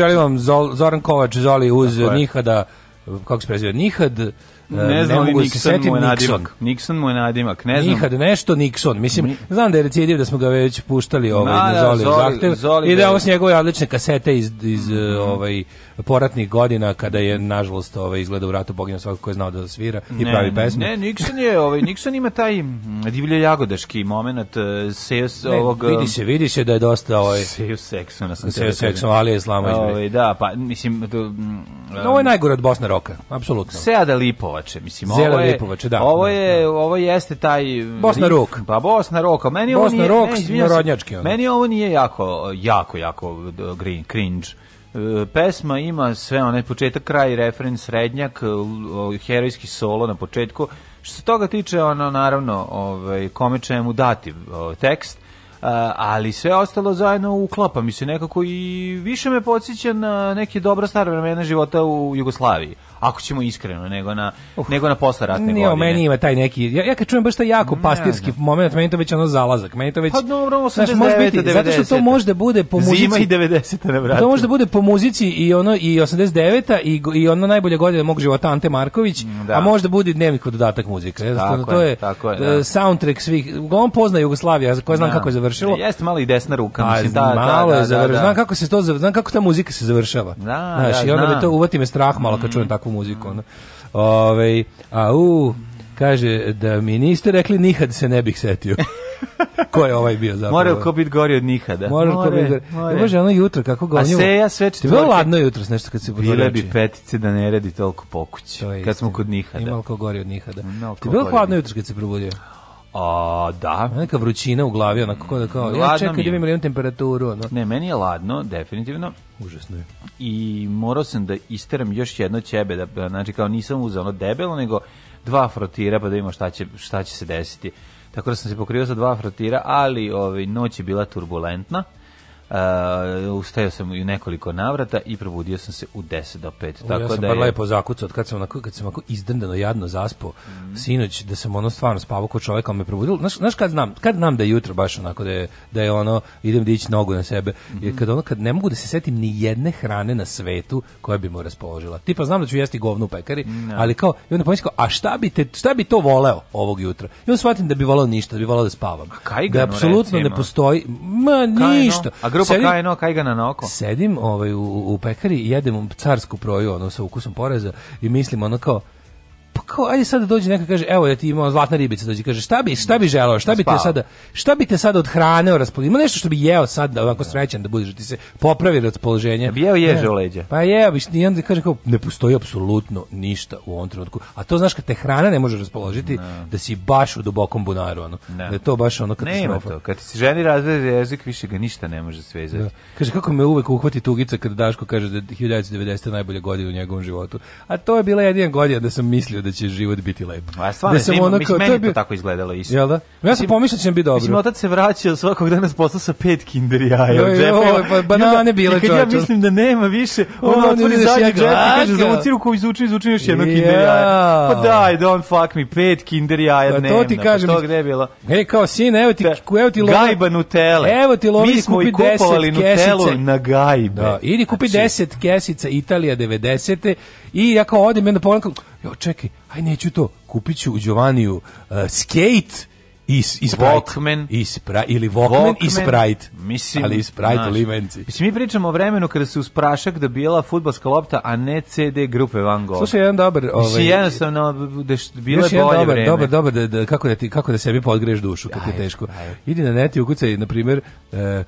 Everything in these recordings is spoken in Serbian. želim vam Zoran Kovač, Zoli uz Nihada, kako se preziva, Nihad, Ne znam li Nixon mu je nadimak. Nixon mu je nadimak, ne znam. Nihad nešto Nixon. Mislim, Mi... znam da je recidiv da smo ga već puštali ovaj, Ma, na da, Zoli, Zoli zahtev. Zoli, I da ovo s njegove odlične kasete iz, iz mm -hmm. ovaj, poratnih godina kada je nažalost ovaj izgleda u ratu poginuo svako ko je znao da svira i ne, pravi pesme. Ne, Nixon je ovaj Nixon ima taj mm, divlje jagodeški momenat eh, se ovog vidi eh, se vidi se da je dosta ovaj seju seksualna sam seju ali je slama ovaj da pa mislim to, um, mm, no, ovo je najgore od Bosne roka apsolutno. Seada Lipova Lipovače. Mislim, Zele ovo je, Lipovače, da. Ovo, da, je, da. ovo jeste taj... Bosna rif, rok. Pa Bosna roka. Meni Bosna ovo nije, rok, ne, narodnjački. Ono. Meni ovo nije jako, jako, jako green, cringe e, pesma ima sve onaj početak, kraj, refren, srednjak, e, herojski solo na početku. Što se toga tiče, ono naravno, ovaj kome će mu dati ovaj, tekst, e, ali sve ostalo zajedno uklapa mi se nekako i više me podsjeća na neke dobra stara vremena života u Jugoslaviji ako ćemo iskreno, nego na uh, nego na posle posleratne godine. Ne, meni ima taj neki ja, ja kad čujem baš taj jako ne, pastirski moment, meni to već ono zalazak, meni to već Pa dobro, 89, može biti, 90. zato što to možda bude po muzici. Zima i 90 na vratu. To može da bude po muzici i ono i 89-a i i ono najbolje godine mog života Ante Marković, mm, da. a možda bude dnevnik od dodatak muzika. Jednostavno tako to je, tako je e, da. soundtrack svih. Uglavnom pozna Jugoslavija, koja znam da. kako je završilo. Da, jeste mali desna ruka, pa, mislim, da, malo da, da, da, da, znam kako se to znam kako ta muzika se završava. Da, Znaš, da, i onda me to uvati me strah malo kad čujem mm. takvu takvu muziku, ono. Ove, a u, kaže, da mi niste rekli nikad se ne bih setio. ko je ovaj bio zapravo? Morao ko biti gori od nikada. Morao ko biti gori. More. Bože, e, ono jutro, kako ga... A se ja sve četvrke... Bilo ladno jutro s nešto kad se podreči. Bile bi petice da ne radi toliko pokući. To kad smo kod nihada. Imalo ko gori od nihada. Ti bilo hladno jutro kad se probudio? A, da. Neka vrućina u glavi, onako kao da kao, ja čekaj da imam temperaturu. Ono. Ne, meni je ladno, definitivno. Užasno je. I morao sam da isteram još jedno ćebe, da, da, znači kao nisam uzeo ono debelo, nego dva frotira pa da vidimo šta će, šta će se desiti. Tako da sam se pokrio sa dva frotira, ali ovaj, noć je bila turbulentna. Uh, ustajao sam u nekoliko navrata i probudio sam se u 10 do 5. U, tako ja sam da bar je... lepo zakucao od kad sam onako, kad sam onako izdrndano jadno zaspo mm. sinoć da sam ono stvarno spavao kao čovjek ali me probudilo. Znaš, znaš kad znam, kad znam da je jutro baš onako da je, da je ono idem dići da nogu na sebe mm -hmm. jer kad ono kad ne mogu da se setim ni jedne hrane na svetu koja bi mu raspoložila. Tipa znam da ću jesti govnu u pekari, no. Da. ali kao i onda pomislim a šta bi te šta bi to voleo ovog jutra? I onda shvatim da bi voleo ništa, da bi voleo da spavam. A kaj ga, da apsolutno ne postoji ma ništa grupa kaj no, kaj ga na oko. Sedim ovaj, u, u pekari i jedem carsku proju ono, sa ukusom poreza i mislim ono kao, pa kao, ajde sad da dođe neka kaže, evo ja ti ima zlatna ribica, dođi kaže, šta bi, šta bi želeo, šta bi te sada, šta bi te sada od hrane, raspol... ima nešto što bi jeo sad, da ovako srećan da budeš, da ti se popravi raspoloženje. Da pa bi jeo ježe u leđa. Pa jeo bi, i onda kaže kao, ne postoji apsolutno ništa u ovom trenutku, a to znaš kad te hrana ne može raspoložiti, ne. da si baš u dubokom bunaru, ono, ne. da je to baš ono kad Nema to, kad si ženi razvede jezik, više ga ništa ne može svezati. Da. Kaže, kako me uvek uhvati tugica kad Daško kaže da 1990. najbolje godine u njegovom životu, a to je bila jedina godina da sam mislio da da će život biti lep. A stvarno, da sam ima, onako, mislim, meni to, tako izgledalo isto. Jel da? Ja sam mislim, pomislio da će mi biti dobro. Mislim, otac se vraćao svakog dana s posla sa pet kinder jaja jo, jo, džepa. Ovaj, pa, banane bile čoče. ja mislim da nema više, on, on otvori zadnji džep i kaže, zavuci ruku, izuči, izuči još jedno kinder jaja. Pa daj, don't da fuck me, pet kinder jaja dnevno. To ti kažem. Pa to pa gde je bilo? E, kao sin, evo ti, evo ti lovi. Gajba Nutele. Evo ti lovi, Mi da smo i kupovali Nutelu na gajbe. Da, idi kupi 10 znači- kesica Italija 90. I ja kao odem i onda pogledam, jo, čekaj, aj neću to, kupiću u Giovaniju uh, eh, skate Is, is Walkman. is Ispra, ili Walkman, Walkman i Sprite. Mislim, ali i Sprite u limenci. Mislim, mi pričamo o vremenu kada se uz prašak dobijala futbalska lopta, a ne CD grupe Van Gogh. Slušaj, jedan dobar... Ovaj, mislim, jednostavno, deš, bilo je bolje dobar, vreme. Dobar, dobar, da, da, kako, da ti, kako da sebi podgreš dušu kako je teško. Ajde. Idi na neti ukucaj, na primjer, eh, eh,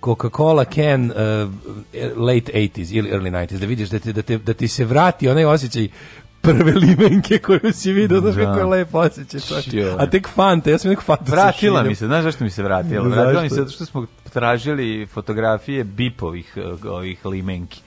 Coca-Cola can uh, late 80s ili early 90s, da vidiš da, te, da, te, da ti se vrati onaj osjećaj prve limenke koju si vidio, znaš kako je da. lepo osjećaj. A tek fanta, ja sam nek fanta. Vratila mi se, znaš zašto mi se vratila? Vratila mi se zato što smo tražili fotografije bipovih eh, ovih limenki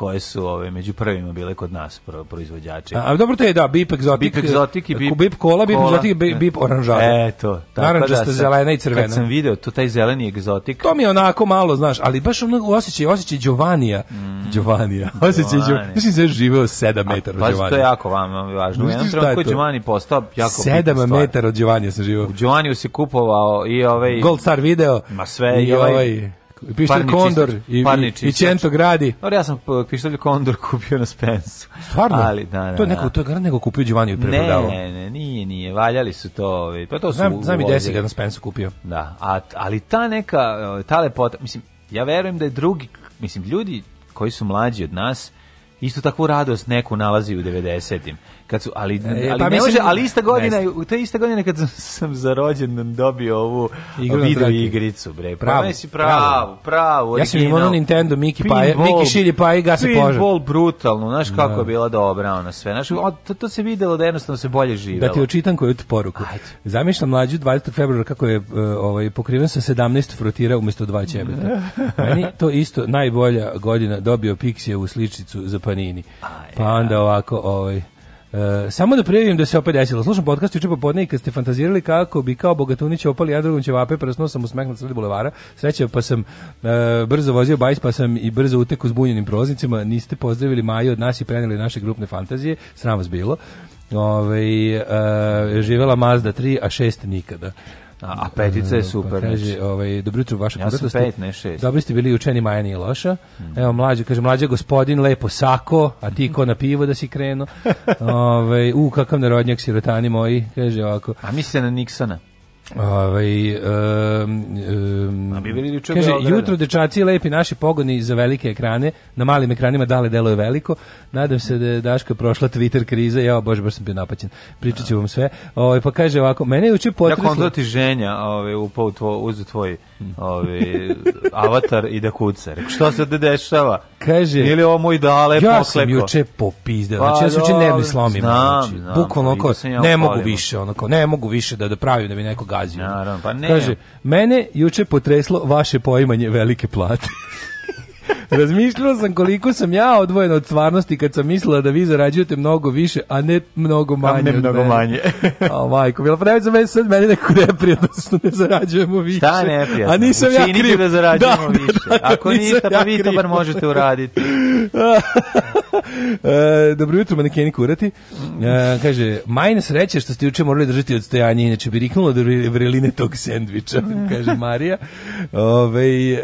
koje su ove među prvima bile kod nas pro, proizvođači. A, a dobro to je da Bip Exotic, Bip Exotic i eh, Bip, Bip Cola, Bip Exotic, Bip, Bip Oranžada. E to, narančasta, da, zelena i crvena. Kad sam video to taj zeleni egzotik. To mi je onako malo, znaš, ali baš ono osjećaj, osjećaj Giovanija, mm. Giovanija. Osjećaj Giovanija. Mislim da je živeo 7 metara od Giovanija. Pa to je jako vam važno. Jedan trenutku Giovanni postao jako 7 metara od Giovanija sam živeo. U Giovaniju se kupovao i ovaj Gold Star video. Ma sve i ovaj, ovaj- pištolj Kondor znači. i, i, Čento znači. gradi. Dobro, ja sam e, pištolj Kondor kupio na Spensu. Stvarno? Ali, da, da, to je da. neko, to je garant neko kupio Giovanni i preprodavao. Ne, ne, nije, nije, valjali su to. Pa to su znam, znam i desi ga na Spensu kupio. Da, a, ali ta neka, e, ta lepota, mislim, ja verujem da je drugi, mislim, ljudi koji su mlađi od nas, isto takvu radost neku nalazi u 90-im kad su ali e, ali pa ne može ali ista godina u te iste godine kad sam za rođendan dobio ovu video igricu bre pravo si pravo pravo ja sam imao Nintendo Mickey pa Mickey šilji pa i gasi požar bol brutalno znaš kako je da. bila dobra ona sve znaš to, to se videlo da jednostavno se bolje živelo da ti očitam koju ti poruku zamišljam mlađu 20. februara kako je uh, ovaj pokriven sa 17 frotira umesto dva ćebeta meni to isto najbolja godina dobio Pixie u sličicu za panini pa onda da. ovako ovaj E, samo da prijavim da se opet desilo. Slušam podcast juče popodne i kad ste fantazirali kako bi kao Bogatunić opali Jadrogom ćevape, prsno pa da sam usmehnut sred bulevara. Sreće pa sam e, brzo vozio bajs pa sam i brzo uteku zbunjenim proznicima. Niste pozdravili Maju od nas i preneli naše grupne fantazije. Sram vas bilo. Ove, ovaj, e, živela Mazda 3, a 6 nikada. A, a petica je pa super. Pa kaže, znači. ovaj, dobro jutro, vaša ja sam pet, ne šest. Dobri ste bili učeni, Maja nije loša. Mm. Evo, mlađe, kaže, mlađe gospodin, lepo sako, a ti ko na pivo da si krenuo. ovaj, u, kakav narodnjak sirotani moji, kaže ovako. A misli se na Niksona. Ovaj um, um, kaže jutro dečaci lepi naši pogodni za velike ekrane, na malim ekranima dale deluje veliko. Nadam se da je Daška prošla Twitter kriza, ja baš baš sam bio napaćen. Pričaću vam sve. Ovaj pa kaže ovako, mene je juče potreslo. Da konzulti ženja, ovaj upao tvoj uz tvoj ovaj avatar i da kuca. Rek, šta se dešava? Kaže ili ovo moj dale ja pokleko. sam juče popizdeo. Pa znači ja sam juče nervni slomio. Znači, bukvalno pa ne mogu više, onako, ne mogu više da da pravim da bi nekoga invaziju. Naravno, pa ne. Kaže, mene juče potreslo vaše poimanje velike plate. Razmišljala sam koliko sam ja odvojen od stvarnosti kad sam mislila da vi zarađujete mnogo više, a ne mnogo manje. A ne mnogo manje. a majko, bila pa ne za mene sad meni neko neprijatno što ne zarađujemo više. Šta neprijatno? A nisam Učinite znači, ja kriv. da zarađujemo da, više. Da, da, Ako niste, pa ja pa vi to bar možete uraditi. e, dobro jutro, manekeni kurati. E, kaže, majne sreće što ste juče morali držati odstojanje, inače bi riknulo do vreline tog sendviča, kaže Marija. Ove,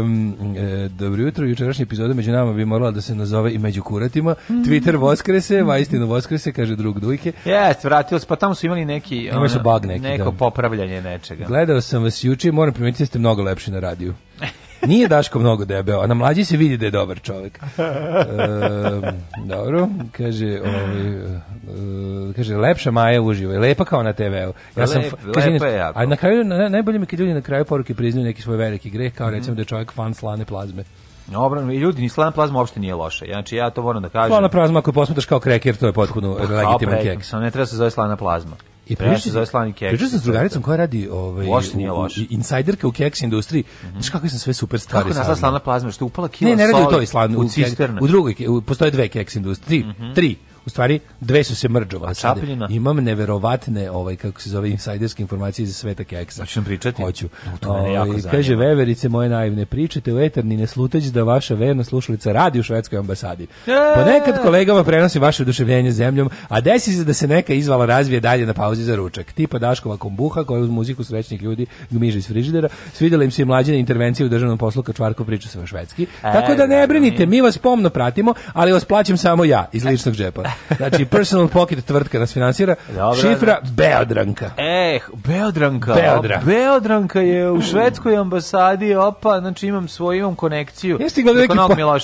um, e, dobro jutro, jučerašnja epizoda među nama bi morala da se nazove i među kuratima. Twitter voskrese, vajstinu voskrese, kaže drug dujke. Jes, vratio se, pa tamo su imali neki, ono, neki neko da. popravljanje nečega. Gledao sam vas juče, moram primetiti da ste mnogo lepši na radiju. Nije Daško mnogo debeo, a na mlađi se vidi da je dobar čovjek. E, ehm, dobro, kaže, ovaj, eh, kaže, lepša Maja uživa, lepa kao na TV-u. Ja sam, Lep, kaže, lepa je jako. A na kraju, na, najbolje mi kad ljudi na kraju poruke priznaju neki svoj veliki greh, kao mhm. recimo da je čovjek fan slane plazme. Dobro, i ljudi, ni slana plazma uopšte nije loše. Znači, ja to moram da kažem. Slana plazma, ako je posmetaš kao kreker, to je potpuno pa, legitiman kek. Sam ne treba da se zove slana plazma. I pričao sam, ja slani keks. Pričao sam s drugaricom da. koja radi ovaj loš, nije loš. insajderka u keks industriji. Mm -hmm. Znaš kako sam sve super stvari Kako nazva slana plazma što je upala kilo Ne, ne radi u toj slani u, u cisternu. U drugoj postoje dve keks industrije, mhm. tri, mm -hmm. tri u stvari dve su se mrđovale. A Imam neverovatne, ovaj, kako se zove, insajderske informacije za sveta keksa. Hoćeš nam pričati? Hoću. to o, jako ovaj, kaže, veverice moje naivne, pričate u eterni nesluteć da vaša verna slušalica radi u švedskoj ambasadi. E! nekad kolegama prenosi vaše oduševljenje zemljom, a desi se da se neka izvala razvije dalje na pauzi za ručak. Tipa Daškova kombuha koja uz muziku srećnih ljudi gmiže iz frižidera. Svidjela im se i intervencija u državnom poslu kad Čvarko priča sve švedski. E, Tako da ne brinite, mi vas pomno pratimo, ali vas plaćam samo ja iz ličnog džepa. Znači, personal pocket tvrtka nas financira. Dobre, Šifra znači. Beodranka. Eh, Beodranka. Beodra. Beodranka je u švedskoj ambasadi, opa, znači imam svoju, imam konekciju. Jeste stigle neke,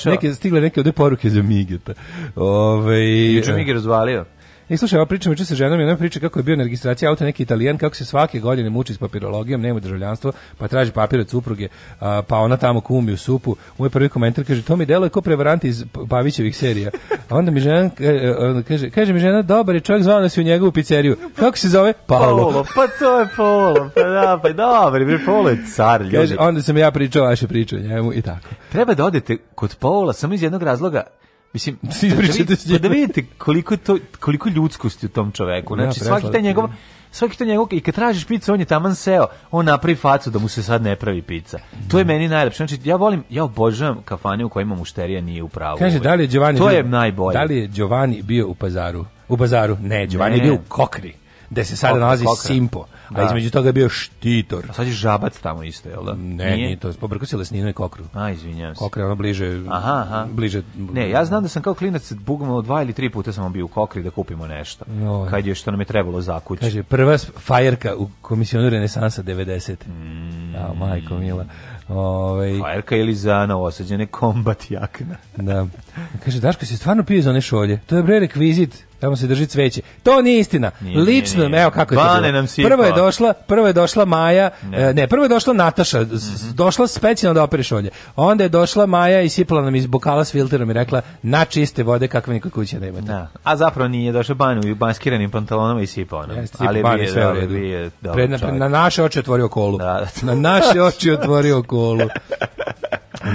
neke, stigle neke ovde poruke za Migeta. Ove, Juče Migi razvalio. I slušaj, ova priča juče sa ženom i ona priča kako je bio na registraciji auta neki Italijan kako se svake godine muči s papirologijom, nema državljanstvo, pa traži papire od supruge, a, pa ona tamo kumi u supu. Moj prvi komentar kaže to mi deluje kao prevarant iz Pavićevih serija. A onda mi žena e, e, kaže, kaže mi žena dobar je čovjek zvao nas u njegovu pizzeriju. Kako se zove? Paolo. Paolo pa to je Paolo. Pa da, pa dobro, bre Paolo je car, ljudi. Kaže, onda sam ja pričao vaše priče njemu i tako. Treba da odete kod Paola samo iz jednog razloga Mislim, da, da, da, pa da vidite koliko je to koliko ljudskosti u tom čoveku. Da, znači ja, da svaki taj njegov svaki to njegov i kad tražiš picu on je taman seo, on napravi facu da mu se sad ne pravi pica. To je mm. meni najlepše. Znači ja volim, ja obožavam kafane u kojima mušterija nije u pravu. Kaže da li je Giovanni To je najbolje. Da li je Giovanni bio u pazaru? U bazaru? Ne, Giovanni ne. je bio u Kokri, gde se sada nalazi Kokra. Simpo a da. između toga je bio štitor. A sad je žabac tamo isto, jel da? Ne, nije, nije to, pobrko se lesnino i kokru. A, izvinjam se. Kokra je ono bliže, aha, aha. bliže... Ne, ja znam da sam kao klinac bugmao dva ili tri puta sam bio u kokri da kupimo nešto. No, kad je što nam je trebalo za kuću. Kaže, prva fajerka u komisionu renesansa 90. Mm. Ja, majko mila. Ovaj Fajerka ili za novosađene kombat jakna. da. Kaže Daško se stvarno pije za one šolje. To je bre rekvizit tamo se drži cveće. To nije istina. Nije, Lično, nije, evo kako je to bilo. prvo je došla, prvo je došla Maja, ne, e, ne prvo je došla Nataša, mm -hmm. došla specijalno da operiš olje. Onda je došla Maja i sipala nam iz bokala s filterom i rekla na čiste vode kakve nikakve kuće nemate. Da, da. A zapravo nije došla Banu i maskiranim pantalonama i sipao nam. Jeste, Ali Banu sve u redu. Pred, na, na naše oči otvorio kolu. Da. na naše oči otvorio kolu.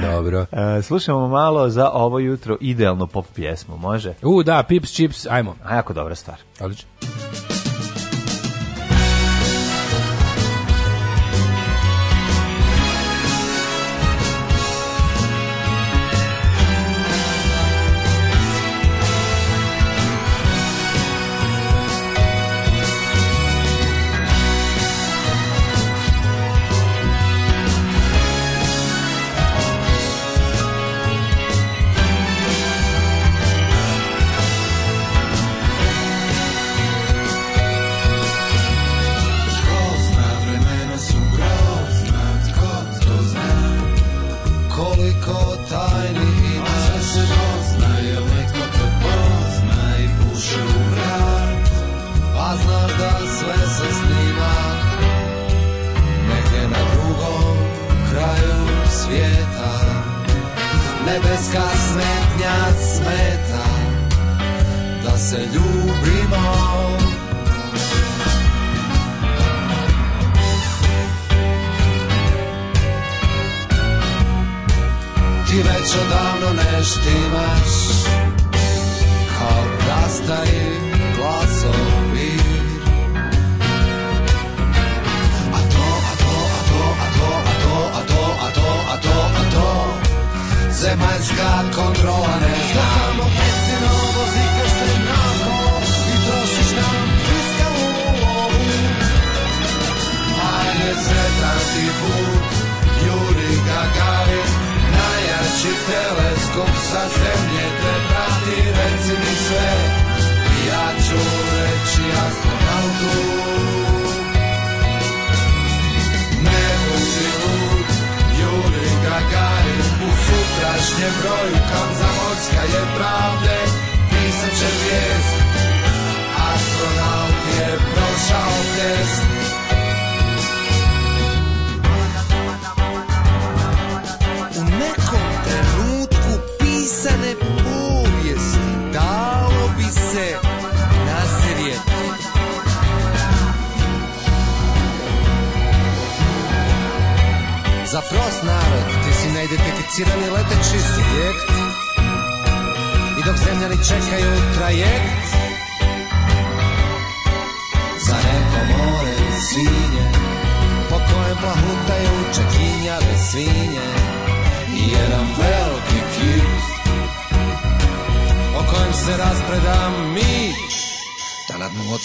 Dobro. E, slušamo malo za ovo jutro idealno pop pjesmu, može? U, da, Pips Chips, ajmo jako dobra stvar. Odlično.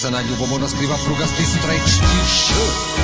crna ljubomorna skriva prugasti strajčić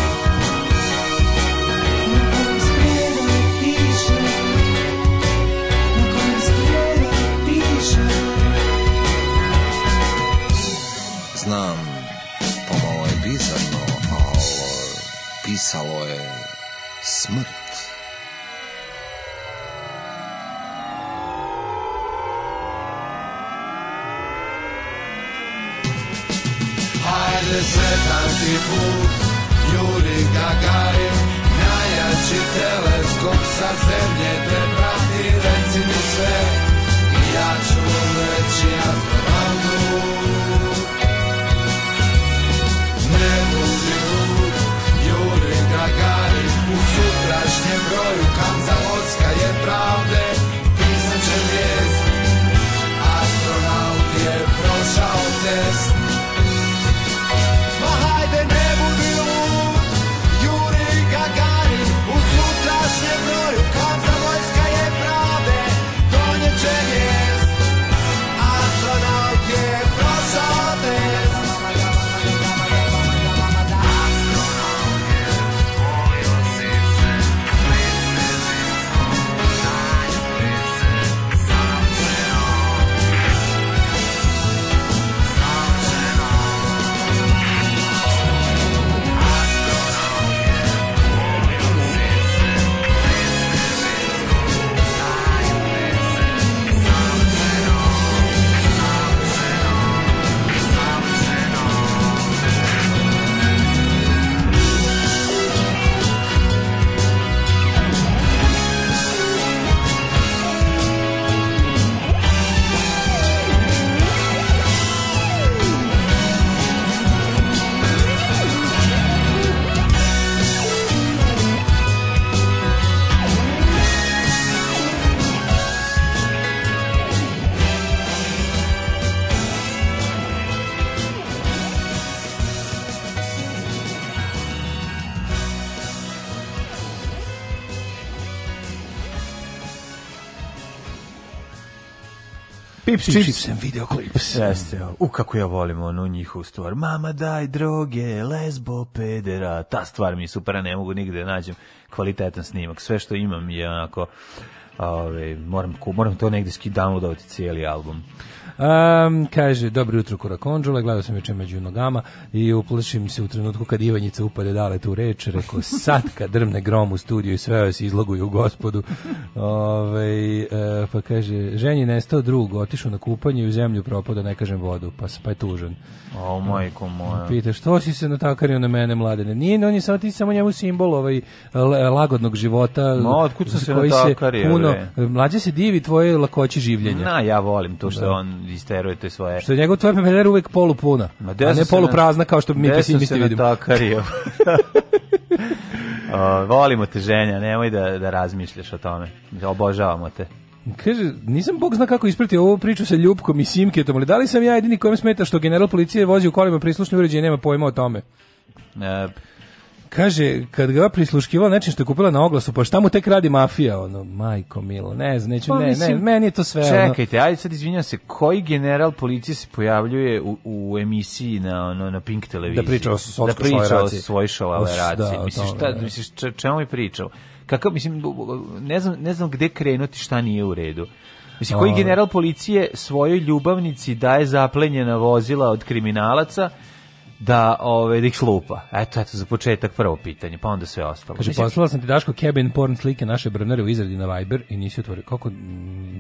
Chips and Video Clips. Jeste, u kako ja volim onu njihovu stvar. Mama daj droge, lesbo pedera, ta stvar mi je super, ne mogu nigde da nađem kvalitetan snimak. Sve što imam je onako, ove, ovaj, moram, moram to negde negdje downloadovati cijeli album. Um, kaže, dobro jutro Kura Konđula, gledao sam juče među nogama i uplašim se u trenutku kad Ivanjica upade dale tu reč, rekao, sad kad drmne grom u studiju i sve se izloguju u gospodu. Ove, e, pa kaže, ženji nestao drug, otišao na kupanje i u zemlju propada, ne kažem vodu, pa, pa je tužan. O, majko moja. Pita, što si se natakario na mene, mladene? Nije, on je samo, ti samo njemu simbol ovaj, lagodnog života. Ma, otkud se natakario? Se mlađe se divi tvoje lakoći življenja. Na, ja volim to što da. on isterujete svoje. Što je njegov tvoj pepeljera uvek polupuna, Ma, a ne poluprazna kao što mi pesimisti da vidimo. Desam se natakario. o, volimo te ženja, nemoj da, da razmišljaš o tome. Obožavamo te. Kaže, nisam bog zna kako ispratio ovu priču sa Ljubkom i Simketom, ali da li sam ja jedini kojem smeta što general policije vozi u kolima prislušni uređaj i nema pojma o tome? E, Kaže, kad ga prisluškivala nečim što je kupila na oglasu, pa šta mu tek radi mafija, ono, majko milo, ne znam, neću, pa, ne, mislim, ne, meni je to sve, Čekajte, ono. ajde sad izvinjam se, koji general policije se pojavljuje u, u emisiji na, ono, na Pink televiziji? Da priča o svojoj Da priča o svojoj šalaleraciji. Misliš, šta, da. misliš, čemu je pričao? Kako, mislim, ne znam, ne znam gde krenuti šta nije u redu. Mislim, koji general policije svojoj ljubavnici daje zaplenjena vozila od kriminalaca, da, ove, ovaj, da ih slupa. Eto, eto, za početak prvo pitanje, pa onda sve ostalo. Kaže, poslala sam ti Daško cabin porn slike naše brnare u izradi na Viber i nisi otvorio. Kako,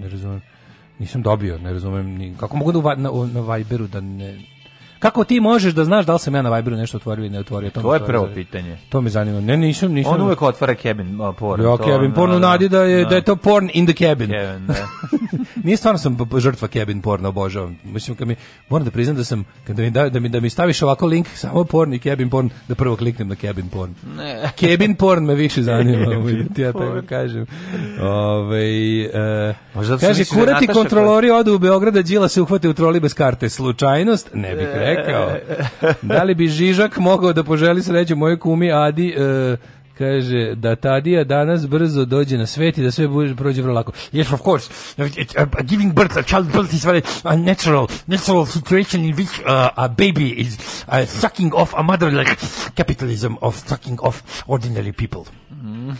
ne razumem, nisam dobio, ne razumem, ni, kako mogu da na, na Viberu da ne... Kako ti možeš da znaš da li sam ja na Viberu nešto otvorio ili ne otvorio? To, to je prvo pitanje. To me zanima. Ne, nisam, nisam. On uvek otvara cabin porn. Ja, cabin porn u da, da, nadi da je, da. da je to porn in the cabin. Cabin, da. Nije stvarno sam žrtva cabin porna, obožavam. Mislim kad mi moram da priznam da sam kad mi da, da mi da mi staviš ovako link samo porn i cabin porn da prvo kliknem na cabin porn. Ne. Cabin porn me više zanima, ti ja tako kažem. Ovaj e, Možda kaže da kurati kontrolori odu u Beograda, Đila se uhvate u troli bez karte. Slučajnost? Ne bih rekao. Da li bi Žižak mogao da poželi sreću mojoj kumi Adi e, Kaže, da Tadija danas brzo dođe na svet i da sve bude, prođe vrlo lako. Yes, of course. It, uh, uh, giving birth, a child birth is very uh, natural, natural situation in which uh, a baby is uh, sucking off a mother like capitalism of sucking off ordinary people. Mm.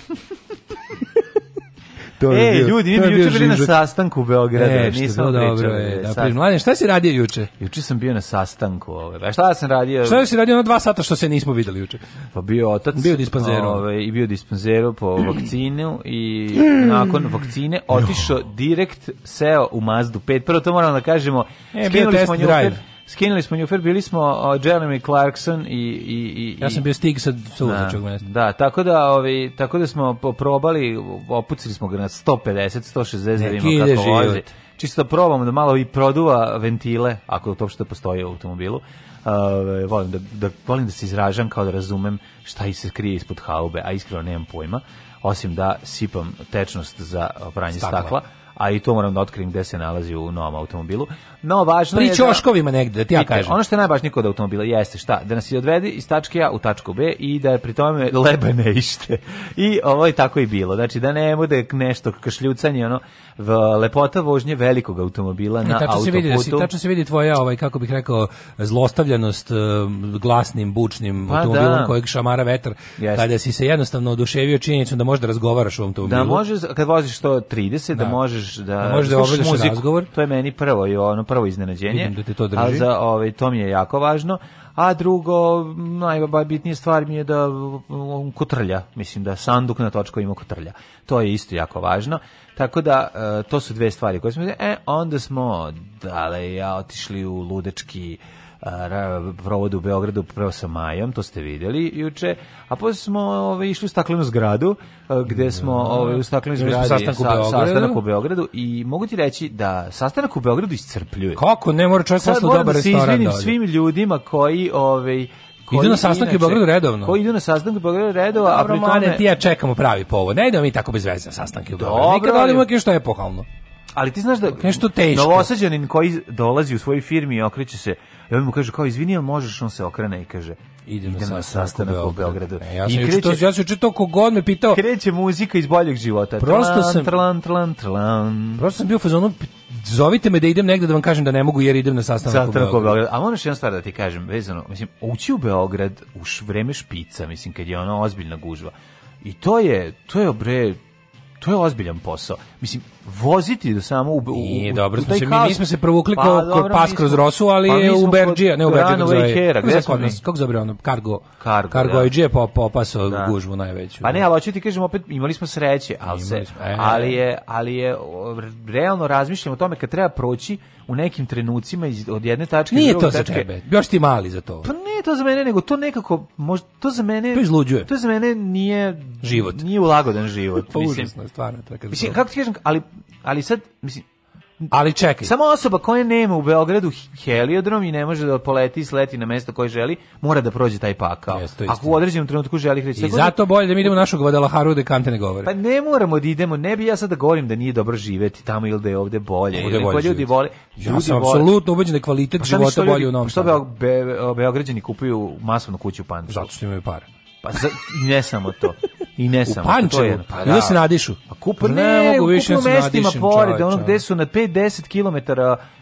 to e, bio, ljudi, mi bi juče bili na sastanku u Beogradu, e, e nismo dobro, je, da, pri, mladen, šta si radio juče? Juče sam bio na sastanku, ovaj. A šta sam radio? Šta si radio na dva sata što se nismo videli juče? Pa bio otac. Bio dispanzeru. Ovaj, I bio dispanzeru po vakcinu i nakon vakcine otišao direkt seo u Mazdu 5. Prvo to moramo da kažemo, e, skinuli smo test drive. Skinuli smo Newfer, bili smo uh, Jeremy Clarkson i, i, i... Ja sam bio stig sa suzačog mesta. Da. da, tako da, ovi, tako da smo probali, opucili smo ga na 150, 160, da vidimo kako vozi. Čisto da probamo da malo i produva ventile, ako to uopšte postoji u automobilu. Uh, volim, da, da, volim da se izražam kao da razumem šta i se krije ispod haube, a iskreno nemam pojma, osim da sipam tečnost za pranje stakla. stakla a i to moram da otkrijem gde se nalazi u novom automobilu. No, važno Pri je da- ćoškovima da, negde, da ti ja kažem. Ono što je najvažnije kod automobila jeste šta? Da nas i odvede iz tačke A u tačku B i da je pri tome leba ne ište. I ovo je tako i bilo. Znači, da ne bude nešto kašljucanje, ono, v, lepota vožnje velikog automobila e, na tačno autoputu. Se vidi, da si, tačno se vidi tvoja, ovaj, kako bih rekao, zlostavljanost eh, glasnim, bučnim pa automobilom da. kojeg šamara vetar, yes. kada si se jednostavno oduševio činjenicom da možeš da razgovaraš u da automobilu. Da možeš, kad voziš 130, da, da možeš da, da, možeš da obavljaš muziku. Razgovor. To je meni prvo, i ono prvo iznenađenje. Vidim da te to drži. A za, ovaj, to mi je jako važno a drugo, najbitnija stvar mi je da on um, kotrlja, mislim da sanduk na ima kotrlja. To je isto jako važno. Tako da, e, to su dve stvari koje smo... E, onda smo, dale, ja, otišli u ludečki provodu u Beogradu prvo sa Majom, to ste videli juče, a posle smo ove, ovaj, išli u staklenu zgradu, gde da. smo ove, ovaj, u staklenu zgradu sastanak, sa, sastanak u Beogradu i mogu ti reći da sastanak u Beogradu iscrpljuje. Kako? Ne mora čovjek sasno dobar da restoran. da restoran. Izvinim svim ljudima koji ove, ovaj, koji idu na sastanke u Beogradu redovno. Koji idu na sastanke u Beogradu redovno, a pri tome ti ja čekamo pravi povod. Ne idemo mi tako bez veze na sastanke u Beogradu. Nikad odemo nešto epohalno. Ali ti znaš da nešto teško. Novosađanin koji dolazi u svojoj firmi i okreće se I on mu kaže kao izvini, ali možeš, on se okrene i kaže ide na sastanak, sastanak u Beogradu. E, ja sam kreće, to, ja sam to kogod me pitao. Kreće muzika iz boljeg života. Prosto sam tlan, tlan, tlan. Prosto sam bio fazonu zovite me da idem negde da vam kažem da ne mogu jer idem na sastanak u Beogradu. Beograd. A moraš jedna stvar da ti kažem, vezano, mislim, ući u Beograd u vreme špica, mislim, kad je ono ozbiljna gužva. I to je, to je bre, to je ozbiljan posao. Mislim, voziti do samo u, u, Nije, dobro, znači, smo se, mi nismo se provukli pa, kao pas kroz Rosu, ali pa, je u Berđija, ne u Berđija, kako zove, kako zove, kako zove ono, Cargo, Cargo, Cargo da. je po, popasao da. gužvu najveću. Pa ne, da. ali hoću ti kažem, opet imali smo sreće, ali, se, e, e, ali, e. je, ali je, realno razmišljam o tome kad treba proći u nekim trenucima iz, od jedne tačke Nije to za tačke. tebe. Još ti mali za to. Pa nije to za mene, nego to nekako možda to za mene to izluđuje. To za mene nije život. Nije ulagodan život, pa mislim. Užasno, stvarno, to mislim, kako ti kažem, ali ali sad mislim Ali čekaj. Samo osoba koja nema u Beogradu heliodrom i ne može da poleti i sleti na mesto koje želi, mora da prođe taj pakao. Yes, Ako u određenom trenutku želi kreći. I zato bolje da mi idemo našu Guadalajaru da kante ne govore. Pa ne moramo da idemo, ne bi ja sad da govorim da nije dobro živeti tamo ili da je ovde bolje. Ovde da bolje ljudi vole. Ljudi ja sam apsolutno ubeđen da kvalitet pa života bolje u Novom Sadu. Be, Beograđani kupuju masovno kuću u Pančevu? Zato što imaju pare. Pa za, ne samo to. I ne samo. U Pančevu, pa da. se nadišu. A pa kupu, ne, ne mogu više da se nadišem. mestima pored, ono gde su na 5-10 km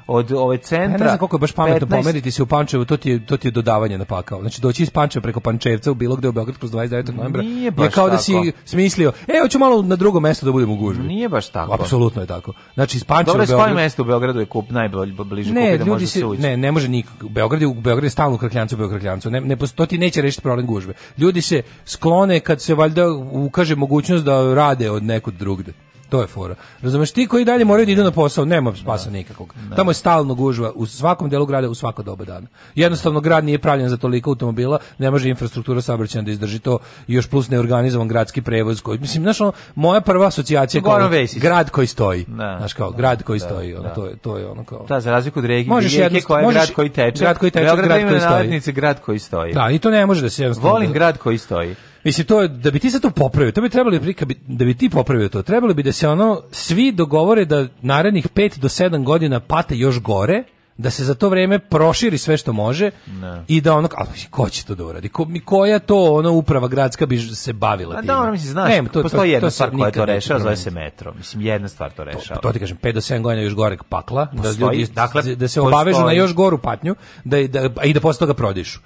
od ove ovaj, centra. Ja ne znam koliko je baš pametno 15... pomeriti se u Pančevu, to ti je, to ti je dodavanje na pakao. Znači doći iz Pančeva preko Pančevca u bilo gde u Beograd kroz 29. novembra je kao tako. da si smislio, e, hoću malo na drugo mesto da budem u gužvi. Nije baš tako. Apsolutno je tako. Znači iz Pančeva Dobre, u Beograd. mesto u Beogradu je kup najbolje bliže ne, kupi da ljudi si, se Ne, ne može nik Beograd je u Beogradu stalno krakljancu, Beogradu Ne, ne to ti neće rešiti problem gužve. Ljudi se sklone kad se valjda ukaže mogućnost da rade od nekog drugde to je fora. Razumeš, ti koji dalje moraju da idu na posao, nema da. spasa da. nikakvog. Tamo je stalno gužva u svakom delu grada u svako doba dana. Jednostavno grad nije pravljen za toliko automobila, ne može infrastruktura saobraćajna da izdrži to još plus neorganizovan gradski prevoz koji mislim znaš ono, moja prva asocijacija kao grad koji stoji. Da. Znaš kao grad koji da, stoji, ono, da. to je to je ono kao. Da, za razliku od regije, možeš je koja grad koji teče. Grad koji teče, grad koji stoji. grad koji stoji. Da, i to ne može da se jednostavno. Volim grad koji stoji. Mislim, to da bi ti sad to popravio, to bi trebalo, da bi ti popravio to, trebalo bi da se ono, svi dogovore da narednih 5 do 7 godina pate još gore, da se za to vrijeme proširi sve što može ne. i da ono ali ko će to da uradi ko, koja to ono uprava gradska bi se bavila time da ono mislim znaš ne, to, postoji jedna to, to stvar koja to rešava zove se metro mislim jedna stvar to rešava to, to ti kažem 5 do 7 godina još gore pakla postoji, da ljudi dakle, da se obavežu na još goru patnju da, da, i da posle toga prodišu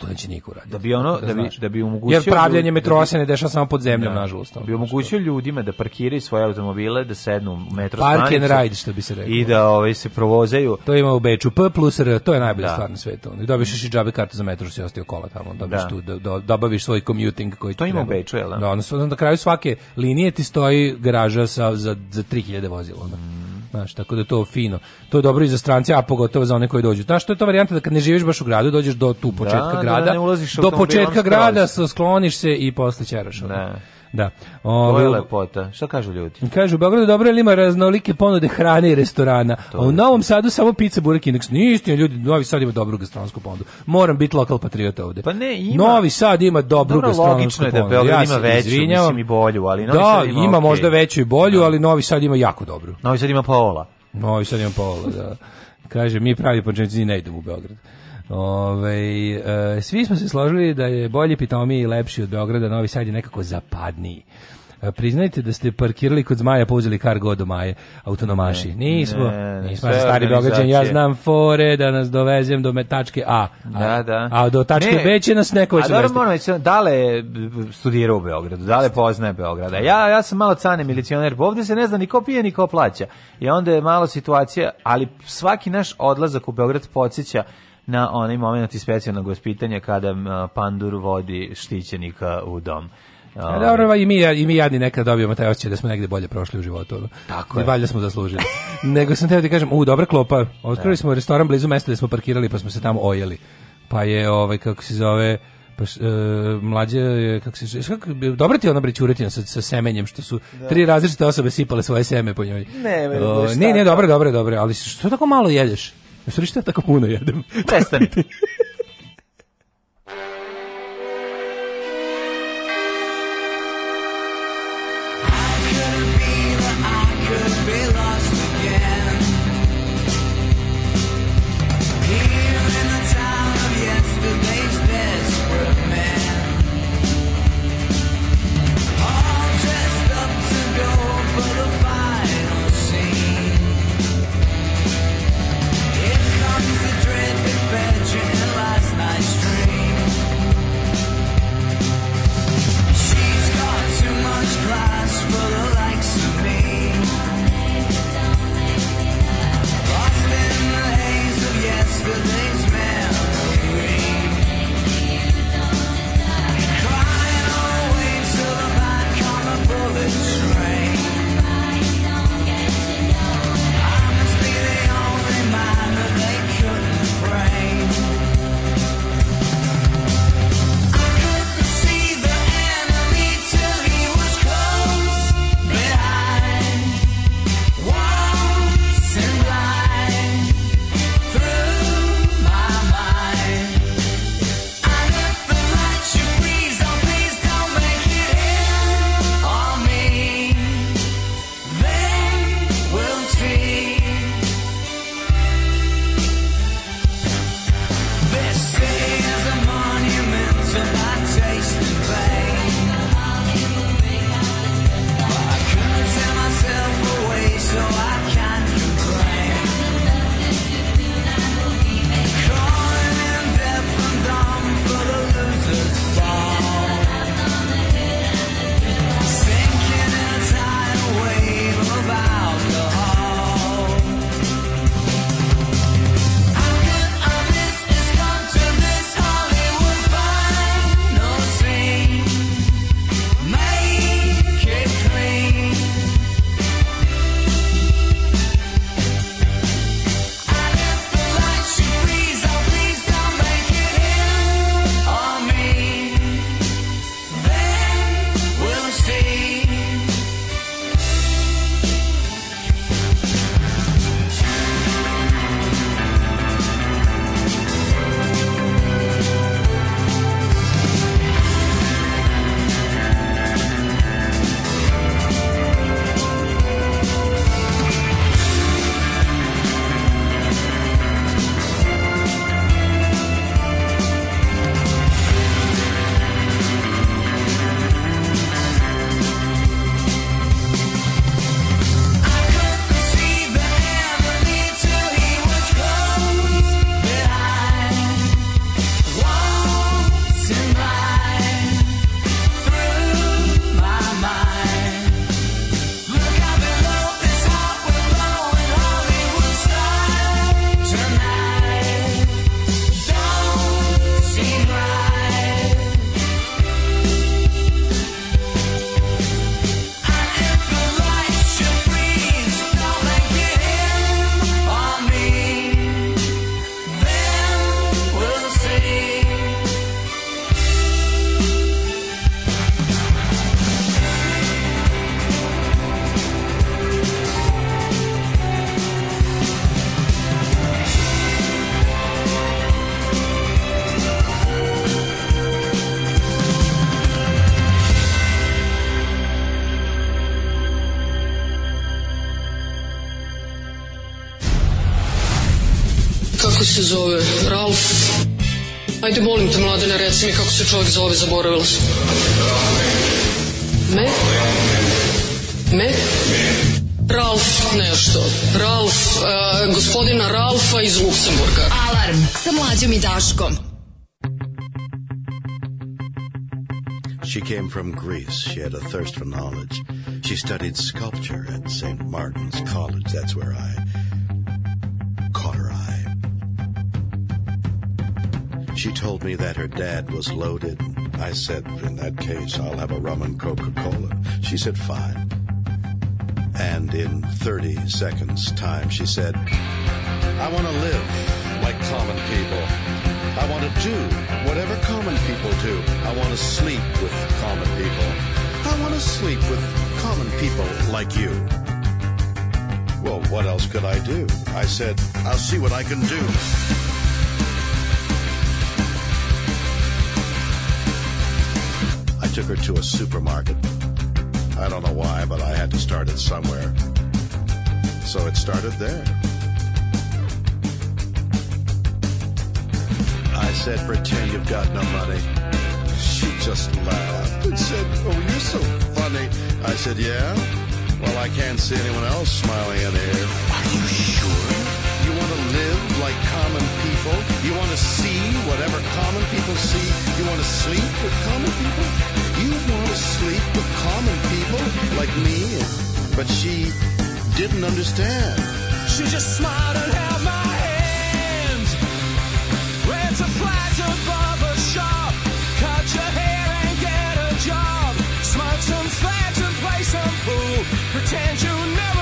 to neće niko uraditi. Da bi ono da, da bi znaš. da bi omogućio Jer pravljenje metroa da se ne dešava samo pod zemljom da, nažalost. Da bi omogućio ljudima da parkiraju svoje automobile, da sednu u metro Park stanicu. Park and ride što bi se reklo. I da ovaj se provozaju. To ima u Beču P plus R, to je najbolja da. stvar na svetu. I dobiješ i džabe kartu za metro, si ostio kola tamo, dobiješ da. tu da, da dobaviš svoj commuting koji To ima u Beču, jel' da? Da, na kraju svake linije ti stoji garaža sa za za 3000 vozila. Mm. Znaš, tako da je to fino. To je dobro i za strance, a pogotovo za one koji dođu. Znaš, to je to varijanta da kad ne živiš baš u gradu, dođeš do tu da, početka da, grada, da, da, do početka grada, skloniš se i posle ćeraš. Ne. Da. O, to je lepota. Šta kažu ljudi? Kažu, u Beogradu dobro ili ima raznolike ponude hrane i restorana. a u Novom Sadu samo pizza, burek i indeks. Nije ljudi, Novi Sad ima dobru gastronomsku ponudu. Moram biti lokal patriota ovde. Pa ne, ima. Novi Sad ima dobru Dobro, gastronomsku ponudu. Dobro, logično je da Beograd ja ima veću, izvinjavam. mislim i bolju, ali Novi da, Sad ima, Da, ima okay. možda veću i bolju, da. ali Novi Sad ima jako dobru. Novi Sad ima Paola. Novi Sad ima Paola, da. Kaže, mi pravi početnici ne idemo u Beograd. Ove, e, svi smo se složili da je bolji pitomi i lepši od Beograda, Novi Sad je nekako zapadniji. E, priznajte da ste parkirali kod Zmaja, pouzeli kargo do Maje, autonomaši. Ne, nismo, ne, nismo sve stari Beograđan, ja znam fore da nas dovezem do tačke A. a da, da. A do tačke ne, B će nas neko već dovesti. A dobro, Dale je studirao u Beogradu, Dale poznaje Beograda. Ja, ja sam malo cane milicioner, pa ovde se ne zna ni ko pije, ni ko plaća. I onda je malo situacija, ali svaki naš odlazak u Beograd podsjeća na onaj moment specijalnog gospitanja kada pandur vodi štićenika u dom. A, e, dobro, ovaj, i mi, i mi jadni nekad dobijemo taj osjećaj da smo negde bolje prošli u životu. Tako I valjda smo zaslužili. Nego sam teo da kažem, u, dobra klopa, otkrili da. smo restoran blizu mesta gde smo parkirali pa smo se tamo ojeli. Pa je, ovaj, kako se zove, pa e, mlađe kako se zove, kako dobro ti ona brećuretina sa, sa semenjem što su da. tri različite osobe sipale svoje seme po njoj. Ne, ne, ne, dobro, dobro, dobro, ali što tako malo jedeš? Jesu li šta tako puno jedem? Prestani. se čovjek zove, zaboravila sam. Me? Me? Ralf nešto. Ralf, uh, gospodina Ralfa iz Luksemburga. Alarm sa mlađom i Daškom. She came from Greece. She had a thirst for knowledge. She studied sculpture at St. Martin's College. That's where I She told me that her dad was loaded. I said, in that case, I'll have a rum and Coca-Cola. She said, fine. And in 30 seconds time, she said, I want to live like common people. I want to do whatever common people do. I want to sleep with common people. I want to sleep with common people like you. Well, what else could I do? I said, I'll see what I can do. took her to a supermarket. I don't know why, but I had to start it somewhere. So it started there. I said, pretend you've got no money. She just laughed and said, oh, you're so funny. I said, yeah? Well, I can't see anyone else smiling in here. Are you sure? You want to live like common people. You want to see whatever common people see. You want to sleep with common people. You want to sleep with common people like me. But she didn't understand. She just smiled and held my hand. Rent a flat above a shop. Cut your hair and get a job. Smoke some flats and play some pool. Pretend you never.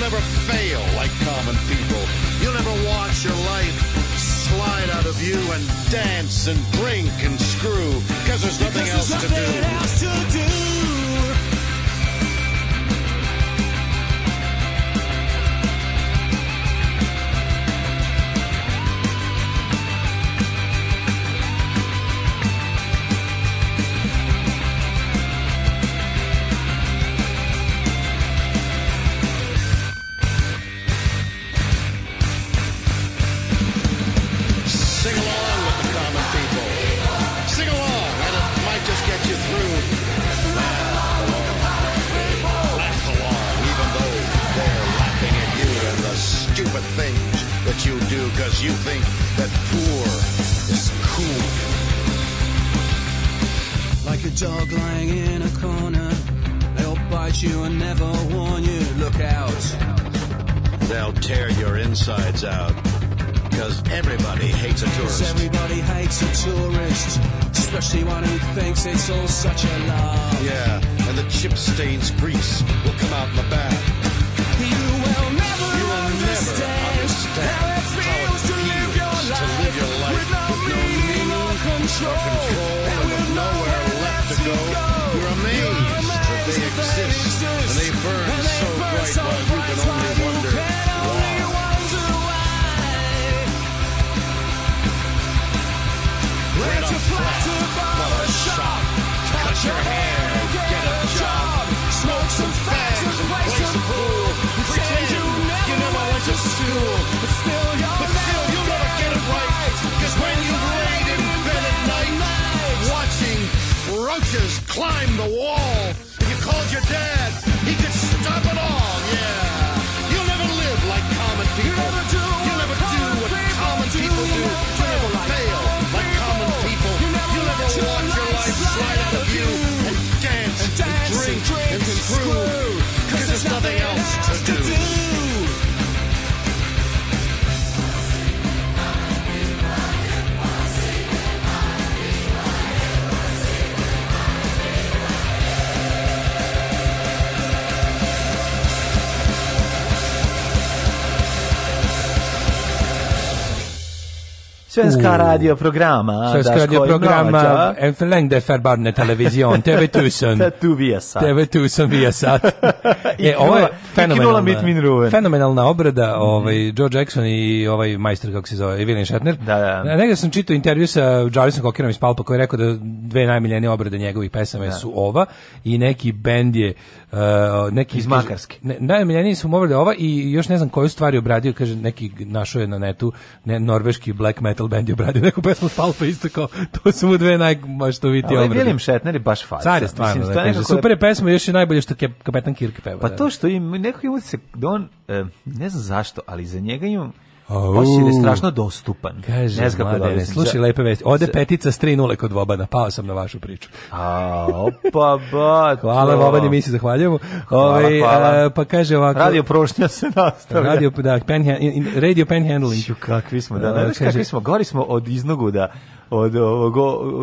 You'll never fail like common people. You'll never watch your life slide out of you and dance and drink and screw, because there's nothing, there's nothing to else to do. it's all such a climb the wall. If you called your dad. Svenska uh, radio programa. Svenska radio programa. En förlängd e förbandne television. TV1000. TV Viasat. TV1000 Viasat. e, ovo je fenomenalna, fenomenalna obrada. Ovaj, George Jackson i ovaj majster, kako se zove, Evelyn Shatner. Da, da. Negde sam čitao intervju sa Jarvisom Kokirom iz Palpa koji je rekao da dve najmiljenije obrade njegovih pesama da. su ova i neki bend je uh, neki iz Makarske. Ne, najmiljeniji su mu da ova i još ne znam koju stvari obradio, kaže neki našo je na netu ne, norveški black metal Metal Band je obradio neku pesmu Palpa isto kao, to su mu dve najmaštovitije obrade. Ali William Shatner je baš faca. Car je stvarno, Mislim, da kaže, super je pesma, još je najbolje što Kapetan Kirk peva. Pa da, to da. što im, neko im da se, da on, eh, ne znam zašto, ali za njega imam, Osim da je strašno dostupan. Kaže, ne znam kako da Slušaj, lepe vesti. Ode petica s 3-0 kod Vobana. Pao sam na vašu priču. A, opa, ba. hvala Vobani, mi se zahvaljujemo. Hvala, Ove, ovaj, hvala. A, pa kaže ovako... Radio prošnja se nastavlja. Radio, da, pen, radio penhandling. Kakvi smo, da, ne, kakvi smo. Gori smo od iznogu da od ovog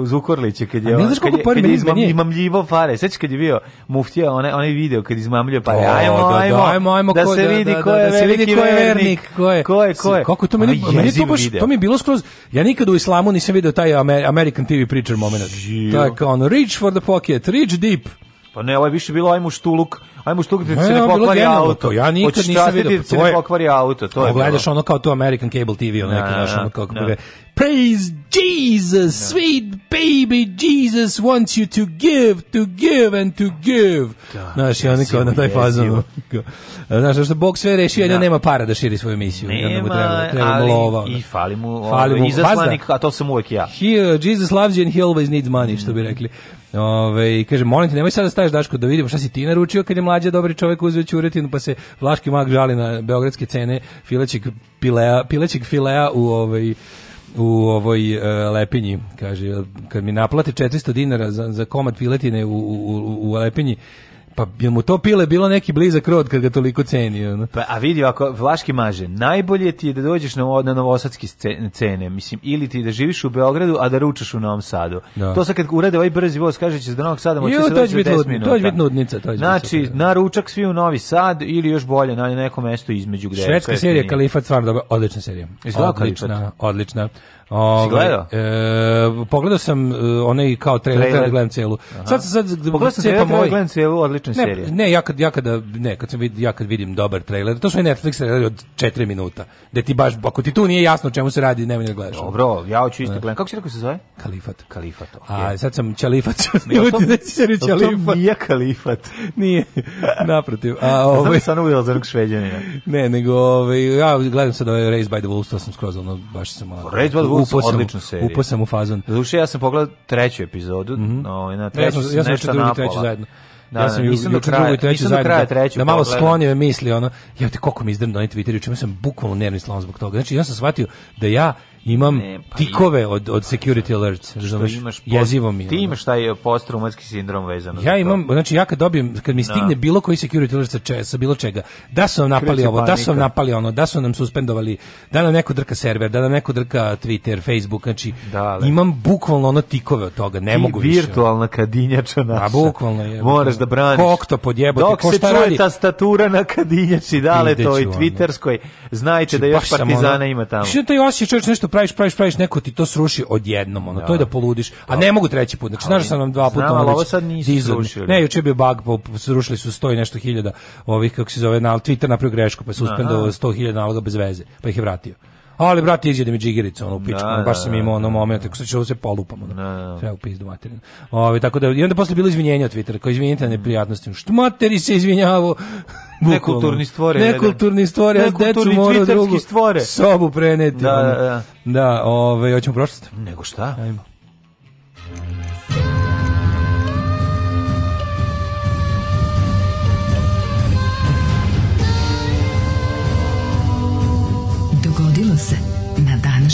Zukorlića kad je on znaš koliko pare izmam, imamljivo pare sećaš kad je bio muftija onaj onaj video kad izmamljuje pare ajmo ajmo ajmo ajmo da, da se vidi da, da, ko je da se vidi ko je vernik ko je ko je ko je kako to meni meni to baš to mi je bilo skroz ja nikad u islamu nisam video taj American TV preacher moment tako on reach for the pocket reach deep Pa ne, ovo je više bilo ajmo štuluk, ajmo štuluk da, da se ne pokvari auto. Ja nikad nisam vidio. To je pokvari auto, to je. Gledaš ono kao to American Cable TV, ono neki da, naš ono da. kako Praise Jesus, sweet baby Jesus wants you to give, to give and to give. Znaš, ja nikao na taj fazon. Znaš, što Bog sve rešio, ja nema para da širi svoju misiju. Nema, treba, treba ali lova. i fali mu, fali ovaj, mu izaslanik, a to sam uvek ja. He, uh, Jesus loves you and he always needs money, što bi mm. rekli. Ove, i kaže, molim te, nemoj sad da staješ Daško da vidimo šta si ti naručio kad je mlađa dobri čovjek uzeo ćuretinu, pa se vlaški mag žali na beogradske cene filećeg pilea, pilećeg filea u ovaj u ovoj uh, lepinji, kaže, kad mi naplati 400 dinara za, za komad piletine u, u, u, u lepinji, Pa bi mu to pile bilo neki blizak rod kad ga toliko ceni. Ono. Pa, a vidi, ako Vlaški maže, najbolje ti je da dođeš na, na novosadski cene, mislim, ili ti da živiš u Beogradu, a da ručaš u Novom Sadu. Da. To sad kad urade ovaj brzi voz, kaže će se do Novog Sada moći se doći za 10 minuta. To će biti nudnica. To će znači, biti da. na ručak svi u Novi Sad ili još bolje, na neko mesto između gde. Švedska serija Kalifat stvarno odlična serija. Izgleda odlična, odlična. Ovaj e, pogledao sam e, onaj kao trailer, trailer. gledam celu. Sad Sad sad pogledao sam trailer, moj... Ovaj- gledam celu, odlična ne, serija. Ne, ja kad ja kada ne, kad sam vid, ja kad vidim dobar trailer, to su i Netflix traileri od 4 minuta. Da ti baš ako ti tu nije jasno čemu se radi, nemoj da gledaš. Dobro, ja hoću isto gledam. Kako se rekao se zove? Kalifat. Kalifat. Okay. A sad sam Čalifat. Ljudi da se reče Čalifat. Nije Kalifat. Nije. Naprotiv. A ovaj sam uveo za nekog šveđanina. Ne, nego ovaj ja gledam sad ovaj Race by the Wolves, to sam skroz ono baš sam malo. Race by the upo sam, odličnu sam u fazon. Zduše, ja sam pogledao treću epizodu, mm -hmm. no, na treću, ovaj, ja sam, ja sam nešto drugu treću zajedno. Da, ja sam ju do kraja, i treću zajedno, kraja, treću, da, da malo sklonio me misli, ono, ja te koliko mi izdrno na Twitteru, čemu sam bukvalno nervni slon zbog toga. Znači, ja sam shvatio da ja Imam ne, pa tikove od, od security alerts, razumeš? Imaš post, Jezivo mi je. Ti imaš taj e, postraumatski sindrom vezano. Ja imam, znači ja kad dobijem, kad mi da. stigne no. bilo koji security alert sa, če, sa bilo čega, da su nam napali Kreće ovo, panika. da su nam napali ono, da su nam suspendovali, da nam neko drka server, da nam neko drka Twitter, Facebook, znači da, da. imam bukvalno ono tikove od toga, ne ti mogu više. virtualna kadinjača pa naša. A bukvalno je. Moraš da braniš. Kok to podjebote, Dok ko šta radi? Dok se čuje ta statura na kadinjači, dale to i twitterskoj, znajte znači, da još partizana ono, ima tamo. Što taj osjećaj nešto praviš, praviš, praviš, neko ti to sruši odjednom, ono, da. to je da, da poludiš. A da. ne mogu treći put. Znači, znaš da sam nam dva puta ono sad nisu dizel. Ne, juče je bio bug, pa srušili su sto i nešto hiljada ovih kako se zove na Twitter napravio grešku, pa je sto hiljada naloga bez veze, pa ih je vratio ali brate iđe da mi džigerica ono u pičku, da, baš sam da, imao ono da, da. moment, tako se čuo se polupam ono. Da, Sve u pizdu materinu. Ovaj tako da i onda posle bilo izvinjenje od Twittera, kao izvinite na mm. neprijatnosti. Što materi se izvinjavao. Nekulturni stvore. Nekulturni stvore, ja decu mora drugu stvore. sobu preneti. Da, da, da. Da, ovaj, hoćemo prošlost. Nego šta? Ajmo.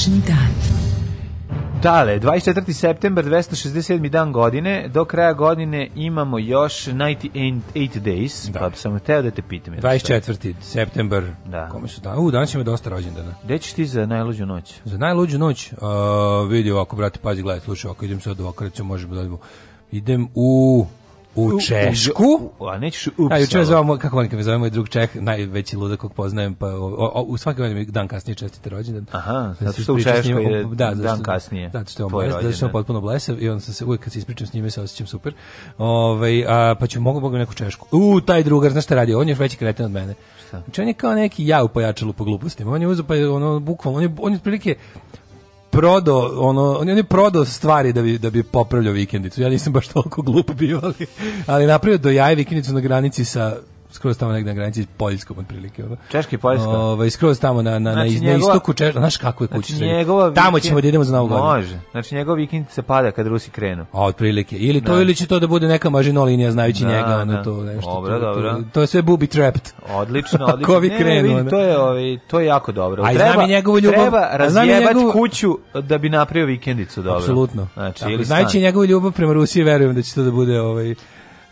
današnji dan. Dale, 24. september, 267. dan godine, do kraja godine imamo još 98 days, da. pa sam teo da te pitam. 24. september, da. kome su dan? U, danas ima dosta rođendana. Gde ćeš ti za najluđu noć? Za najluđu noć? Uh, vidi ovako, brate, pazi, gledaj, slušaj, ako idem sad ovako, recimo, možemo da idemo. Idem u u Češku. U, a nećeš u A juče zvao kako vam me zove moj drug Čeh, najveći ludak kog poznajem, pa o, o, u svaki godin dan kasnije čestite rođendan. Aha, znači, zato što u Češkoj je da, zato, dan kasnije. Da, zato što on bolest, zato što on potpuno blesav i on sam se uvijek kad se ispričam s njime se osećam super. Ovaj a pa ću mogu mogu neku Češku. U taj drugar, znaš šta radi, on je još veći kreten od mene. Šta? Znači on je kao neki ja u pojačalu po glupostima. On je uzeo pa ono bukvalno on je on je otprilike prodo, ono, on je prodao stvari da bi, da bi popravljao vikendicu. Ja nisam baš toliko glup bio, ali, ali napravio do jaje vikendicu na granici sa skroz tamo negde na granici s Poljskom otprilike. Češki Poljska. Ovaj skroz tamo na na znači, na, njegova, istoku Češke, znaš kako je znači, kući. Znači, njegova tamo ćemo da idemo za Novu godinu. Može. Znači njegov vikend se pada kad Rusi krenu. A otprilike. Ili to da. ili će to da bude neka mažino linija znajući da, njega, ono da. to nešto. Dobro, to, dobro. To, to je sve bubi trapped. Odlično, odlično. Kovi krenu. Ne, to je ovaj to je jako dobro. A treba, znam njegovu ljubav. Treba razjebati njegov... kuću da bi napravio vikendicu, dobro. Apsolutno. Znači, ili znači njegovu ljubav prema Rusiji, verujem da će to da bude ovaj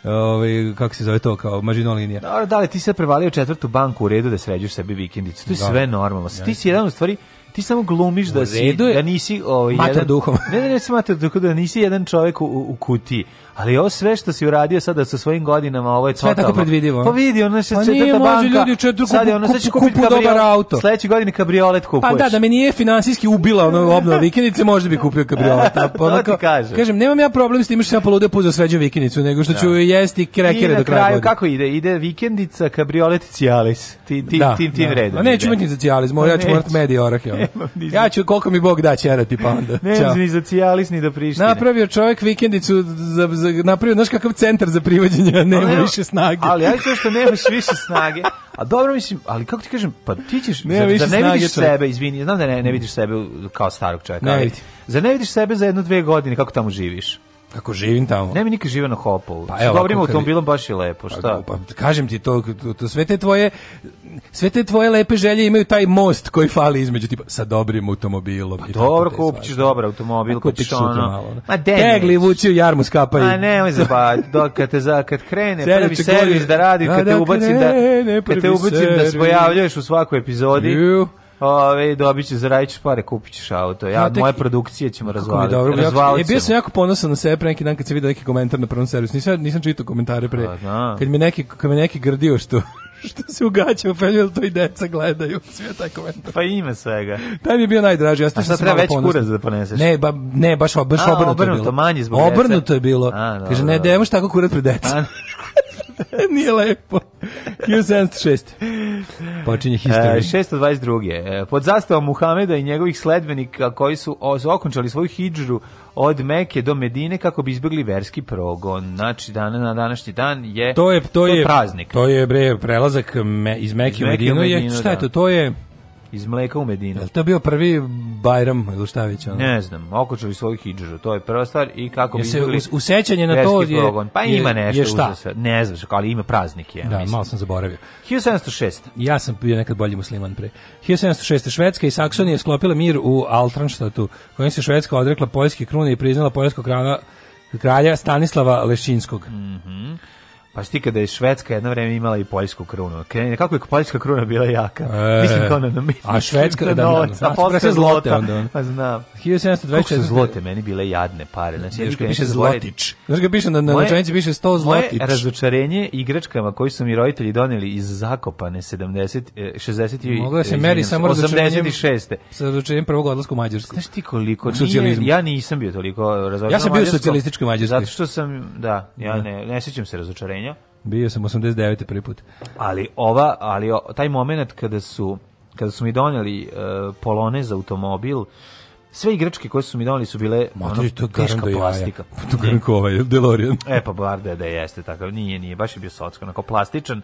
ovaj kako se zove to kao mažino linija. Da, da li ti se prevalio četvrtu banku u redu da sređuješ sebi vikendicu. To je da. sve normalno. Ja. Ti si jedan u stvari ti samo glumiš da si da nisi ovaj jedan duhom. ne, ne, ne, si mater duhom, da nisi jedan čovjek u, u kutiji, Ali ovo sve što si uradio sada sa svojim godinama, ovo je totalno. Sve tako predvidivo. Pa vidi, ono što će pa banka. Ljudi, če, drugu, sad je ono, sad će kupiti kupu kabriolet, dobar auto. Sledeće godine kabriolet kupuješ. Pa da, da me nije finansijski ubila ono obnova vikendice, možda bi kupio kabriolet. Da, pa onako, kažem. kažem, nemam ja problem s tim što sam ja polude puzo sveđu vikendicu, nego što ću da. jesti krekere do kraja. I na kraju, godine. kako ide? Ide vikendica, kabriolet, cijalis. Ti, ti, da, tim, ti da. redom. A neću imati za cijalis, ja ću morati medi orah. Ja ću, koliko mi Bog da, ćerati pa onda. Neću ni za cijalis, ni da Prištine. Napravio čovjek vikendicu za za, napravio, naš kakav centar za privođenje, a nema ali, više snage. Ali ja to što nemaš više snage. A dobro mislim, ali kako ti kažem, pa ti ćeš ne, za, da ne vidiš sebe, izvini, znam da ne, ne vidiš sebe kao starog čovjeka. Ne vidi. Za ne vidiš sebe za jedno dve godine kako tamo živiš. Kako živim tamo? Ne mi nikad živa na Hopovu. Pa, evo, dobrim automobilom baš je lepo, pa šta? Pa, pa, kažem ti to, to, to, sve te tvoje sve te tvoje lepe želje imaju taj most koji fali između tipa sa dobrim automobilom. Pa dobro, kupiš dobar automobil, kupiš ono. Ma Tegli vuci u jarmu skapaj. A nemoj zabaviti, dok kad te za kad krene Sreće prvi servis da radi, kad te ubacim da kad te da, ubaci da-, da se pojavljuješ u svakoj epizodi. Ove, dobit ćeš, zaradit ćeš pare, kupit ćeš auto. Ja, ja tek, moje produkcije ćemo razvaliti. Dobro, ja, je, bio sam jako ponosan na sebe pre neki dan kad sam vidio neki komentar na prvom servisu. Nisam, nisam čitao komentare pre. A, pa, da. kad, mi neki, kad mi neki grdio što što se ugaća u pelju, to i deca gledaju. Sve taj komentar. Pa ime svega. Taj mi je bio najdraži. Ja A šta treba veći kurac da poneseš? Ne, ba, ne baš, baš A, obrnuto, obrnuto je bilo. Obrnuto je bilo. A, dobro, Kaže, ne, demoš tako kurac pred deca. Nije lepo. 1706. Počinje historija. E, 622. E, pod zastavom Muhameda i njegovih sledbenika koji su okončali svoju hidžru od Mekke do Medine kako bi izbjegli verski progon. Znači dan na današnji dan je to je to je, to je praznik. To je bre prelazak me, iz Mekke u Medinu, Medinu je šta je da. to? To je Iz mleka u Medinu. Jel to bio prvi Bajram ili ono? Ne znam, okočili svoju hidžu, to je prva stvar i kako bi se usećanje na to je progon. pa je, ima nešto je šta? Sve. Ne znaš, ali ima praznik je. Ja, da, mislim. malo sam zaboravio. 1706. Ja sam bio nekad bolji musliman pre. 1706. Švedska i Saksonija sklopila mir u Altranstatu, kojim se Švedska odrekla poljske krune i priznala poljskog kralja Stanislava Lešinskog. Mhm. Mm Pa što ti kada je Švedska jedno vreme imala i poljsku krunu. Kako je poljska kruna bila jaka? E, mislim kao da na mislim, A Švedska da, da, novac, da, da, da, zlote onda. Pa znam. 1724. Kako su zlote meni bile jadne pare. Znači, Znaš ga piše zlotić. Znaš ga piše na, na piše 100 zlotić. Moje razočarenje igračkama koji su mi roditelji doneli iz Zakopane 70, 60 e, i... Mogla se meri samo razočarenjem... 86. Sa razočarenjem prvog odlaska u Mađarsku. Znaš ti koliko... Nije, ja nisam bio toliko razočaran. Ja sam bio u socijalističkoj Mađarskoj. Zato što sam... Da, ja da. ne, ne sećam se razočarenja Bio sam 89. prvi put. Ali ova, ali o, taj moment kada su kada su mi doneli uh, polone za automobil, sve igračke koje su mi doneli su bile Mater, ono, to teška da plastika. To kako ovaj DeLorean. E pa bar da, da jeste takav, nije, nije, baš je bio socko, onako plastičan.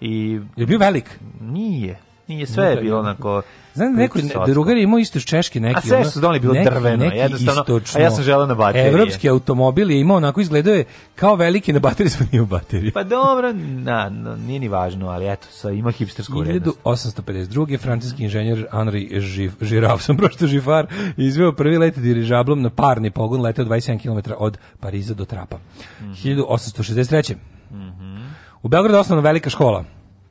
I, je bio velik? Nije, nije, sve je bilo onako... Znam, da neko drugar je imao isto češki neki. A sve su donali bilo drveno, jednostavno, istočno, a ja sam želeo na baterije. Evropski automobil je imao onako, izgledao je kao veliki na baterije, smo nije u bateriju. Pa dobro, na, no, nije ni važno, ali eto, sa, ima hipstersku vrednost. 1852. francuski inženjer Henri Žif, Žirav, sam prošto Žifar, izveo prvi let dirižablom na parni pogon, letao 27 km od Pariza do Trapa. Mm -hmm. 1863. Mm -hmm. U Beogradu osnovna velika škola.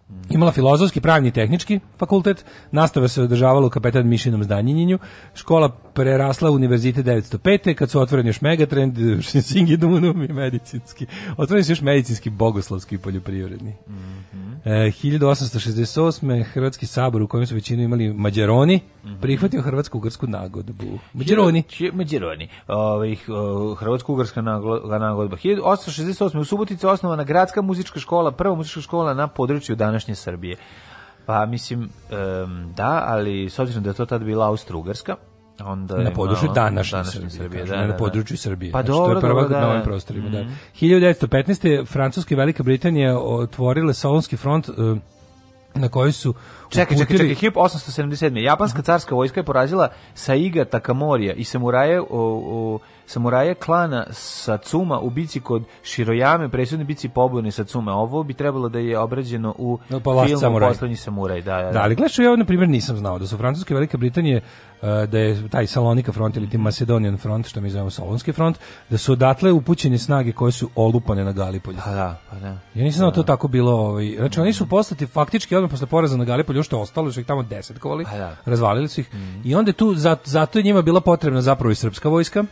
Mm. Imala filozofski, pravni i tehnički fakultet, nastava se održavala u kapetan Mišinom zdanjenjenju, škola prerasla u univerzitet 905. kad su otvoreni još megatrend, Singidunum i medicinski. Otvoreni su još medicinski, bogoslovski i poljoprivredni. Mm -hmm e, 1868. Hrvatski sabor u kojem su većinu imali Mađaroni mhm. prihvatio Hrvatsko-Ugarsku nagodbu. Mađaroni. Mađaroni. Ovaj, Hrvatsko-Ugarska nagodba. 1868. u Subotici osnovana gradska muzička škola, prva muzička škola na području današnje Srbije. Pa mislim, um, da, ali s obzirom da je to tad bila Austro-Ugarska, onda na području današnje, današnje Srbije, Srbije kažu, da da, da, da, na da. području Srbije. Pa znači, dobro, to je prva dobro, na prostorima, mm -hmm. da. 1915. Mhm. Francuska i Velika Britanija otvorile Solonski front e, na koji su Čekaj, čekaj, čekaj, čekaj, Japanska carska vojska je porazila Saiga Takamorija i samuraje u, u samuraja klana Satsuma u bici kod Shirojame, presudni bici pobune Satsume. Ovo bi trebalo da je obrađeno u pa filmu samuraj. Poslednji samuraj. Da, da, da. da. ali gledaš, ja na primjer nisam znao da su Francuske i Velika Britanije da je taj Salonika front ili ti Macedonian front, što mi zovemo Solonski front, da su odatle upućene snage koje su olupane na Galipolju. Pa da, pa da. Ja nisam znao da, to tako bilo. Ovaj, znači, oni su postati faktički odmah posle poraza na Galipolju, što je ostalo, što ih tamo desetkovali, pa da. razvalili su ih. Mm. I onda tu, zato, je njima bila potrebna zapravo i srpska vojska,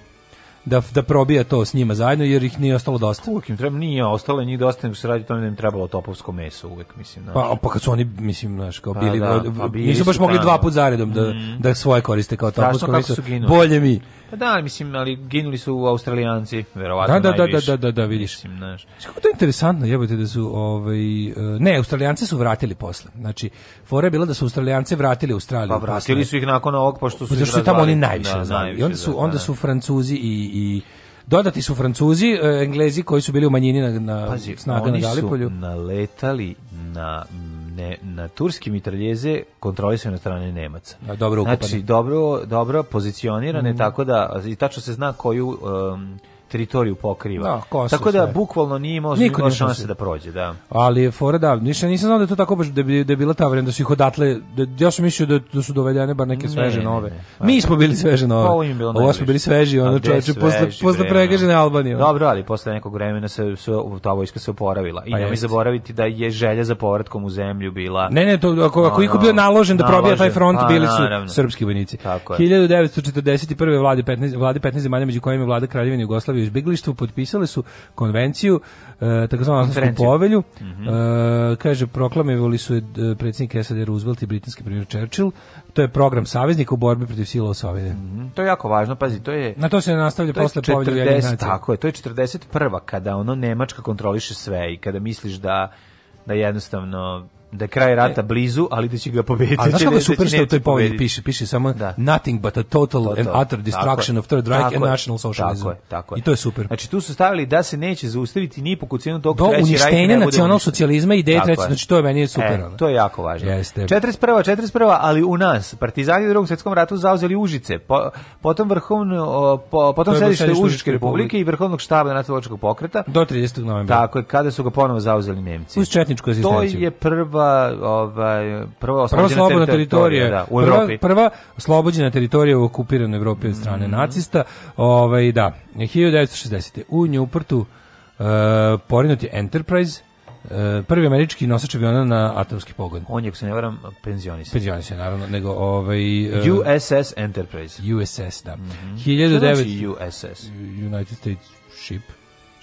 da, da probija to s njima zajedno, jer ih nije ostalo dosta. Uvijek im treba, nije ostalo njih dosta, nego se radi tome da im trebalo topovsko meso uvek mislim. No. Pa, pa kad su oni, mislim, znaš, kao pa bili, pa, da, pa bili nisu baš mogli dva put zaredom da, mm. da svoje koriste kao topovsko meso. Bolje mi. Pa da, mislim, ali ginuli su Australijanci, verovatno da, da, da najviše. Da, da, da, da, vidiš. Mislim, znaš. Kako to je interesantno, jebate da su, ovaj, e, ne, Australijance su vratili posle. Znači, fora je bila da su Australijance vratili Australiju. Pa vratili posle. su ih nakon ovog, pošto su... Pa, zašto tamo oni najviše, da, najviše I onda su, da, onda da. su Francuzi i i Dodati su Francuzi, e, Englezi koji su bili u manjini na, na snaga na Galipolju. Oni su naletali na, ne, na turske mitraljeze kontrolisane na strane Nemaca. A, dobro ukupani. Znači, dobro, dobro pozicionirane, mm. tako da i tačno se zna koju... Um, teritoriju pokriva. Da, tako da sve. bukvalno nije imao Niko nije šanse da prođe, da. Ali je fora da, ništa nisam znao da je to tako baš da bi da je bila ta vremena da su ih odatle da, ja sam mislio da, da su dovedene bar neke sveže ne, nove. Ne, ne, Mi smo bili sveže nove. Pa ovo, im Ovo smo bili sveži, ono pa čoveče posle posle da. pregažene Albanije. Dobro, ali posle nekog vremena se se ta vojska se oporavila. I pa mi zaboraviti da je želja za povratkom u zemlju bila. Ne, ne, to ako ako iko bio naložen da probije taj front, bili su srpski vojnici. 1941. vlade 15 vlade 15 zemalja među kojima je vlada Kraljevine Jugoslavije u izbeglištvu potpisale su konvenciju e, takozvanu takozvanu povelju. Mm -hmm. e, kaže proklamovali su je predsjednik SAD Roosevelt i britanski premijer Churchill. To je program saveznika u borbi protiv sila osovine. Mm -hmm. To je jako važno, pazi, to je Na to se nastavlja to posle povelje Tako je, to je 41. kada ono Nemačka kontroliše sve i kada misliš da da jednostavno da je kraj e. rata blizu, ali da će ga pobediti. A znaš kako je da super što u toj povelji piše? Piše samo da. nothing but a total, total. and utter destruction tako of Third Reich and je. national socialism. Tako je, tako je. I to je super. Znači tu su stavili da se neće zaustaviti ni po cijenu tog Do uništenja nacional socijalizma i ideje treće, znači to je meni super. E, to je jako važno. Jeste. 41. 41. ali u nas, partizani u drugom svjetskom ratu zauzeli Užice, po, potom vrhovno, po, potom sedište Užičke republike i vrhovnog štaba nacionalnog pokreta. Do 30. novembra. Tako je, kada su ga ponovo zauzeli Nemci. Uz četničku To je prva prva ovaj prva oslobođena, prva slobodna teritorija, da, u prva, Evropi. Prva oslobođena teritorija u okupiranoj Evropi od strane mm -hmm. nacista. Ovaj da, 1960. u Newportu uh, porinut je Enterprise e, prvi američki nosač aviona na atomski pogon. On je, ako se ne varam, penzionisan. Penzionisan, naravno, nego ovaj... Uh, e, USS Enterprise. USS, da. Mm -hmm. 1909... Znači USS? United States Ship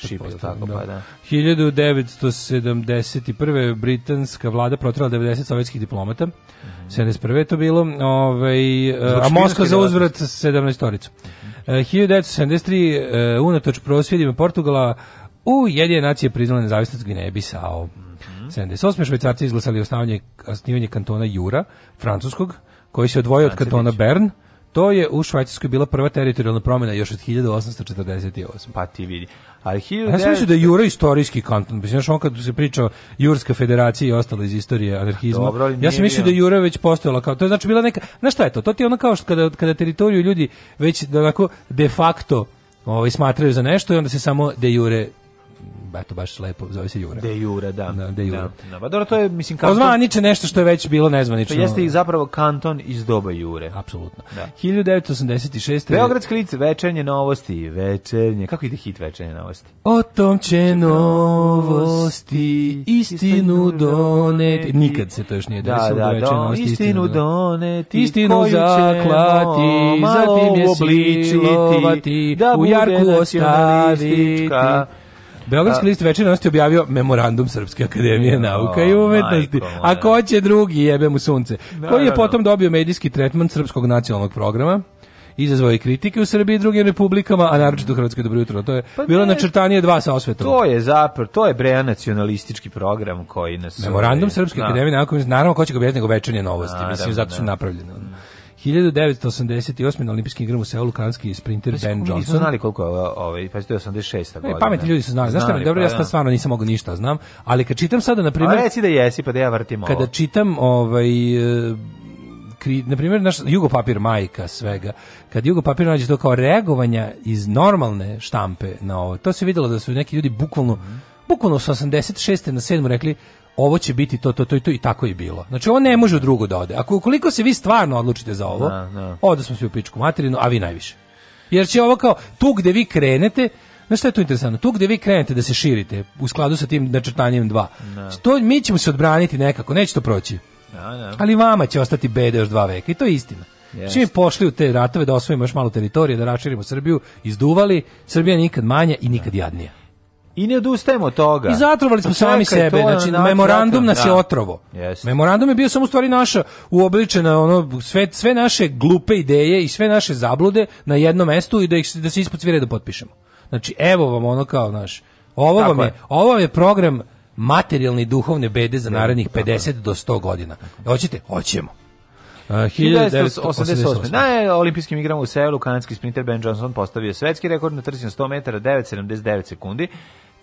šip, tako, da. pa da. 1971. britanska vlada protrala 90 sovjetskih diplomata. Mm -hmm. 71. to bilo. Ovaj, a Moskva za uzvrat 17 toricu. Mm -hmm. 1973. Uh, unatoč prosvjedima Portugala u jedine nacije priznala nezavisnost Gvineje Bisao. Mm -hmm. 78. švajcarci izglasali osnivanje, osnivanje kantona Jura, francuskog, koji se odvoje od kantona Bern. To je u Švajcarskoj bila prva teritorijalna promjena još od 1848. Pa ti vidi. Ali 1900... Ja sam mislio da je Jura istorijski kanton. Mislim, znaš, on kad se pričao Jurska federacija i ostalo iz istorije anarhizma, Dobro, ja sam mislio da je Jura već postojala. Kao, to je znači bila neka... Znaš šta je to? To ti je ono kao što kada, kada teritoriju ljudi već da onako de facto ovaj, smatraju za nešto i onda se samo de jure eto baš lepo zove se Jura. De Jura, da. Da, de Jura. Da, da. Pa dobro, to je mislim kanton. Ozvaniče nešto što je već bilo nezvanično. To jeste i zapravo kanton iz doba Jure. Apsolutno. Da. 1986. Beogradske lice večernje novosti, večernje. Kako ide hit večernje novosti? O tom će novosti istinu doneti. Nikad se to još nije desilo. Da, da, da, istinu doneti. Istinu zaklati, zatim je da u jarku da ostaviti. Beogradski list večernosti objavio memorandum Srpske akademije nauka i umetnosti. A ko će drugi, jebe mu sunce. Da, koji je da, da. potom dobio medijski tretman Srpskog nacionalnog programa izazvao je kritike u Srbiji i drugim republikama, a naročito u Hrvatskoj dobro jutro. To je pa bilo ne, načrtanje dva sa osvetom. To je zapravo, to je breja nacionalistički program koji nas... Memorandum Srpske akademije, naravno ko će ga objasniti nego večernje novosti, da, mislim, da, zato su napravljene. 1988. na olimpijskim igram u Seulu kanski sprinter Ben Johnson. Nisu znali koliko je ovaj, pa to je 86. godine. E, pametni ljudi su znali. Znaš šta mi, dobro, pa, ja da. sad stvarno nisam mogao ništa, da znam, ali kad čitam sada, na primjer... A reci da jesi, pa da ja vrtim ovo. Kada čitam, ovaj, e, kri, na primjer, naš jugopapir majka svega, kad jugopapir nađe to kao reagovanja iz normalne štampe na ovo, to se videlo da su neki ljudi bukvalno, bukvalno sa 86. na 7. rekli, ovo će biti to, to, to i to i tako je bilo. Znači ovo ne može u drugo da ode. Ako ukoliko se vi stvarno odlučite za ovo, da, da. ovdje smo svi u pičku materinu, a vi najviše. Jer će ovo kao, tu gde vi krenete, Znaš što je to interesantno? Tu gde vi krenete da se širite u skladu sa tim načrtanjem 2, da. to, mi ćemo se odbraniti nekako, neće to proći. Da, da. Ali vama će ostati bede još dva veka i to je istina. Yes. Mi pošli u te ratove da osvojimo još malo teritorije, da račirimo Srbiju, izduvali, Srbija nikad manja i nikad jadnija. I ne odustajemo od toga. I zatrovali smo pa sami sebe, znači na, memorandum nas je da, otrovo. Yes. Memorandum je bio samo stvari naša uobličena ono sve sve naše glupe ideje i sve naše zablude na jednom mestu i da ih da se ispod svire da potpišemo. Znači evo vam ono kao naš. Ovo vam je, je, ovo je program materijalne i duhovne bede za narednih 50 do 100 godina. Hoćete? Hoćemo. 1988. Na olimpijskim igrama u Seulu kanadski sprinter Ben Johnson postavio svetski rekord na trci na 100 metara 9,79 sekundi.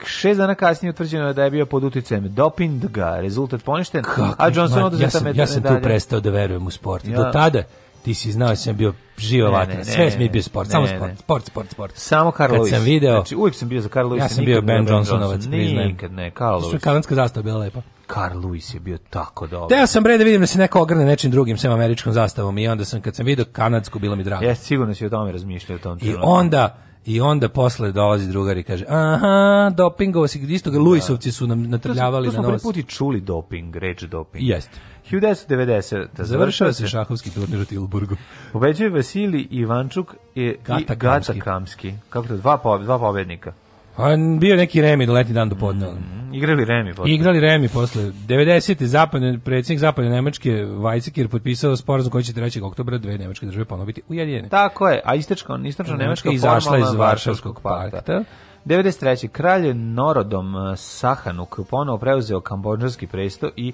Šest dana kasnije utvrđeno je da je bio pod uticajem dopinga, rezultat poništen, Kako, a Johnson oduzeta medalja. Ja sam, ja sam tu prestao da verujem u sport. Ja. Do tada ti si znao da sam bio živa vatra. Sve mi je bio sport, samo sport, sport, sport, sport. Samo Karl Kad sam video... Znači, uvijek sam bio za Karl Lewis. Ja sam bio Ben Johnsonovac, priznajem. Nikad ne, Karl Lewis. Kanadska zastava bila lepa. Karl Lewis je bio tako dobar. Teo sam bre da vidim da se neko ogrne nečim drugim sem američkom zastavom i onda sam kad sam video kanadsku bilo mi drago. Jesi sigurno si o tome razmišljao o tom. I onda i onda posle dolazi drugar i kaže aha, dopingovo si, isto ga da. Luisovci su nam natrljavali na nos. To smo na prvi puti čuli doping, reč doping. Jeste. 1990. Završava se šahovski turnir u Tilburgu. Pobeđuje Vasili Ivančuk i Gata, i Gata Kamski. Kako to? Dva, po, dva pobednika. A pa, bio neki remi do da leti dan do podne. Mm, igrali remi posle. Igrali remi posle. 90. zapadne, predsjednik zapadne Nemačke Weizsäcker potpisao sporazum koji će 3. oktobra dve Nemačke države ponovno biti ujedinjene. Tako je, a istočno, istočna Nemačka, izašla iz Varšavskog pakta. 93. kralj Norodom eh, Sahanuk ponovo preuzeo kambodžanski presto i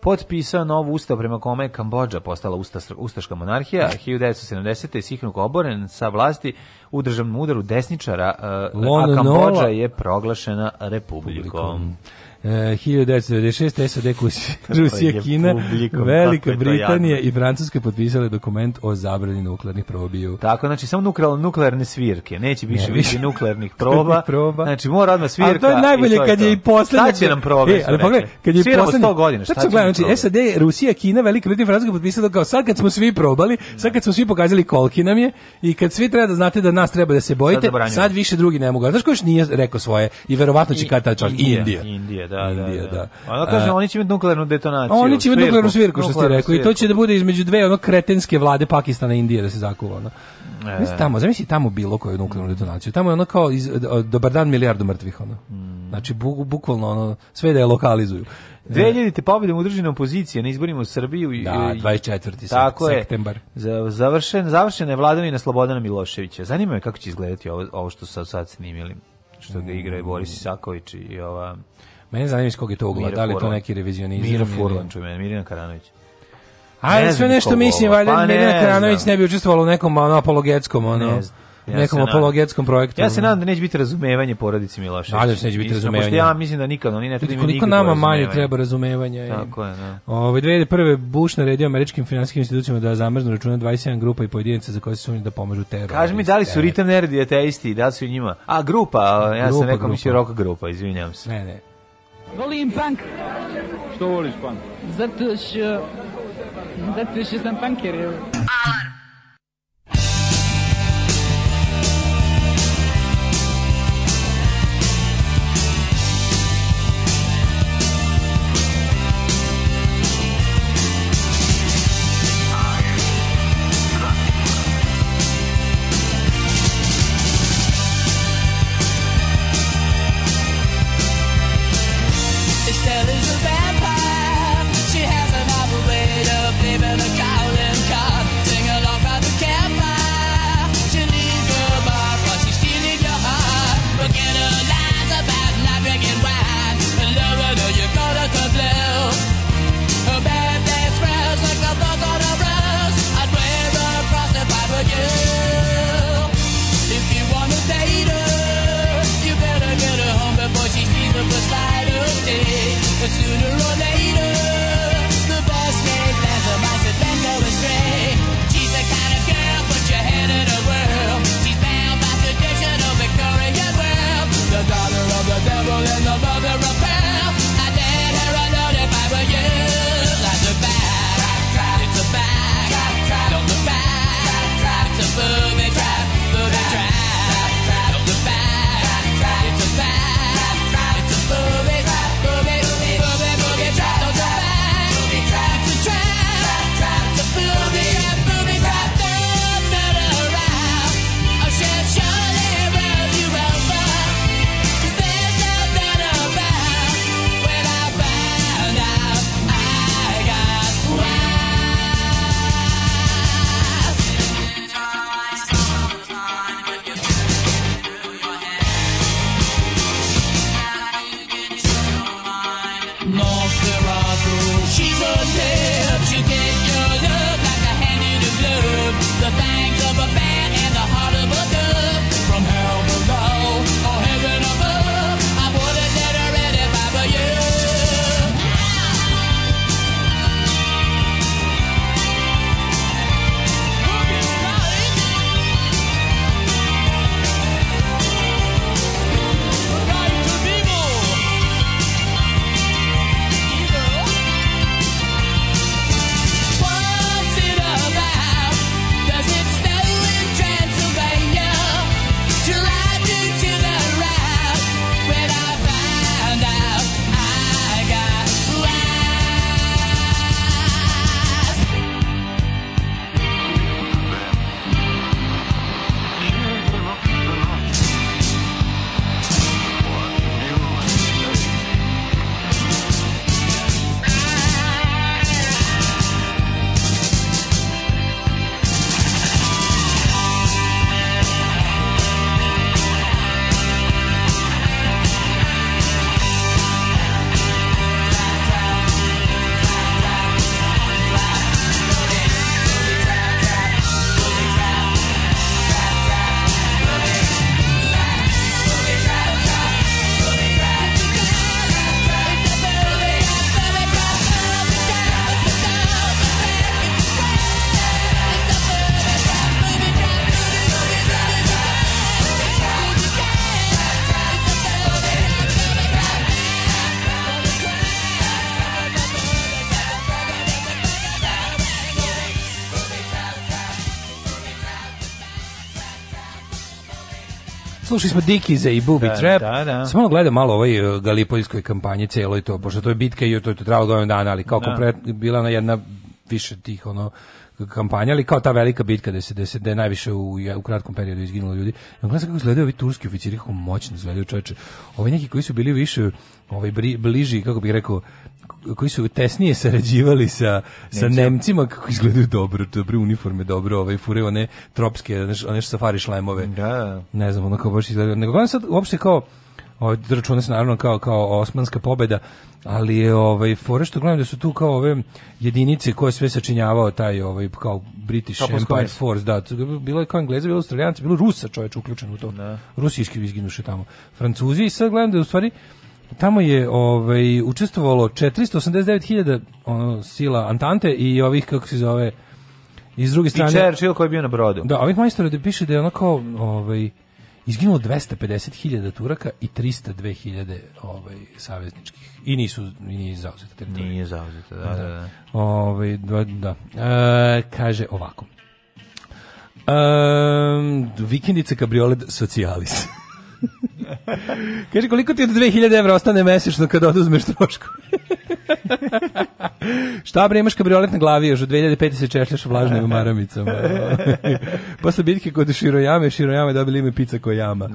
potpisao novu ustav prema kome je Kambodža postala ustas, ustaška monarhija 1970. je Sihnuk oboren sa vlasti u državnom udaru desničara, e, a Kambodža je proglašena republikom. Uh, 1996. SAD, Rusija, Kina, Velika Britanija i Francuska potpisale dokument o zabrani nuklearnih probiju. Tako, znači samo nuklearno nuklearne svirke, neće više ne, više nuklearnih proba. proba. Znači mora odmah svirka. A to je najbolje to kad je i poslednje. Šta će nam probe? E, ali pogledaj, kad je Sviramo poslednja. 100 godina, šta će gledam, znači SAD, Rusija, Kina, Velika Britanija i Francuska potpisale kao sad kad smo svi probali, sad kad smo svi pokazali koliki nam je i kad svi treba da znate da nas treba da se bojite, sad, sad više drugi ne mogu. Znaš ko još nije rekao svoje i verovatno će kad ta čak Indija. Indija da, da Indije, da. da. Ono kaže, oni će imati nuklearnu detonaciju. Oni će imati nuklearnu svirku, što ste rekli. I to će da bude između dve ono kretenske vlade Pakistana i Indije da se zakuva. Ono. E. Mislim, tamo, zamisli tamo bilo koju nuklearnu detonaciju. Tamo je ono kao iz, dobar dan milijardu mrtvih. Ono. Mm. Znači, bu, bukvalno ono, sve da je lokalizuju. 2000. E. pobedom udružene opozicije na izborima u Srbiji. Da, 24. Tako septembar. Je, završen, završena je vladavina Slobodana Miloševića. Zanima me kako će izgledati ovo, ovo što sad, sad snimili, što ga igra i Boris Isaković i ova... Mene zanima iz kog je to ugla, da li to neki revizionizam. Mira Furlan, čuj mene, Mirjana Karanović. Ajde, ne sve nešto mislim, valjda pa Mirjana Karanović ne bi učestvovala u nekom ono, apologetskom, ono... Ne Ja nekom apologetskom projektu. Ja se nadam da neće biti razumevanje porodici Milošević. da se neće biti razumevanje. Pošto ja mislim da nikad oni ne treba nikad Koliko nama manje treba razumevanja. Tako je, da. Ove, ovaj, 2001. Bush naredio američkim finansijskim institucijama da zamrznu računa 27 grupa i pojedinaca za koje se sumnju da pomažu teror. Kaži mi da li su Ritam Nerdi ateisti, da li su njima? A, grupa, ja grupa, sam rekao mi široka grupa, izvinjam se. Ne, ne. Голый панк. Что, Олег, панк? Zato što... Zato što sam panker, evo. Alarm! and the mother of pain. slušali smo Dikize i Bubi da, da Trap. Da, da. Samo gledam malo ovaj galipoljskoj kampanji celoj to, pošto to je bitka i to je to trajalo godinu dana, ali kao da. komplet bila na jedna više tih ono kampanja, ali kao ta velika bitka gde se da se da najviše u, u kratkom periodu izginulo ljudi. Na glas kako izgledaju ovi turski oficiri kako moćno izgledaju čoveče. Ovi neki koji su bili više ovaj bliži kako bih rekao koji su tesnije sarađivali sa Nemci. sa Nemcima kako izgledaju dobro, dobre uniforme, dobro, ovaj fure one tropske, one safari šlemove. Da. Ne znam, ono kao baš izgleda. Nego gledam sad uopšte kao ovaj računa se naravno kao kao osmanska pobeda, ali je ovaj fore što gledam da su tu kao ove jedinice koje sve sačinjavao taj ovaj kao British Top Empire Square. Force, da, bilo je kao Engleza, bilo Australijanci, bilo Rusa čoveč uključen u to. Da. Rusijski izginuše tamo. Francuzi i sad gledam da u stvari Tamo je ovaj, učestvovalo 489.000 sila Antante i ovih, kako se zove, iz druge strane... I Churchill koji je bio na brodu. Da, ovih majstora da piše da je ono kao, ovaj, izginulo 250.000 Turaka i 302.000 ovaj, savezničkih. I nisu, i nije zauzeta teritorija. Nije zauzeta, da, da. da. da. Ovaj, da, da. E, kaže ovako. Ehm, vikendice kabriolet socialis. Kaže, koliko ti od 2000 evra ostane mesečno kada oduzmeš trošku? Šta bre, imaš kabriolet na glavi još, od 2005. se češljaš u vlažnim maramicama. Posle bitke kod Širojame, Širojame dobili ime pizza ko jama. Da,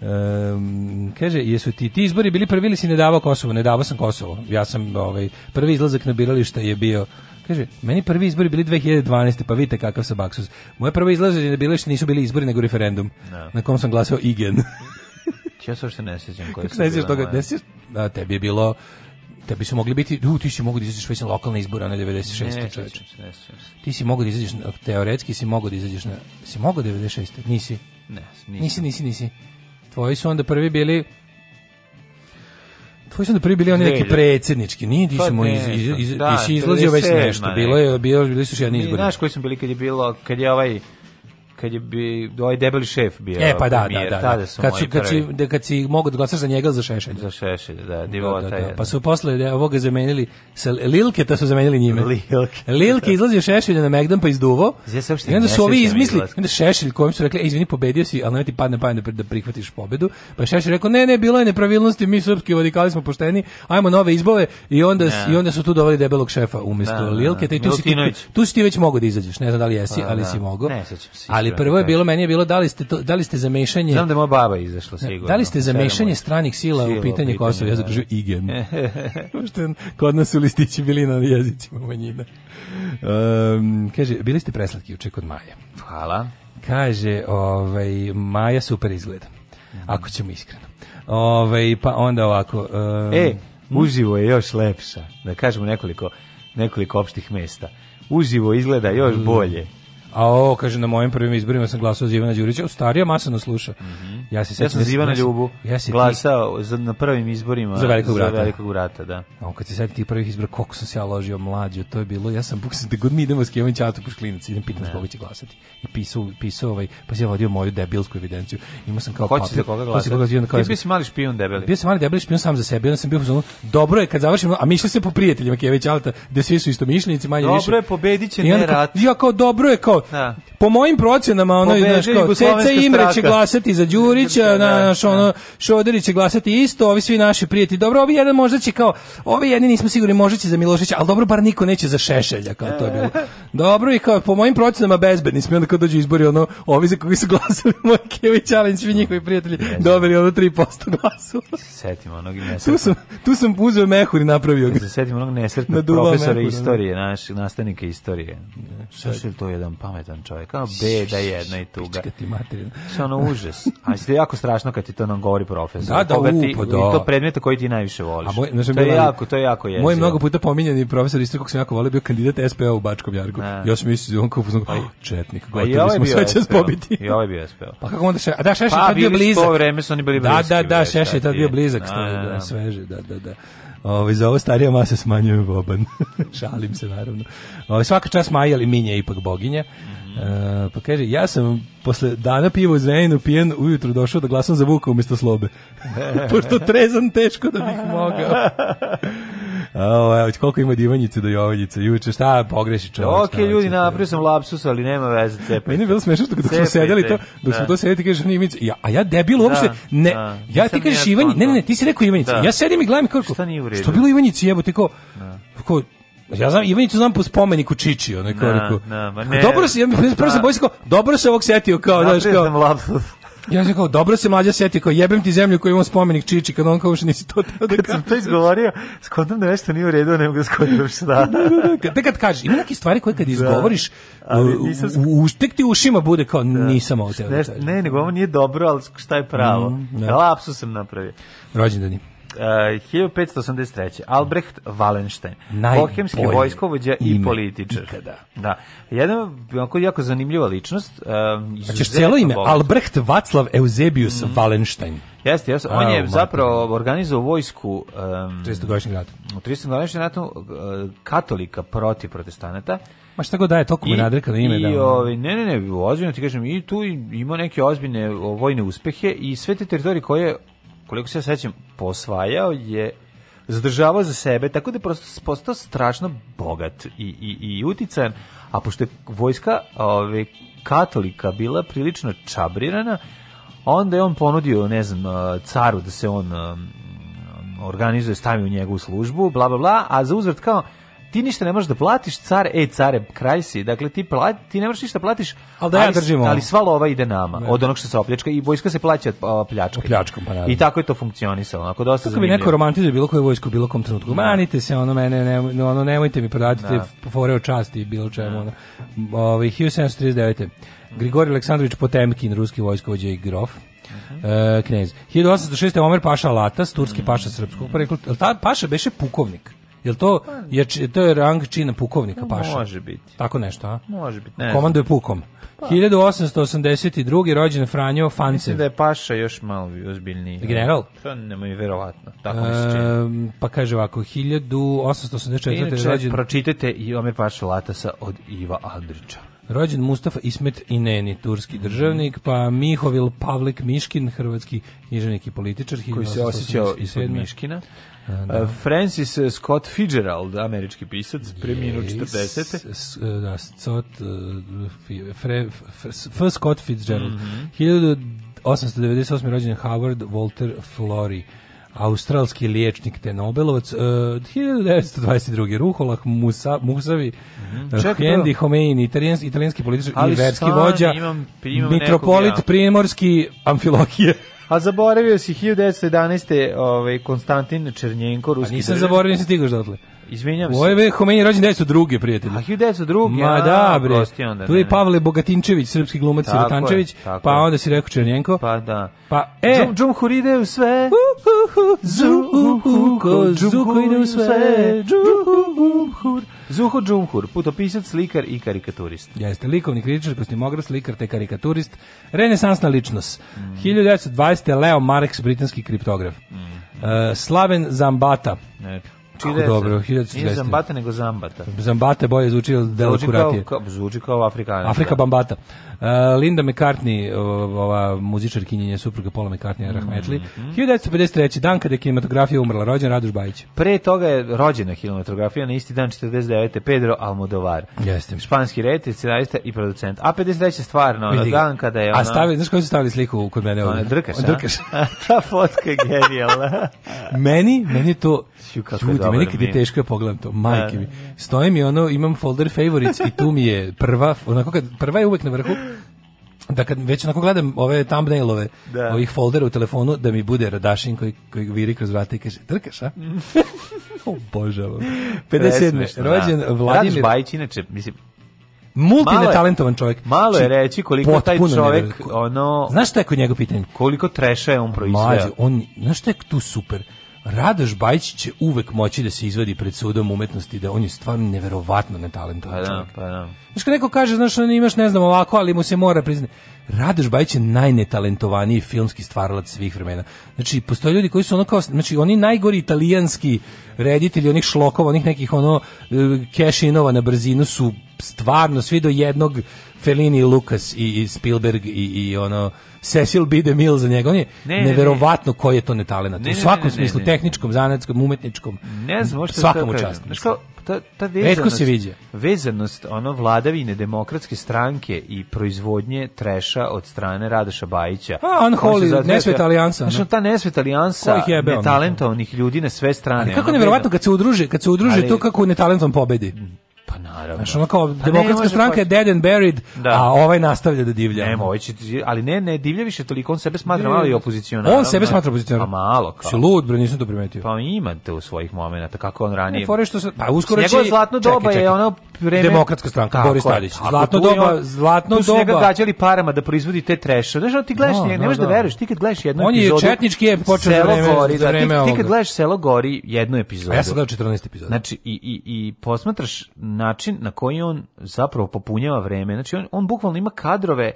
da. Um, kaže, jesu ti ti izbori bili prvi ili si ne davao Kosovo? Ne davao sam Kosovo. Ja sam, ovaj, prvi izlazak na birališta je bio Kaže, meni prvi izbori bili 2012. pa vidite kakav sam baksus. Moje prvo izlaženje na biralište nisu bili izbori nego referendum. No. Da. Na kom sam glasao igen. Ja se uopšte ne sjećam koje su. Ne sjećaš toga, ne sjećaš, da tebi je bilo tebi bi su mogli biti, u, ti si mogu da izađeš već na lokalne izbore na 96. Ne, ne, Ti si mogu da izađeš, teoretski si mogu da izađeš na, si mogu 96. Nisi? Ne, nisi. Nisi, nisi, nisi. Tvoji su onda prvi bili, Tvoji su onda prvi bili oni neki predsjednički, nije ti pa smo iz, iz, pa iz, da, ti si izlazio već nešto, bilo je, bilo, bili su još jedni izbori. Znaš koji su bili kad je bilo, kad je ovaj kad je bi ovaj debeli šef bio. E pa da, premijer, da, da. da. Su kad su kad si da kad si mogu da glasaš za njega za Šešelj. Za Šešelj, da, da, da divota da, da, da. Pa su posle da ovoga zamenili sa Lilke, to su zamenili njime. Lilke. Lilke izlazi Šešelj na Megdan pa izduvo. I onda su ovi izmislili, onda Šešelj kojem su rekli, e, izvini, pobedio si, ali ne ti padne pamet da, da prihvatiš pobedu. Pa Šešelj rekao, ne, ne, bilo je nepravilnosti, mi srpski radikali smo pošteni, ajmo nove izbore i onda i onda su tu doveli debelog šefa umesto Lilke, taj tu si tu si ti već mogao da izađeš, ne znam da li jesi, pa ali si mogao. se ali prvo je bilo, meni je bilo da li ste, to, da li ste zamešanje Znam da moja baba izašla da, sigurno. Da li ste zamešanje stranih sila u pitanje Kosova? Ja zatražio da. Igen. Pošto kod nas su listići bili na jezicima manjina. Um, kaže, bili ste preslatki juče kod Maje Hvala. Kaže, ovaj, Maja super izgleda. Ako ćemo iskreno. Ovaj, pa onda ovako... Um, e, hm? uživo je još lepša. Da kažemo nekoliko, nekoliko opštih mesta. Uživo izgleda još mm. bolje. A ovo, kaže, na mojim prvim izborima sam glasao za Ivana Đurića, starija masa nas sluša. Mm -hmm. Ja se ja da Zivana za Ivana Ljubu ja se glasao za, na prvim izborima za velikog brata. Za velikog brata, da. A kad se setim tih prvih izbora, koliko sam se ja ložio mlađo, to je bilo, ja sam bukvalno da god mi idemo s Kevom Ćatom Pušklinac, idem pitam kako će glasati. I pisao, pisao ovaj, pa se ja vodio moju debilsku evidenciju. Imao sam kao papir. Hoćete koga glasati? Koga glasati? Ti bio si mali špijun debeli. Bio sam mali debeli špijun sam za sebe, ja sam bio zonu, dobro je kad završimo, a mi išli se po prijateljima Kević Alta, da svi su isto mišljenici, manje dobro više. Dobro je pobediće ne rat. Ja kao dobro je kao. Da. Po mojim procenama ono je znači kao CC Imre će glasati za Đuri Šoderića, na, da, naš, ono, da. Šoderić će glasati isto, ovi svi naši prijatelji. Dobro, ovi jedan možda će kao, ovi jedni nismo sigurni možda će za Milošića, ali dobro, bar niko neće za Šešelja, kao to je bilo. Dobro, i kao po mojim procenama bezbedni smo, onda kad dođu izbori, ono, ovi za koga su glasali, moj Kević, ali svi njihovi prijatelji, dobili ono 3% glasu. Setim onog tu sam, tu sam uzeo mehur i napravio ga. Setim onog nesretnog profesora mehur, da. istorije, naš, nastavnika istorije. Šešelj to je jedan pametan čovjek, kao beda jedna i tuga. Čekati materina. Što ono užas. A je jako strašno kad ti to nam govori profesor. Da, da, Koga ti, upa, da. to predmeta koji ti najviše voliš. A moj, znači, to, je jako, to je jako jezivo. Moj mnogo puta pominjeni profesor isto kog sam jako volio bio kandidat SPO u Bačkom Jarku. A. Još mi se on kao pa četnik, pa gotovi ovaj smo sve će pobiti. I ovaj bio SPO. Pa kako onda še, a da Šeš pa, tad bio blizak. Pa vreme su oni bili da, bliski. Da, da, da, Šeš je tad bio blizak, da, da, da, sveže, da, da, da. Ovo, ovaj, za ovo starija masa smanjuje voban. Šalim se, naravno. Ovo, ovaj, svaka čast Maja, ali Minja ipak boginja. Mm E, pa kaže, ja sam posle dana piva u Zrenjaninu pijen ujutru došao da glasam za Vuka umjesto Slobe. Pošto trezan teško da bih mogao. O, ovaj, evo, koliko ima divanjice do Jovanjice, juče, šta pogreši čovjek. Ok, ljudi, napravio sam lapsus, ali nema veze, cepajte. Meni je bilo smešno dok smo sedeli to, da. dok smo to sedeli, kažeš, ni Ivanjica, ja, a ja debil uopšte, da, ne, da, ja ti kažeš Ivanjica, ne, ne, ne, da. ti si rekao Ivanjica, ja sedim i gledam kako, šta nije u redu? Što bilo Ivanjici, jebote, ko, ko, Ja znam, tu znam po spomeniku Čiči, onaj kao rekao. Dobro se, ja prvo sam bojsko, dobro se ovog setio kao, znaš, kao. Ja sam kao, dobro se mlađa seti, kao jebem ti zemlju koju imam spomenik Čiči, kad on kao što nisi to teo da Kad sam to izgovorio, skontam da nešto nije u redu, nego da skontam šta. Da da, da, da, da. Te kad kažeš, ima neke stvari koje kad da. izgovoriš, u, u, tek ti ušima bude kao, nisam ovo teo da kažem. Ne, nego ovo nije dobro, ali šta je pravo. Mm, da. Lapsu sam napravio. Rođendani. Uh, 1583. Albrecht Wallenstein, bohemski vojskovođa i političar. Ikada. Da. Jedan jako, jako zanimljiva ličnost. Um, uh, ćeš celo ime? Bogat. Albrecht Vaclav Eusebius mm. Wallenstein. Jeste, jeste. On je zapravo organizovao vojsku um, 300-godišnjeg rata. U 300-godišnjem ratu uh, katolika protiv protestanata. Ma šta god daje, toliko mu nadrka na ime. I, da, ovi, ne, ne, ne, ozbiljno ti kažem, i tu ima neke ozbiljne vojne uspehe i sve te teritorije koje koliko se ja sećam, posvajao je zadržavao za sebe, tako da je prosto postao strašno bogat i, i, i uticajan, a pošto je vojska ove, katolika bila prilično čabrirana, onda je on ponudio, ne znam, caru da se on organizuje, stavi u njegovu službu, bla, bla, bla, a za uzvrat kao, ti ništa ne možeš da platiš, car, ej, care, kraj si, dakle ti, plati, ti ne možeš ništa da platiš, ali, da ja držim ali, ali sva lova ide nama, ne. od onog što se opljačka i vojska se plaća od pljačke. Pljačkom, pa naravno. I tako je to funkcionisalo, onako dosta zanimljivo. Kako bi neko romantizuje bilo koje vojsko, bilo kom trenutku, da. manite se, ono mene, ne, ono, nemojte mi prodati te da. fore o časti i bilo čemu, ono. Ovi, 1739. Grigorij Aleksandrović Potemkin, ruski vojskovođa i grof. Uh mhm. -huh. E, knez. 1806. Omer Paša Latas, turski mhm. paša srpskog porekla. Ta paša beše pukovnik. Jel to pa, je to je rang čina pukovnika paša? Može biti. Tako nešto, a? Može biti. Ne Komanduje pukom. Pa. 1882. rođen Franjo Fancev. Mislim da je Paša još malo ozbiljniji. General? To nema i verovatno. Tako mi se Pa kaže ovako, 1884. Inače, rođen... pročitajte i ome Paša Latasa od Iva Andrića. Rođen Mustafa Ismet Ineni, turski mhm. državnik, pa Mihovil Pavlik Miškin, hrvatski književnik i političar. Koji se osjećao ispod Miškina. Da. Francis Scott Fitzgerald, američki pisac, preminuo 40. Da, Scott, Fre, F. Scott Fitzgerald. Mm -hmm. 1898. rođen Howard Walter Florey australski liječnik te Nobelovac uh, 1922. Ruholah Musa, Musavi mm -hmm. Hendi Homeini italijanski, italijanski političar i verski vođa imam, imam Mitropolit nekog, ja. Primorski Amfilohije A zaboravio si 1911. Ovaj, Konstantin Černjenko, ruski... A nisam držav. zaboravio, nisam stigaš dotle. Izvinjam se. Ovo je Homenje rođen 1902. prijatelj. A 1902. Ma da, bre. Onda, tu je Pavle Bogatinčević, srpski glumac Sirotančević, pa onda si rekao Černjenko. Pa da. Pa, e. Džum, džum, hur ide u sve. Zuko ide u sve. Džum, hur. Zuho Džumhur, putopisac, slikar i karikaturist. Jeste, likovni kritičar, kostimograf, slikar te karikaturist, renesansna ličnost. Mm. 1920. Leo Marx, britanski kriptograf. Mm. Uh, Slaven Zambata. Ne. Čile dobro, 1940. Nije zambata, nego zambata. Zambata bolje zvuči od Dela Kuratije. Kao, zvuči kao Afrikanac. Afrika da. bambata. Linda McCartney, ova muzičarkinja je supruga Paula McCartney Rahmetli. Mm -hmm. 1953. dan kada je kinematografija umrla, rođen Radoš Bajić. Pre toga je rođena kinematografija na isti dan 49. Pedro Almodovar. Jeste. Španski reditelj, scenarista i producent. A 53. stvarno, ono, dan kada je ona... A stavi, znaš koji su stavili sliku kod mene ovdje? Drkaš, a? Drkaš. Ta fotka je genijalna. meni, meni to... Ljudi, meni kad je teško ja da pogledam to, majke mi. Da. Stoje mi ono, imam folder favorites i tu mi je prva, onako kad prva je uvek na vrhu, da kad već onako gledam ove thumbnailove da. ovih foldera u telefonu da mi bude Radašin koji koji viri kroz vrata i kaže trkaš a obožavam 57. rođen da. Vladimir Radiš Bajić inače mislim multinetalentovan čovjek. Malo je znači, reći koliko taj čovjek ono Znaš šta je kod njega pitanje? Koliko treša je on proizveo? on, znaš šta je tu super? Radoš Bajić će uvek moći da se izvadi pred sudom umetnosti, da on je stvarno neverovatno netalentovan pa da, čovjek. Pa da. Znaš, kad neko kaže, znaš, on imaš, ne znam, ovako, ali mu se mora priznati. Radoš Bajić je najnetalentovaniji filmski stvaralac svih vremena. Znači, postoje ljudi koji su ono kao, znači, oni najgori italijanski reditelji, onih šlokova, onih nekih, ono, kešinova na brzinu su stvarno svi do jednog Fellini, Lucas i, i Spielberg i, i ono Cecil B. DeMille za njega. On je ne, neverovatno koji je to netalenat. u svakom smislu, tehničkom, zanatskom, umetničkom. Ne znam, svakom učastnom. Ta, ta vezanost, se viđe. Vezanost ono vladavine demokratske stranke i proizvodnje treša od strane Radoša Bajića. A, on holi, nesveta alijansa. Znači, ta nesveta alijansa netalentovanih ljudi na sve strane. Ali kako ono nevjerovatno kad se udruže, kad se udruže ali, to kako netalentom pobedi. Mm. Pa naravno. Znaš, ono kao, pa demokratska stranka pa... je dead and buried, da. a ovaj nastavlja da divlja. Nemo, ovaj će, ali ne, ne divlja više toliko, on sebe smatra malo i opozicionarom. On sebe smatra opozicionarom. Pa malo kao. Si lud, bre, nisam to primetio. Pa imate u svojih momenata, kako on ranije. Ne, fore što se, pa uskoro će... Njegovo zlatno doba čekaj, čekaj. je ono vreme Demokratska stranka Boris Tadić. Zlatno doba, zlatno tu su doba. Njega gađali parama da proizvodi te Da Znaš, ti gledaš, da, no, ne, ne da, no, možeš da, da veruješ, ti kad gledaš jednu On epizodu. On je četnički je počeo selo vreme, gori, da, vreme ti, ti kad gledaš selo gori jednu epizodu. A ja sam gledao 14 epizoda. Znači i i i posmatraš način na koji on zapravo popunjava vreme. Znači on on bukvalno ima kadrove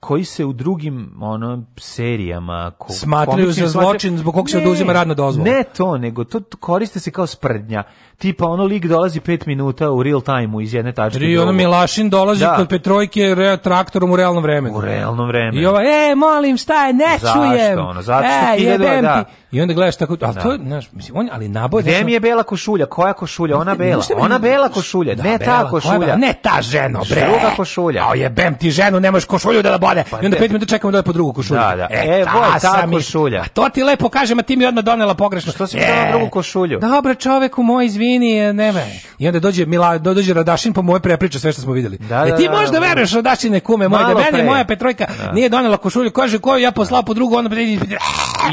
koji se u drugim ono serijama ko, smatraju za zločin zbog kog se oduzima radna dozvola. Ne to, nego to koriste se kao sprdnja tipa ono lik dolazi 5 minuta u real time-u iz jedne tačke. Tri, ono Milašin dolazi da. kod Petrojke re, traktorom u realnom vremenu. U realnom vremenu. I ova, e, molim, šta staj, ne Zašto čujem. Ono? Zašto, što e, da, da. I onda gledaš tako, ali da. to, znaš, mislim, on, ali naboj... Gde mi je bela košulja? Koja košulja? Ona bela. Ona bela košulja, da, ne bela, ta košulja. Ne ta ženo, bre. Druga košulja. A jebem ti ženu, nemaš košulju da da bode. Pa, I onda 5 minuta čekamo da po drugu košulju. Da, da. E, e ta, boj, ta košulja. A to ti lepo kažem, a ti mi odmah donela pogrešno. Što si mi e. donela drugu košulju? Dobro, čoveku moj, izvini mini, nema. I onda dođe Mila, dođe Radašin po moje prepriča sve što smo videli. Da, e da, ti da, možeš da, da veruješ Radašine kume moje, da meni moja Petrojka nije donela košulju, kaže koju ja poslao po drugu, onda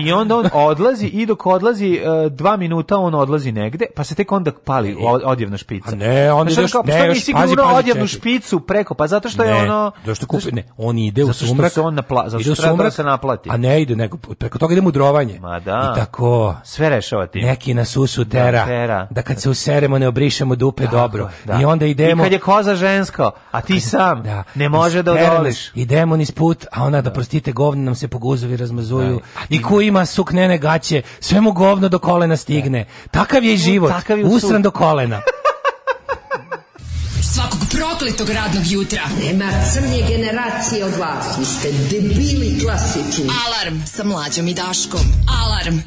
i onda on odlazi i dok odlazi e, dva minuta on odlazi negde, pa se tek onda pali e, e. odjevna špica. A ne, on ide što ne, nisi gurao odjevnu špicu preko, pa zato što je ono zašto kupi, ne, on ide u sumrak, zato što on napla, zato što treba da se naplati. A ne ide nego preko toga ide mu drovanje. Ma da. I tako sve rešava ti. Neki nas usu tera. Da kad se useremo, ne obrišemo dupe da Tako, dobro. Da. I onda idemo... I kad je koza žensko, a ti sam, da. ne može da odoliš. Idemo niz put, a ona da, da prostite govne nam se po guzovi razmazuju. Da, I ko ima suknene gaće, sve mu govno do kolena stigne. Da. Takav je i život, Takav je usran do kolena. Svakog prokletog radnog jutra. Nema crnje generacije od vas. Vi ste debili klasični. Alarm sa mlađom i daškom. Alarm.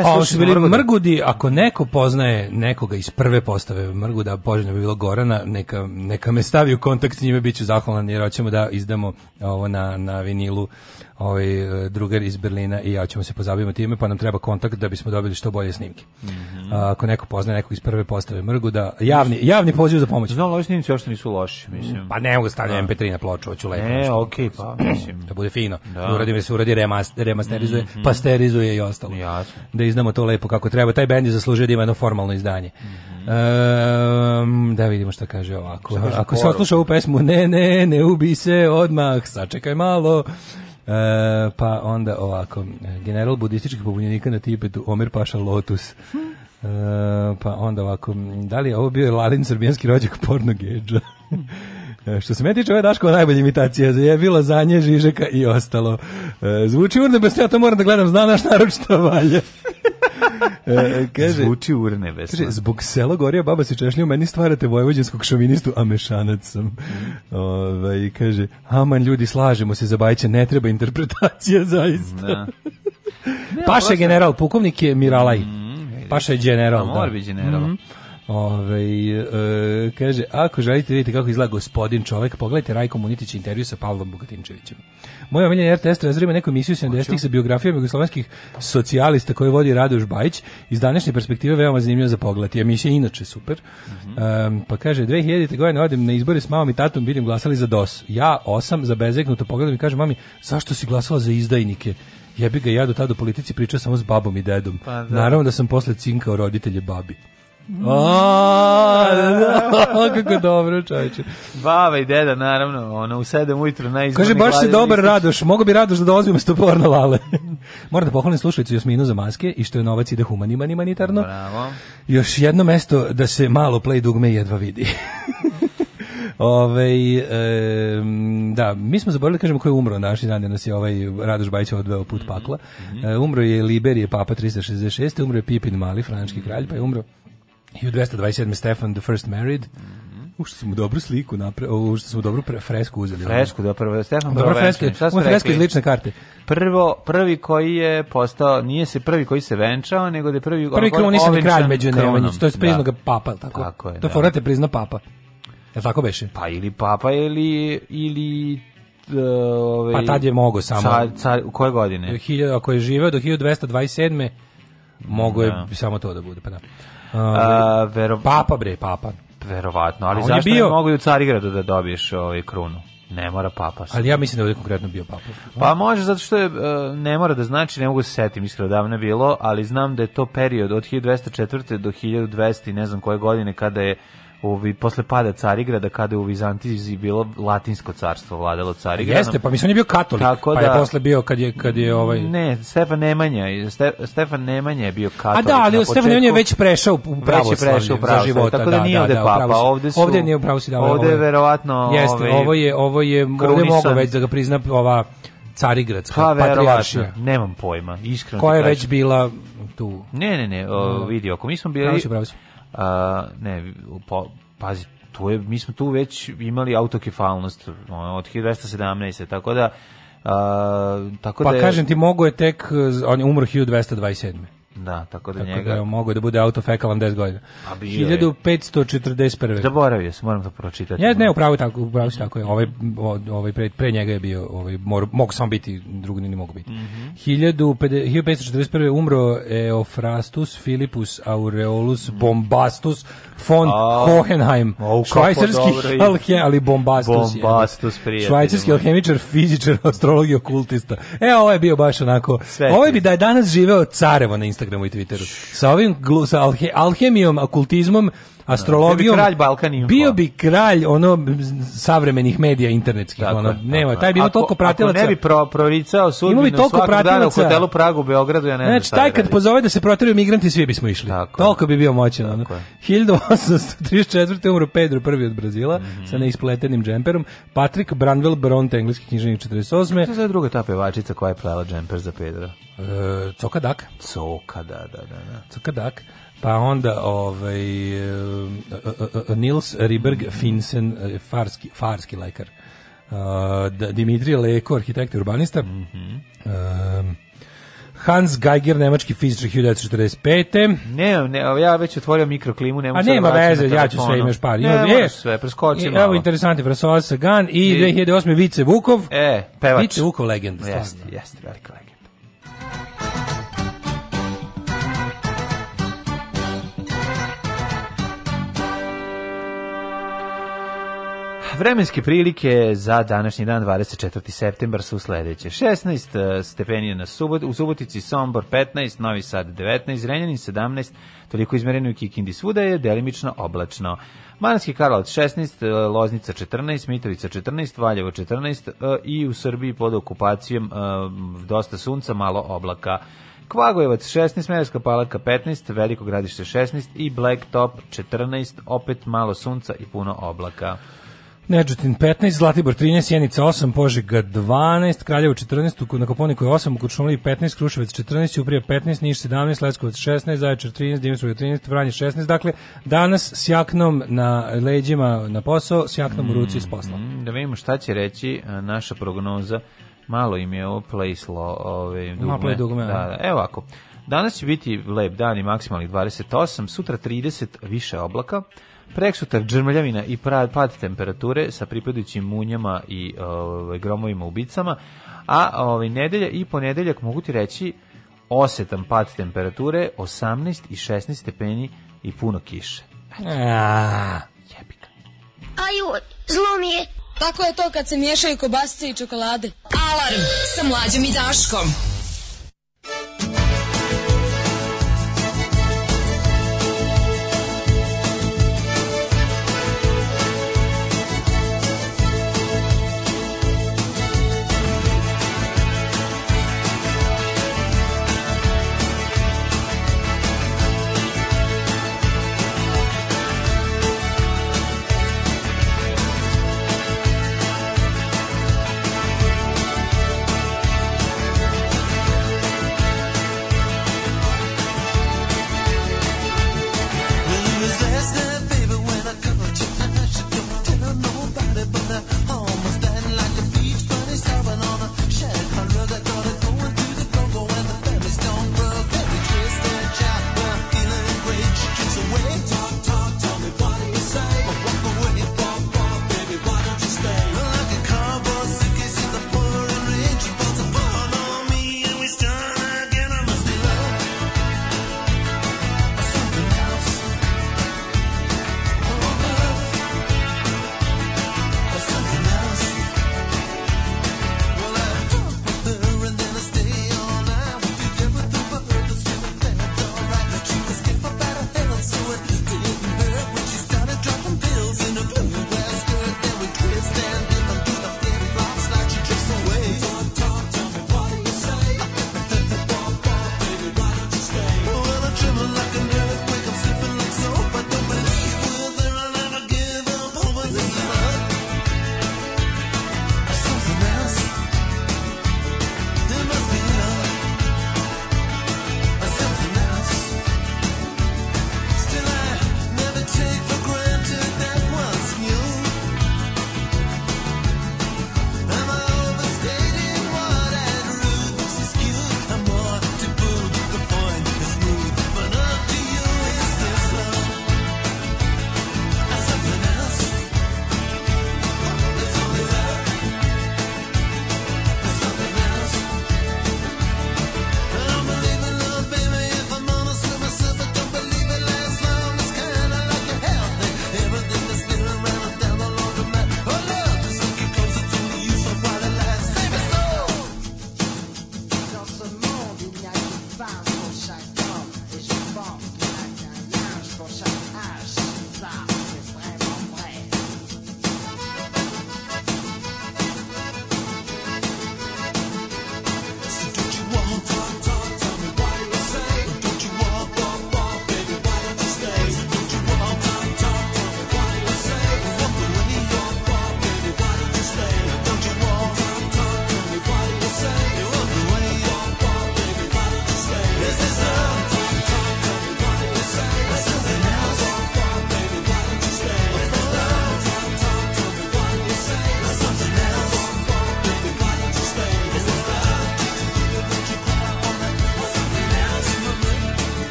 E, slušaj, Ovo su bili Mrgudi. Mrgudi, ako neko poznaje nekoga iz prve postave Mrguda, poželjno bi bilo Gorana, neka, neka me stavi u kontakt s njime, bit ću zahvalan jer hoćemo da izdamo ovo na, na vinilu ovaj e, drugar iz Berlina i ja ćemo se pozabaviti time, pa nam treba kontakt da bismo dobili što bolje snimke. Mm -hmm. Ako neko pozna nekog iz prve postave Mrgu da javni javni poziv za pomoć. Znam, loši snimci još nisu loši, mislim. Pa ne mogu da stavljam da. MP3 na ploču, hoću lepo. E, ne, okej, okay, pa mislim da bude fino. Da, da uradi da se uradi remaster, remasterizuje, mm -hmm. pasterizuje i ostalo. Jasno. Da iznamo to lepo kako treba. Taj bend je zaslužio da ima jedno formalno izdanje. Mm -hmm. e, da vidimo šta kaže ovako. Šta kaže Ako se odsluša ovu pesmu, ne, ne, ne ubi se odmah, sačekaj malo. E, pa onda ovako, general budističkih pobunjenika na Tibetu, Omer Paša Lotus. E, pa onda ovako, da li je ovo bio Lalin srbijanski rođak porno geđa? Hmm. E, što se me tiče, ovo je Daškova najbolja imitacija. Je bilo za nje, Žižeka i ostalo. E, zvuči urnebesno, ja to moram da gledam. Zna naš narod što valje. E, kaže, Zvuči urnebesno. Kaže, zbog selo Gorija baba se češlja, meni stvarate vojvođanskog šovinistu, a mešanac sam. Mm. Ove, ovaj, kaže, aman ljudi, slažemo se za Bajića, ne treba interpretacija zaista. Da. Ne, Paša general, pukovnik je Miralaj. Mm, Paša general. A pa da. mora da. general. Mm Ove, ovaj, e, kaže, ako želite vidjeti kako izgleda gospodin čovek, pogledajte Rajko Munitić intervju sa Pavlom Bugatinčevićem. Moje omiljen RTS trezor ima neku emisiju 70-ih sa biografijom jugoslovenskih socijalista koje vodi Radoš Bajić. Iz današnje perspektive veoma zanimljivo za pogled. I emisija inače super. Mm -hmm. um, pa kaže, 2000. godine odem na izbore s mamom i tatom, vidim glasali za DOS. Ja osam za bezeknuto pogledam i kažem, mami, zašto si glasala za izdajnike? Jebi ga, ja do tada u politici pričao samo s babom i dedom. Pa, da. Naravno da sam posle cinkao roditelje babi. Mm-hmm. A, da, kako dobro, čoveče. Baba i deda, naravno, ono, u sedam ujutru na Kaže, baš si dobar Radoš, mogu bi Radoš da dozvim sto porno lale. Moram da pohvalim slušalicu Jasminu za maske i što je novac ide humaniman i humanitarno. Bravo. Još jedno mesto da se malo play dugme jedva vidi. Ove, e, da, mi smo zaboravili da kažemo ko je umro naši dan, nas je ovaj Radoš Bajić odveo put pakla. Mhm. E, umro je Liberije Papa 366, umro je Pipin Mali, frančki kralj, pa je umro 1227. Stefan the First Married. Mm-hmm. Ušte smo dobru sliku napravili, ušte smo dobru pre, fresku uzeli. Fresku, da prvo, Stefan Dobra freska, on freska iz lične karte. Prvo, prvi koji je postao, nije se prvi koji se venčao, nego da je prvi... Prvi kronisan kralj među Nemanjić, to je prizno da. papa, tako? Tako je, To da. forate prizna papa. Je tako beše? Pa ili papa ili... ili e, ove, ovaj, pa tad je mogo samo. Car, car, u koje godine? 1000, ako je živeo do 1227. Mogo je da. samo to da bude, pa da. A, vero... Papa bre, papa. Verovatno, ali zašto bio... ne mogu i u Carigradu da dobiješ ovaj krunu? Ne mora papa. Ali ja mislim da je konkretno bio papa. Pa može, zato što je, e, ne mora da znači, ne mogu se setim, iskreno davno je bilo, ali znam da je to period od 1204. do 1200. ne znam koje godine kada je ovi, posle pada Carigrada, kada je u Vizantiji bilo latinsko carstvo, vladalo Carigradom. Jeste, pa mislim on je bio katolik, Tako pa da, je posle bio kad je, kad je ovaj... Ne, Stefan Nemanja, Ste, Stefan Nemanja je bio katolik. A da, ali Stefan Nemanja je već prešao u pravoslavlje za života. Tako da, da nije da, ovde da, papa, ovde su... Ovde nije u pravoslavlje. Da, ovde je verovatno... Jeste, ovo je, ovo je, ovde je mogo već da ga prizna ova Carigradska pa, patrijaršija. Nemam pojma, iskreno. Koja je već bila tu? Ne, ne, ne, o, da. vidi, ako mi smo bili... Pravosti, pravosti a, ne, po, pazi, tu je, mi smo tu već imali autokefalnost od 1217. Tako da, a, tako pa da je, kažem ti, mogo je tek, on je umro 1227. Da, tako da tako njega... Tako da mogu da bude autofekalan 10 godina. Pa bio 1541. Zaboravio se, moram to pročitati. Ja, ne, upravo tako, upravo se tako je. Ovaj, ovaj pre, pre njega je bio, ovaj, mor, mog sam biti, drugi ni mogu biti. Mm -hmm. 1541. umro Eofrastus Filipus Aureolus Bombastus, von Hohenheim, oh, švajcarski alhe, ali bombastus. Bombastus, prijatelj. Švajcarski alhemičar, fizičar, astrolog i okultista. E, ovo je bio baš onako... Sve ovo bi da je danas živeo carevo na Instagramu i Twitteru. Sa ovim, glu, sa alhe, alhemijom, okultizmom, astrologijom. Bio bi kralj Balkaniju. Bio bi kralj ono savremenih medija internetskih, tako, ono, nema, tako, taj bi imao toliko pratilaca. Ako ne bi pro, proricao sudbinu svakog dana u hotelu Pragu, Beogradu, ja ne znam Znači, taj da kad pozove da se protiraju migranti, svi bismo išli. Tako, toliko bi bio moćan. Ono. 1834. umro Pedro I od Brazila, mm. sa neispletenim džemperom, Patrick Branwell Bronte, engleski knjiženik 48. Što je druga ta pevačica koja je plava džemper za Pedro? E, Coka Dak. Coka, da, da, da. da. Coka Dak. Pa onda ovaj uh, uh, Nils Riberg Finsen farski farski lekar. Dimitrije Leko, arhitekt i urbanista. Mm -hmm. Hans Geiger, nemački fizičar 1945. Ne, ne, ja već otvorio mikroklimu, ne nema A nema veze, ja ću sve imaš par. Ne, ne, sve, preskoči malo. Evo interesantni François Sagan i, I 2008. Vice Vukov. E, pevač. Vice Vukov legenda. Jeste, jeste, velika legenda. Vremenske prilike za današnji dan 24. septembar su sledeće. 16 e, stepeni na Subot, u Subotici Sombor 15, Novi Sad 19, Renjanin 17, toliko izmereno u Kikindi svuda je delimično oblačno. Manski Karlovac 16, e, Loznica 14, Mitrovica 14, Valjevo 14 e, i u Srbiji pod okupacijom dosta sunca, malo oblaka. Kvagojevac 16, Merska palaka 15, Veliko gradište 16 i Blacktop 14, opet malo sunca i puno oblaka. Neđutin 15, Zlatibor 13, Sjenica 8, Požega 12, Kraljevo 14, na Koponiku 8, u 15, Kruševac 14, Uprije 15, Niš 17, Leskovac 16, Zaječar 13, Dimitrovje 13, Vranje 16. Dakle, danas s jaknom na leđima na posao, s jaknom u mm, ruci iz posla. Mm, da vidimo šta će reći e, naša prognoza. Malo im je ovo plejslo ove, dugme. Malo je dugme. Da, da, da. Evo ovako. Danas će biti lep dan i maksimalnih 28, sutra 30 više oblaka. Preksutar džrmljavina i pad temperature sa pripadajućim munjama i ovaj, gromovima ubicama, a ovaj, nedelja i ponedeljak mogu ti reći osetan pad temperature, 18 i 16 stepeni i puno kiše. Jebika. Aju, zlo mi je. Tako je to kad se miješaju kobasice i čokolade. Alarm sa mlađom i Daškom.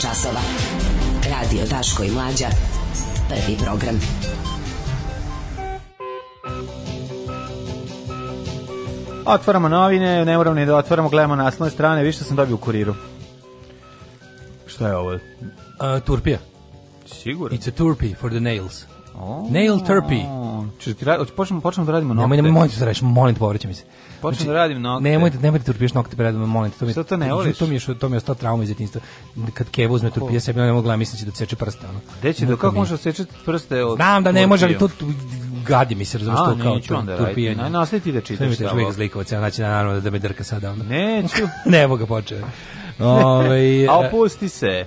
časova. Radio Daško i Mlađa. Prvi program. Otvaramo novine, ne moram ne da otvaramo, gledamo naslovne strane, više sam dobio u kuriru. Šta je ovo? A, turpija. Sigurno. It's a turpy for the nails. Oh. Nail turpy. Čekaj, počnemo, počnemo da radimo nokte. Nemoj, nemoj, molim te da radiš, molim te, povraćam se. Počnem znači, da radim nokte. Nemojte, nemojte da turpiješ nokte pred mnom, molim te. To mi, Šta to ne voliš? To mi je, to mi je ostao trauma iz djetinjstva. Kad Kevo uzme turpije sebi, ne mogla, mislim da, da seče prste. Ono. Gde će, da, kako može da seče prste? Od, Znam da ne može, ali to gadi mi se, razumiješ to kao turpije. turpijanje. Ne, nastavi da čitaš. Sve mi uvijek zlikovac, ja naći naravno da me drka sada. Onda. Neću. ne, mogu ga počeo. Ove, ovaj, A e, opusti se.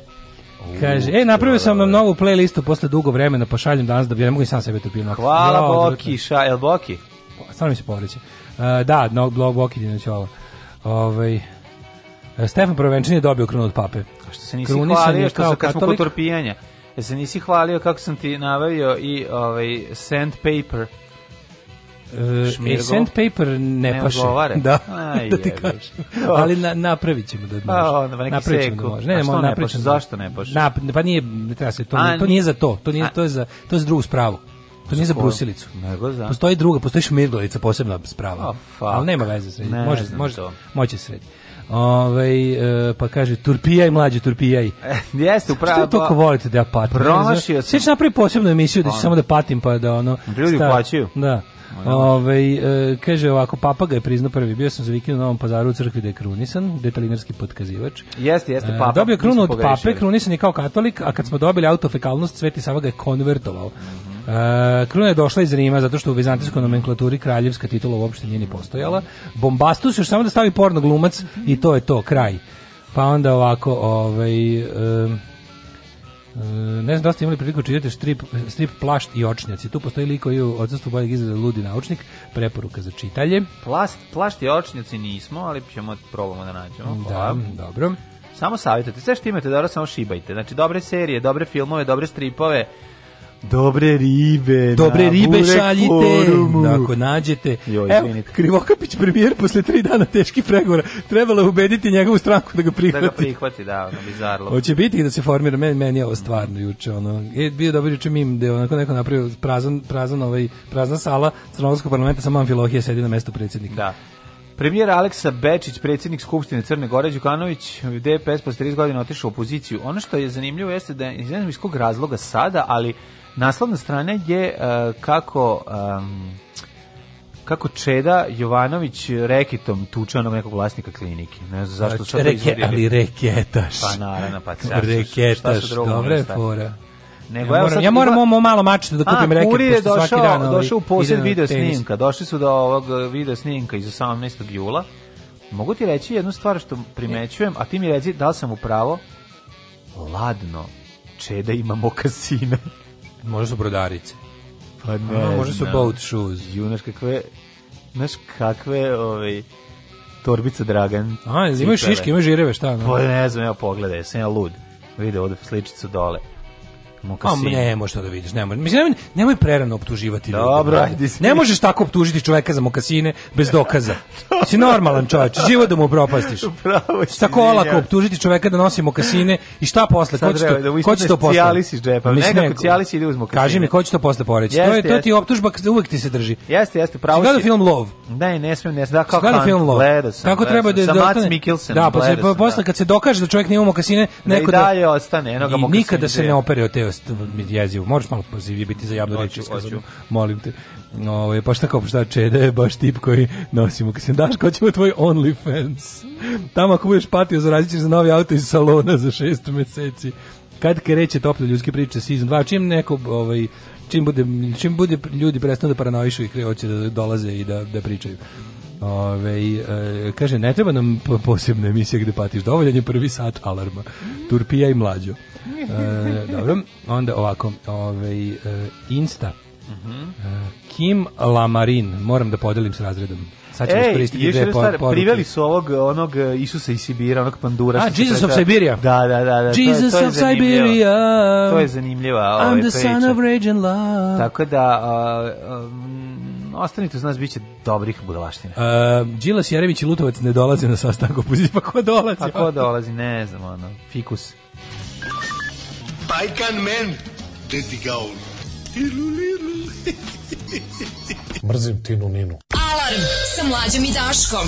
Kaže, e, napravio sam vam novu playlistu posle dugo vremena, pa šaljem danas da bi ja ne mogu i sam sebe trpio. Hvala Boki, ša, el Boki? Pa, stvarno mi se povreće. E, da, no, blog Bokidina ćola. Ovaj, e, Stefan Provenčin je dobio krunu od pape. A što se nisi Krunisan hvalio, što se, kad smo kod torpijanja, jer se nisi hvalio kako sam ti navavio i ovaj, sandpaper. E, e sandpaper ne, ne paše. Odgovare. Da, Aj, da ti kažem. Ali na, napravit ćemo da pa, može. Pa, onda, pa neki da seku. Da može. Ne, ne, ne, paše? Da Zašto ne paše? Na, pa nije, ne treba se, to, A, to nije za to. To, nije, to, je za, to je za drugu spravu. To pa nije za brusilicu. Nego za. Postoji druga, postoji šmirglica, posebna sprava. Oh, ali nema veze sredi. Ne, može, može, to. moće sredi. Ove, ovaj, pa kaže Turpijaj mlađi Turpijaj. E, jeste upravo. Što pa toliko volite da ja patim? Promašio sam. Sve napravi posebnu emisiju da ću samo da patim pa da ono. Ljudi plaćaju. Da. Ove, e, kaže ovako, papa ga je priznao prvi. Bio sam za vikinu na Novom pazaru u crkvi da je krunisan, detalinarski potkazivač. Jeste, jeste, e, papa. Dobio krunu od pape, krunisan je kao katolik, a kad smo dobili autofekalnost, Sveti Sava ga je konvertovao. Mhm. E, kruna je došla iz Rima zato što u vizantijskoj nomenklaturi kraljevska titula uopšte nije ni postojala. Bombastus još samo da stavi porno glumac i to je to, kraj. Pa onda ovako, ovaj... E, E, ne znam da ste imali priliku čitati strip, strip Plašt i očnjaci. Tu postoji liko i u odsustvu boljeg izrada Ludi naučnik, preporuka za čitalje. Plast, plašt i očnjaci nismo, ali ćemo da probamo da nađemo. Da, dobro. Samo savjetate, sve što imate dobro, samo šibajte. Znači, dobre serije, dobre filmove, dobre stripove, Dobre ribe. Dobre ribe šaljite. Korumu. Ako nađete. Joj, Evo, Krivokapić premijer posle tri dana teških pregovora trebalo je ubediti njegovu stranku da ga prihvati. Da ga prihvati, da, ono bizarlo. Hoće biti da se formira, meni, meni je ovo stvarno juče, ono, je bio dobar juče mim da je onako neko napravio prazan, prazan ovaj, prazna sala Crnogorskog parlamenta, samo Amfilohija sedi na mesto predsjednika. Da. Premijer Aleksa Bečić, predsjednik Skupštine Crne Gore, Đukanović, DPS posle 30 godina otišao u opoziciju. Ono što je zanimljivo jeste da, ne znam iz kog razloga sada, ali Naslovna strana je uh, e, kako um, kako Čeda Jovanović rekitom tuče onog nekog vlasnika klinike. Ne znam zašto znači, sad reke, izvodili. Ali reketaš. Pa naravno, pa caš. Reketaš, dobre je fora. Nego, ja, moram, ja moram ovo malo mačete da kupim a, reket, je pošto došao, svaki dan... Ovaj, došao u posljed video snimka. Došli su do ovog e, video snimka iz 18. jula. Mogu ti reći jednu stvar što primećujem, a ti mi reci da li sam u pravo? Ladno. Čeda ima mokasine možda su brodarice. Pa ne, A, možda su boat shoes. Junaš kakve, znaš kakve, ovaj, torbice Dragan. A, imaju šiške, imaju žireve, šta? No? Pa ne znam, ja pogledaj, sam ja lud. Vide ovde sličicu dole mokasin. A ne, možeš to da vidiš, nemoj. Mislim, nemoj, nemoj prerano optuživati ljude. Dobro, ajde. Ne možeš tako optužiti čoveka za mokasine bez dokaza. si normalan čovjek, život da mu propastiš. Bravo, si tako olako optužiti čoveka da nosi mokasine i šta posle? Ko će to, da ko će to posle? Cijalis si džepa, Mislim, nekako cijalis ide uz mokasine. Kaži mi, ko će to posle poreći? to je, to ti optužba uvek ti se drži. Jeste, jeste, pravo si. Gledao film Love? Ne, ne smijem, ne smijem. Da, kako, film Love? Kako treba da... Sa Mats Mikkelsen. Da, posle, da. posle kad se dokaže da čovjek nema mokasine, neko da... dalje ostane, enoga mokasine. Nikada se ne opere od te jezivo. Moraš malo pozivije biti za javnu reč. Molim te. Ovaj pa šta kao šta čede, baš tip koji nosimo kad se daš ko ćemo tvoj OnlyFans. Tamo ako budeš patio za različite za novi auto iz salona za šest meseci. Kad kreće tople ljudske priče season 2, čim neko ovaj čim bude čim bude ljudi prestanu da paranoišu i kreoće da dolaze i da da pričaju. Ove, ovaj, e, kaže, ne treba nam posebna emisija gde patiš, dovoljan je prvi sat alarma, Turpija i mlađo. E, dobro, onda ovako, ovaj, e, Insta, Mhm. e, Kim Lamarin, moram da podelim s razredom. Sad ćemo iskoristiti dve por poruke. Priveli su ovog, onog e, Isusa iz Sibira, onog pandura. A, Jesus of Siberia. Da, da, da. da. Jesus to to of Siberia. To je zanimljiva I'm the son priča. of rage and love. Tako da, uh, um, ostanite uz nas, bit će dobrih budalaština. Uh, Đilas, Jerević i Lutovac ne dolazi na sastanku opozicije, pa ko dolazi? Pa ko dolazi, ne znam, ono, fikus. Majkan men, dedi gaul. Ilu, lilu. Mrzim Tinu Ninu. Alarm sa mlađom i Daškom.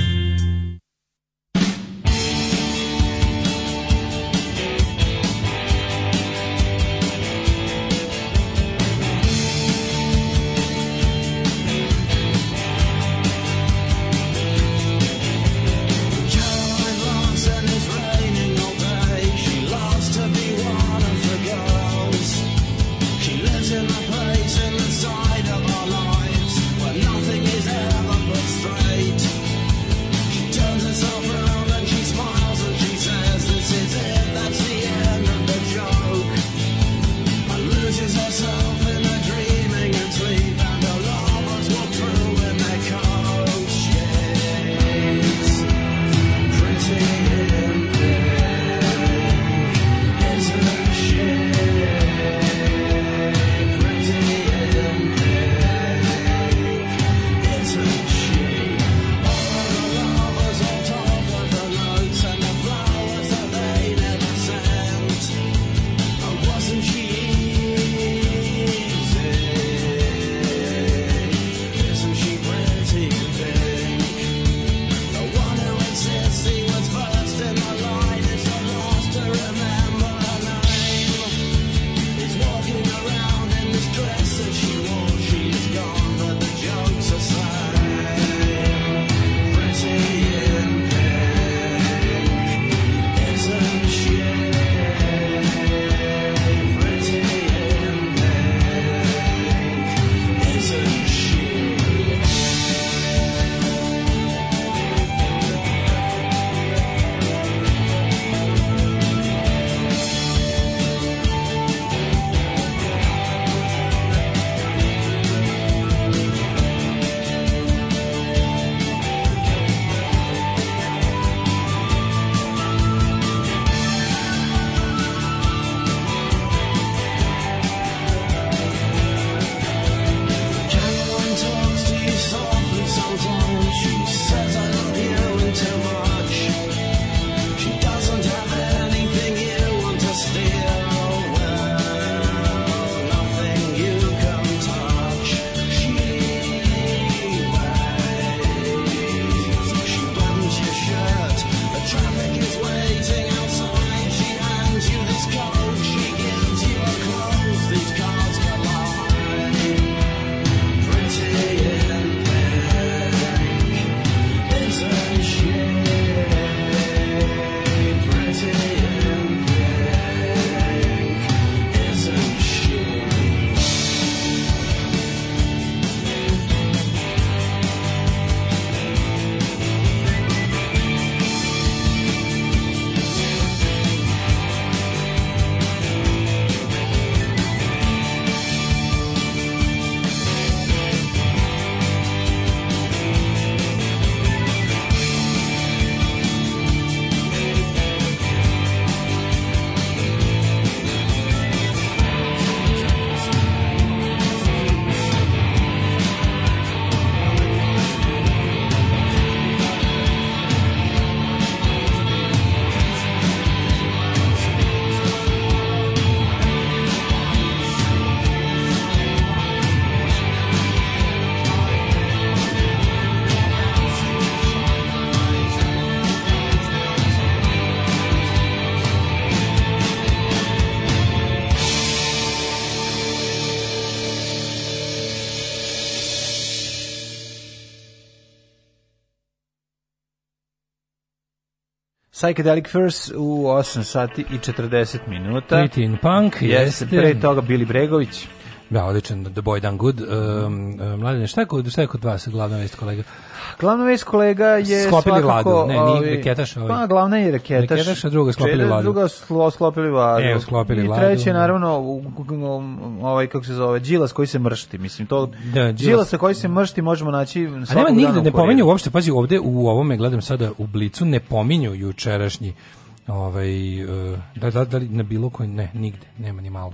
Psychedelic First u 8 sati i 40 minuta. Pretty Punk, Punk. Jeste. Pre toga Bili Bregović. Da, odličan The Boy Done Good. Um, mhm. mladine, šta je kod, šta je kod vas glavna vest kolega? Glavna vest kolega je sklopili vladu, ne, nije reketaš. Ovaj. Pa, glavna je reketaš. Reketaš, a druga sklopili Čeda, vladu. Druga slo, sklopili vladu. Evo, sklopili I vladu. I treće, da. naravno, ovaj, kako se zove, džilas koji se mršti. Mislim, to, da, džilasa koji se mršti možemo naći A nema nigde, ne pominju uopšte, pazi, ovde u ovome, gledam sada u Blicu, ne pominju jučerašnji ovaj, eh, da, da, da na bilo koji, ne, nigde, nema ni malo.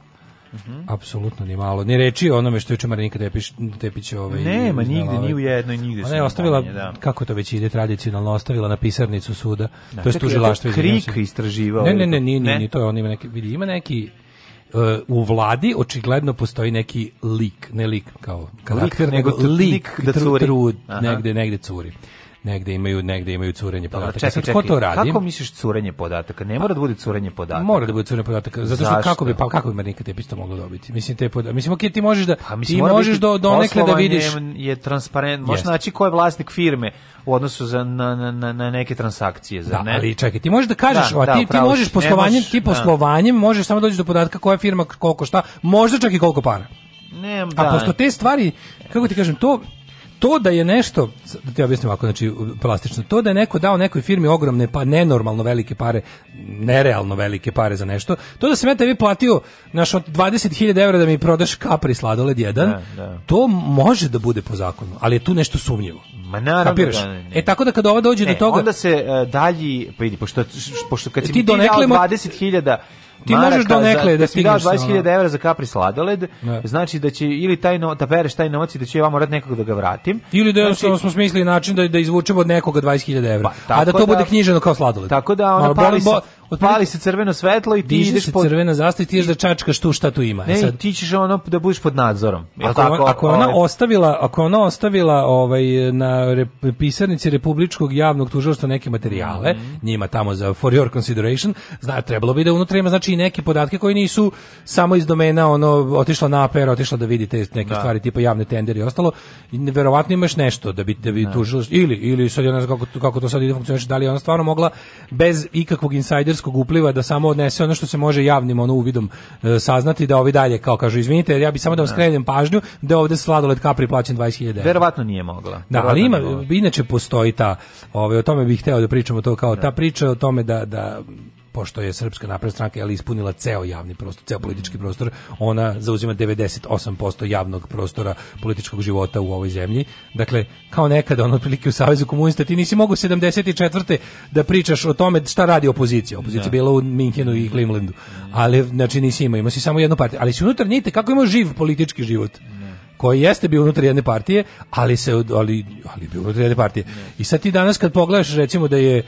-hmm. Apsolutno ni malo. Ni reči o onome što juče Marinka Tepić, Tepić ovaj, Nema nigde, ni u jednoj, nigde. Ona je ostavila, manje, da. kako to već ide tradicionalno, ostavila na pisarnicu suda, da, to je tužilaštvo. Krik istraživao. Ne, ne, ne, ni, ne, ni, to je on ima neki, vidi, ima neki, Uh, u vladi očigledno postoji neki lik, ne lik kao karakter, lik, nego, nego lik, da curi. Trud, Aha. negde, negde curi negde imaju negde imaju curenje podataka. Čekaj, čekaj, ko to radi? Kako misliš curenje podataka? Ne mora da bude curenje podataka. Mora da bude curenje podataka, zato što Zašto? kako bi pa kako bi Marinika Tepić to moglo dobiti? Mislim te podatke, mislim okej, ti možeš da pa, mislim, ti možeš do do nekle da vidiš je transparent, možeš naći ko je vlasnik firme u odnosu za na, na, na neke transakcije, za da, ne. ali čekaj, ti možeš da kažeš, da, a ti da, ti možeš poslovanjem, da. ti poslovanjem možeš samo doći do podatka koja je firma, koliko šta, možda čak i koliko para. Ne, da. A pošto te stvari, kako ti kažem, to to da je nešto, da ti objasnim ovako, znači plastično, to da je neko dao nekoj firmi ogromne, pa nenormalno velike pare, nerealno velike pare za nešto, to da sam ja tebi platio naš od 20.000 evra da mi prodaš kapri sladoled jedan, da, da. to može da bude po zakonu, ali je tu nešto sumnjivo. Ma naravno Da, ne, ne. E tako da kada ovo dođe ne, do e, toga... onda se uh, dalji, pa idi, pošto, pošto kad e, si ti, ti donekle... dao 20.000 ti maraka možeš donekle da, da stigneš. Da 20.000 evra za kapri sladoled, ne. Da. znači da će ili taj no, da pereš taj novac i da će ja morat nekog da ga vratim. Ili da znači, smo smislili način da, da izvučemo od nekoga 20.000 evra, pa, a da to da, bude knjiženo kao sladoled. Tako da ona pali, boli, Pali se crveno svetlo i ti ideš se pod crvena zastava i ti ideš da čačkaš tu šta tu ima. Ne, sad ti ćeš ono da budeš pod nadzorom. Ako, tako, ako ona ovaj... ostavila, ako ona ostavila ovaj na rep, pisarnici republičkog javnog tužilaštva neke materijale, mm -hmm. njima tamo za for your consideration, zna trebalo bi da unutra ima znači i neke podatke koji nisu samo iz domena ono otišla na APR, otišla da vidi te neke da. stvari tipa javne tenderi i ostalo. I verovatno imaš nešto da bi da bi da. tužilaštvo ili ili sad ja ne znam kako kako to sad ide funkcioniše, da li ona stvarno mogla bez ikakvog insajder medijskog upliva da samo odnese ono što se može javnim ono uvidom e, saznati da ovi dalje kao kažu izvinite ja bih samo da vam da. skrenem pažnju da ovde sladoled Capri plaćen 20.000. Verovatno nije mogla. Da, ali ima inače postoji ta, ovaj o tome bih hteo da pričamo to kao da. ta priča o tome da da pošto je Srpska napredna stranka ali ispunila ceo javni prostor, ceo politički prostor, ona zauzima 98% javnog prostora političkog života u ovoj zemlji. Dakle, kao nekada ono otprilike u Savezu komunista ti nisi mogao 74. da pričaš o tome šta radi opozicija. Opozicija da. bila u Minhenu i Klimlandu. Ali znači nisi imao, imao si samo jednu partiju, ali si unutar njite kako imao živ politički život koji jeste bio unutar jedne partije, ali se ali ali bio unutar jedne partije. I sad ti danas kad pogledaš recimo da je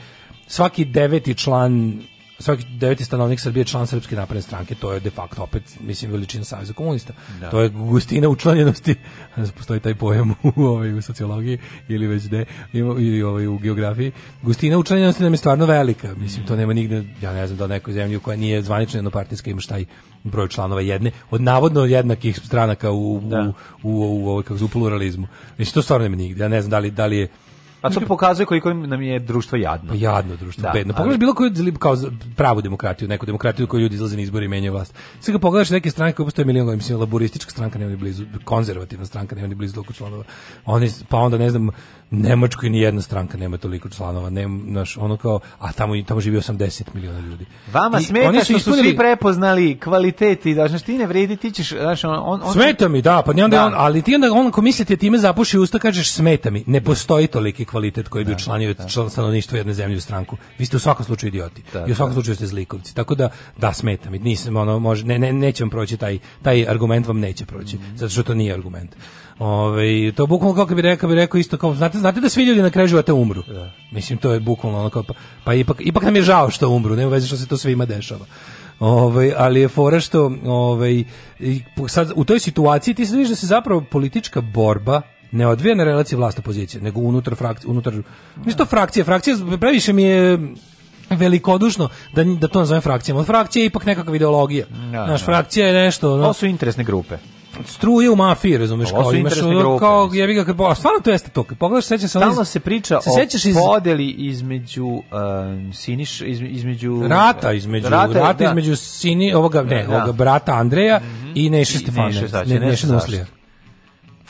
svaki deveti član svaki deveti stanovnik Srbije član Srpske napredne stranke, to je de facto opet, mislim, veličina Saveza komunista. Da. To je gustina učlanjenosti, postoji taj pojam u, ovaj, u sociologiji ili već de, ili ovaj, u geografiji. Gustina učlanjenosti nam je stvarno velika, mislim, to nema nigde, ja ne znam da nekoj zemlji koja nije zvanična jednopartijska ima šta broj članova jedne, od navodno jednakih stranaka u, da. u, u, u, u, ovaj, kako u pluralizmu. Mislim, to stvarno nema nigde, ja ne znam da li, da li je A to pokazuje koliko nam je društvo jadno. Pa jadno društvo, da, bedno. Da. Pogledaj ali... bilo koju kao pravu demokratiju, neku demokratiju koju ljudi izlaze na izbore i menjaju vlast. Sve kad pogledaš neke stranke koje postoje milion godina, mislim laboristička stranka nema ni blizu, konzervativna stranka nema ni blizu toliko Oni pa onda ne znam Nemačkoj ni jedna stranka nema toliko članova, nema naš, ono kao, a tamo, tamo živi 80 miliona ljudi. Vama I smeta oni su što ispunili... svi prepoznali kvalitet i da, znači ti ne vredi, ti ćeš, znaš, on, on, Smeta mi, da, pa onda da. on, ali ti onda on, ako mislite da time zapuši usta, kažeš smeta mi, ne postoji toliki kvalitet koji bi da, učlanio da. član, stanovništvo jedne zemlje u stranku. Vi ste u svakom slučaju idioti. Da, I u svakom da. slučaju ste zlikovci. Tako da, da, smeta mi, nisam, ono, može, ne, ne, neće vam proći taj, taj argument vam neće proći, mm -hmm. zato što to nije argument. Ove, to je bukvalno kako bi rekao, bi rekao isto kao, znate, znate da svi ljudi na kraju života umru. Da. Mislim, to je bukvalno ono kao, pa, pa ipak, ipak nam je žao što umru, nema veze što se to svima dešava. Ovaj, ali je fora što ovaj, sad, u toj situaciji ti se vidiš da se zapravo politička borba ne odvija na relaciji vlast opozicije, nego unutar frakcije, unutar, mislim to frakcija, frakcija previše mi je velikodušno da da to nazovem frakcijama. Frakcija je ipak nekakva ideologija. No, Naš no. frakcija je nešto, no. To su interesne grupe struje u mafiji, razumeš, kao imaš kao grupe, kao jebi ga krpo. Stvarno to jeste to. Kad pogledaš, sećaš se Stalno se priča se o iz... podeli između um, Siniš iz, između rata između rata, rata da. između Sini ovoga ne, da. ovoga brata Andreja mm -hmm. i Neše Stefanovića, Neše, znači, ne, Neše, Neše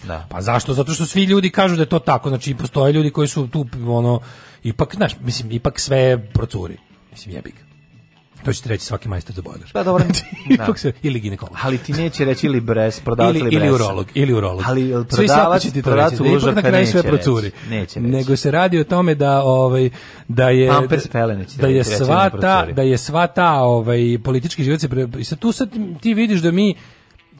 da. Pa zašto? Zato što svi ljudi kažu da je to tako, znači postoje ljudi koji su tu ono ipak, znaš, mislim ipak sve procuri. Mislim jebi ga. To ćete reći svaki majstor za bojler. Pa dobro. Znači, da. Ipak se, ili ginekolog. Ali ti neće reći ili bres, prodavati ili, ili urolog, ili urolog. Ali prodavac, Svi će ti to reći. Da ipak na kraju sve procuri. Neće reći. Nego se radi o tome da, ovaj, da je... Pampers pelenić. Da je da sva ta, da je sva ta, ovaj, politički život se... Pre... I sad tu sad ti vidiš da mi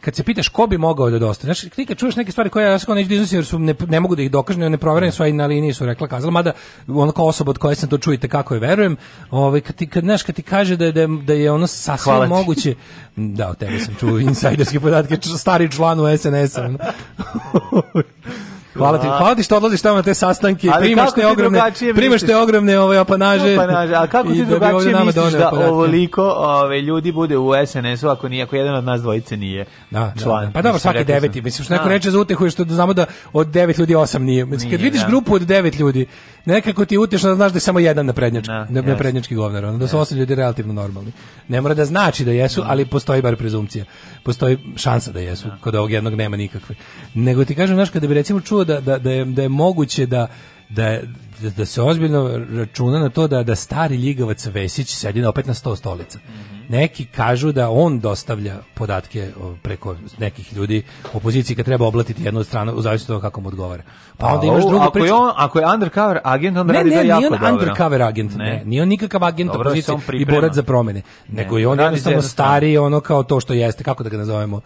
kad se pitaš ko bi mogao da dostavi, znači ti kad čuješ neke stvari koje ja skoro neću da iznositi jer su ne, ne, mogu da ih dokažem, ne proverene su, i na liniji su rekla kazala, mada ona kao osoba od koje sam to čujete kako je verujem, ovaj kad ti kad znaš kad ti kaže da je, da je, da je ono sasvim moguće, da, o tebi sam čuo insajderske podatke, stari član u SNS-a. Hvala ti, da. hvala ti što odlaziš tamo na te sastanke, ali primaš te ogromne, primaš te ogromne ove ovaj, apanaže. apanaže. A kako ti da drugačije misliš da, da ovoliko ove, ovaj, ljudi bude u SNS-u ako nije, ako jedan od nas dvojice nije da, da član? Da, pa dobro, svaki deveti, mislim što neko reče za utehu što znamo da od devet ljudi osam nije. Mislim, kad vidiš grupu od devet ljudi, nekako ti utešno da znaš da je samo jedan na prednjački, na, na prednjački govnar, da su osam ljudi relativno normalni. Ne mora da znači da jesu, ali postoji bar prezumcija. Postoji šansa da jesu, kod ovog jednog nema nikakve. Nego ti kažem, znaš, kada bi recimo čuo gotovo da, da, da, je, da je moguće da, da je, da se ozbiljno računa na to da da stari ljigavac Vesić sedi na opet na 100 stolica. Mm -hmm. Neki kažu da on dostavlja podatke preko nekih ljudi opoziciji kad treba oblatiti jednu stranu u zavisnosti od kako mu odgovara. Pa onda imaš pa, drugu ako priču. Je on, ako je undercover agent, onda ne, radi ne, da jako dobro. Ne, nije on undercover agent, ne. Nije on nikakav agent dobro, da opozicije i borac za promene. Ne. Nego je on jednostavno stari ono kao to što jeste, kako da ga nazovemo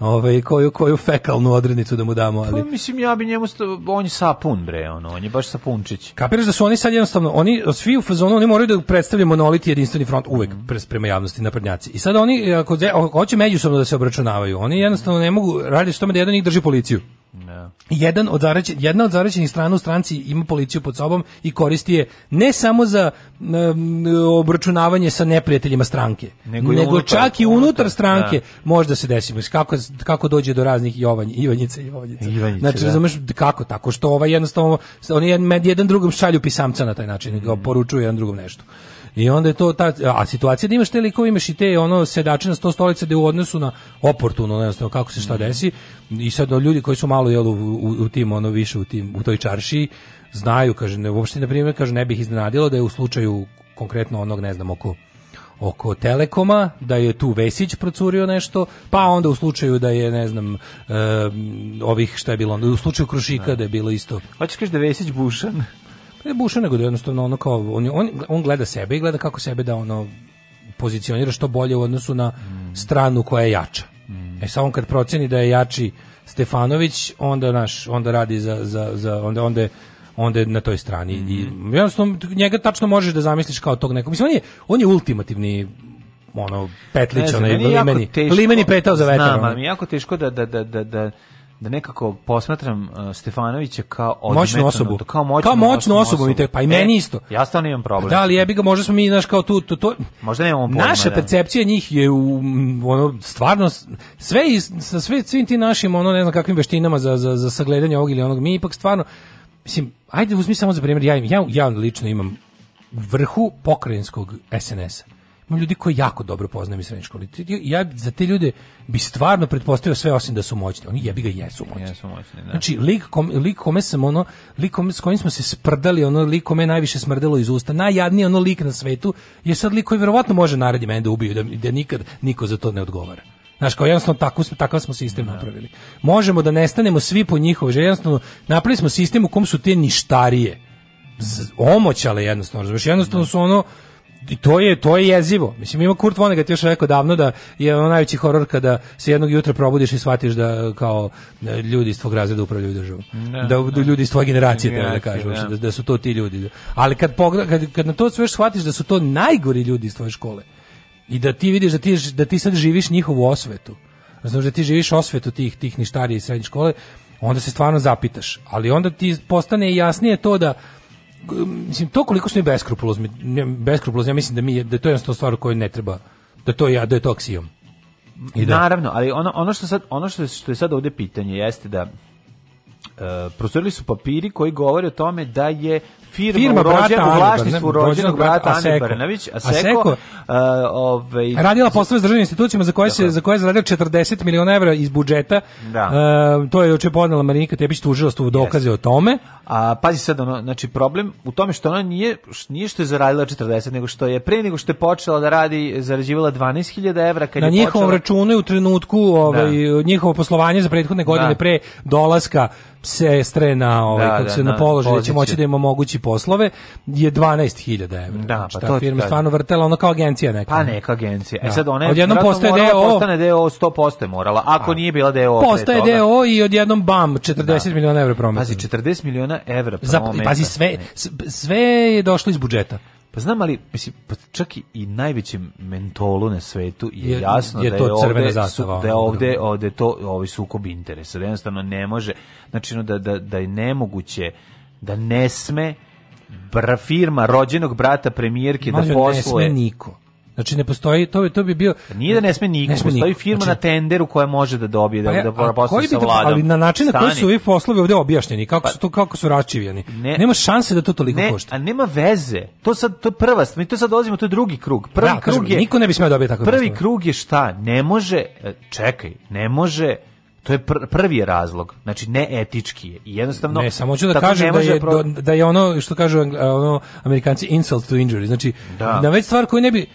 ovaj koju koju fekalnu odrednicu da mu damo, ali pa, mislim ja bi njemu stav, on je sapun bre, ono, on je baš sapunčić. Kapiraš da su oni sad jednostavno, oni svi u fazonu, oni moraju da predstavljaju monolit jedinstveni front uvek mm. prema javnosti na naprednjaci. I sad oni ako hoće međusobno da se obračunavaju, oni jednostavno ne mogu, radi što tome da jedan ih drži policiju. No. Da. Jedan od zaraćen, jedna od zaraćenih strana u stranci ima policiju pod sobom i koristi je ne samo za um, obračunavanje sa neprijateljima stranke, nego, nego unutar, čak i unutar stranke da. možda se desi. Kako, kako dođe do raznih Jovanj, Ivanjica i Jovanjica. Ivanjice, znači, da. razumeš kako tako, što ovaj jednostavno, oni jedan, jedan drugom šalju pisamca na taj način, da mm. ga poručuje jedan drugom nešto. I onda je to ta a situacija da imaš te likove, imaš i te ono sedače na 100 stolica da u odnosu na oportuno, ne znam kako se šta mhm. desi. I sad ljudi koji su malo jel u, u, u tim ono više u tim u toj čaršiji znaju, kaže, ne, uopšte na primer, kaže ne bih iznenadilo da je u slučaju konkretno onog ne znam oko oko Telekoma, da je tu Vesić procurio nešto, pa onda u slučaju da je, ne znam, e, ovih šta je bilo, onda u slučaju Krušika da, da je bilo isto. Hoćeš kaži da je Vesić bušan? Ne buša, nego da jednostavno ono kao, on, on, on gleda sebe i gleda kako sebe da ono pozicionira što bolje u odnosu na stranu koja je jača. Mm. E sad on kad proceni da je jači Stefanović, onda naš, onda radi za, za, za onda, onda je onda je na toj strani mm i jednostavno njega tačno možeš da zamisliš kao tog nekog. Mislim on je on je ultimativni ono petlić, onaj limeni, limeni petao za vetar. Znam, ali mi jako teško da da, da, da, da da nekako posmatram uh, Stefanovića kao odmetanu, moćnu osobu. Da kao moćnu, kao moćnu osobu, osobu. Te, pa i e, meni isto. Ja stvarno imam problem. Da, ali jebi ga, možda smo mi, znaš, kao tu, to, to, možda nemamo pojma, Naša da. percepcija njih je u, ono, stvarno, sve, sa sve, svim tim našim, ono, ne znam kakvim veštinama za, za, za sagledanje ovog ili onog, mi ipak stvarno, mislim, ajde uzmi samo za primer ja, ja, ja lično imam vrhu pokrajinskog SNS-a Ima ljudi koji jako dobro poznaju srednje škole. Ja za te ljude bi stvarno pretpostavio sve osim da su moćni. Oni jebi ga jesu moćni. Jesu moćni da. Znači, lik, kom, lik kome sam ono, lik kome, s kojim smo se sprdali, ono lik kome najviše smrdelo iz usta, najjadniji ono lik na svetu, je sad lik koji verovatno može naredi mene da ubiju, da, da nikad niko za to ne odgovara. Znaš, kao jednostavno tako, smo, takav smo sistem da. napravili. Možemo da nestanemo svi po njihovu želji, jednostavno napravili smo sistem u kom su te ništarije omoćale jednostavno, razumiješ, jednostavno su ono, i to je to je jezivo. Mislim ima Kurt Vonnegut još rekao davno da je on najveći horor kada se jednog jutra probudiš i shvatiš da kao da ljudi iz tvog razreda upravljaju državom. Da da, da, da, ljudi iz tvoje generacije, generacije da kažem, da. da. su to ti ljudi. Ali kad pogled, kad, kad na to sve shvatiš da su to najgori ljudi iz tvoje škole i da ti vidiš da ti da ti sad živiš njihovu osvetu. Razumeš da ti živiš osvetu tih tih ništarija iz srednje škole, onda se stvarno zapitaš. Ali onda ti postane jasnije to da mislim to koliko smo beskrupulozni, beskrupulozni, ja mislim da mi da to je to stvar koju ne treba da to ja da je to aksijom. da. Naravno, ali ono ono što sad ono što je, što je sad ovde pitanje jeste da Uh, prostorili su papiri koji govore o tome da je firma, firma u, rođen, u vlasništvu rođenog brata Ane Brnavić, a Seko, a, e, ovaj, radila poslove s državnim institucijama za koje, se, za koje je zaradila 40 miliona evra iz budžeta. Da. Uh, to je juče podnela Marinika Tepić tužilaštvu dokaze yes. o tome. A pazi sad, ono, znači problem u tome što ona nije, nije što je zaradila 40, nego što je pre nego što je počela da radi, zarađivala 12.000 evra. Kad Na njihovom počela... računu je u trenutku ovaj, da. njihovo poslovanje za prethodne da. godine da. pre dolaska sestre na ovaj da, kako da, se na, na položaj da će moći da im mogući poslove je 12.000 €. Da, znači, pa ta to firma stvarno vrtela ona kao agencija neka. Pa neka agencija. E da. E sad ona odjednom postaje DO, postane DO 100% morala, ako A, nije bila DO. Postaje DO i odjednom bam 40 da. miliona evra prometa. Pazi 40 miliona evra prometa. Pazi sve sve je došlo iz budžeta. Pa znam, ali mislim, pa čak i najvećem mentolu na svetu je, je jasno je da, je ovde, zastava, da je ovde, ovde to ovaj sukob interesa. Da jednostavno ne može, znači no, da, da, da je nemoguće, da ne sme bra firma rođenog brata premijerke Možda da posluje. Ne sme niko. Znači ne postoji, to bi to bi bio Nije da ne sme niko, ne sme postoji niko. firma znači, na tenderu koja može da dobije da pa da a, a sa vladom. Ali na način na koji su ovi poslovi ovde objašnjeni, kako pa, su to kako su račivjeni. Ne, nema šanse da to toliko ne, košta. A nema veze. To sad to prva, mi to sad dolazimo to je drugi krug. Da, prvi da, krug je niko ne bi smeo da dobiti tako. Prvi poslove. krug je šta? Ne može, e, čekaj, ne može to je pr prvi razlog. Znači neetički je. I jednostavno Ne, samo hoću da kažem da je pro... da je ono što kažu e, ono Amerikanci insult to injury. Znači da. na već stvar koju ne bi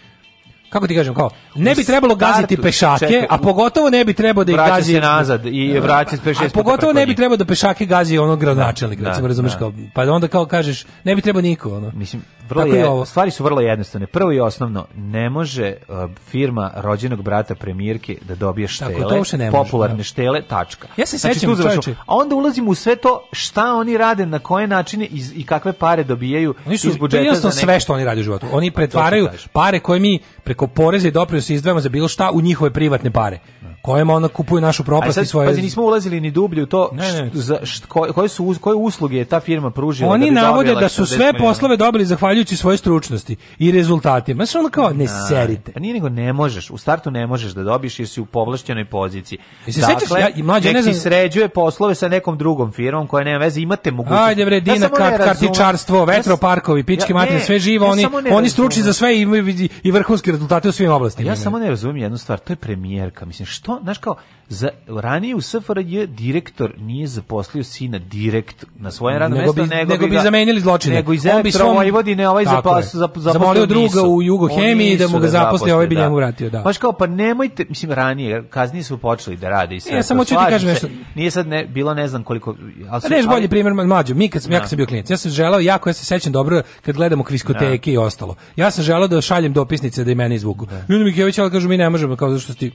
kako ti kažem, kao, ne bi trebalo gaziti pešake, čekaj, a pogotovo ne bi trebalo da ih gazi... se nazad i da. vraća se pogotovo ne bi trebalo da pešake gazi ono gradonačelnik, da, recimo, razumeš, da. kao, pa da onda kao kažeš, ne bi trebalo niko, ono. Mislim, vrlo je, ovo. stvari su vrlo jednostavne. Prvo i osnovno, ne može uh, firma rođenog brata premijerke da dobije štele, Tako, može, popularne da. štele, tačka. Ja se znači, sećam, čovječe. A onda ulazimo u sve to šta oni rade, na koje načine i, i kakve pare dobijaju su, iz budžeta. To je jednostavno sve što oni rade u životu. Oni pa pretvaraju pare koje mi preko poreza i doprinosa izdvajamo za bilo šta u njihove privatne pare kojem ona kupuje našu propast i svoje. Pazi, nismo ulazili ni dublje u to ne, ne. Št, za št, koje, koje su koje usluge je ta firma pružila. Oni da navode da su sve poslove dobili zahvaljujući svojoj stručnosti i rezultatima. Sve ono kao ne da. serite. Pa ni nego ne možeš, u startu ne možeš da dobiš jer si u povlaštenoj poziciji. E, se dakle, sećaš ja i mlađi ne znam sređuje poslove sa nekom drugom firmom koja nema veze, imate mogućnost. Ajde bre, Dina, ja kart, kartičarstvo, vetroparkovi, pički ja, mater, sve živo, ja oni oni stručni za sve i, i, i vrhunski rezultati u svim pa oblastima. Ja samo ne razumem jednu stvar, to je premijerka, mislim što to, znaš kao, za, ranije u SFRJ direktor nije zaposlio sina direkt na svoje radno nego mesto, bi, nego, nego bi, ga, zamenili zločine. Nego iz Elektro Vojvodine ovaj zapas, zap, zaposlio druga u Jugohemiji da mu ga zaposli, ovaj bi njemu da. vratio, da. Baš kao, pa nemojte, mislim, ranije, kazni su počeli da rade i sve. Ja e, samo ću ti kažem nešto. Nije sad ne, bilo ne znam koliko... Ali su, Reš bolji primjer, mlađo, mi kad sam, ja kad sam da. bio klinac, ja sam želao, jako ja se sećam dobro kad gledamo kviskoteke da. i ostalo. Ja sam želao da šaljem dopisnice da i mene izvuku. Ljudi mi kažu, mi ne možemo, kao zašto ti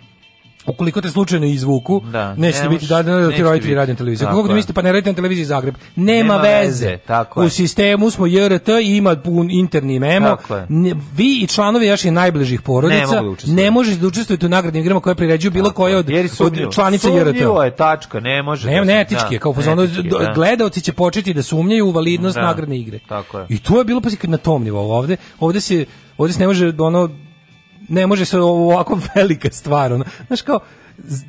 ukoliko te slučajno izvuku, da, nećete nemoš, biti da, da, da ti roditelji radi na televiziji. Kako god da mislite, pa ne radite na televiziji Zagreb. Nema, Nema veze. Tako u sistemu smo JRT i ima pun interni memo. Ne, vi i članovi vaših najbližih porodica ne, da ne možete da učestvujete u nagradnim igrama koje priređuju bilo koje od, od članica JRT. Sumnjivo je tačka, ne može. Ne, da ne etički je, kao fazonu, gledaoci će početi da sumnjaju u validnost nagradne igre. Tako je. I to je bilo pa na tom nivou ovde. Ovde se ovde se ne može ono ne može se ovako velika stvar. Ono. Znaš kao,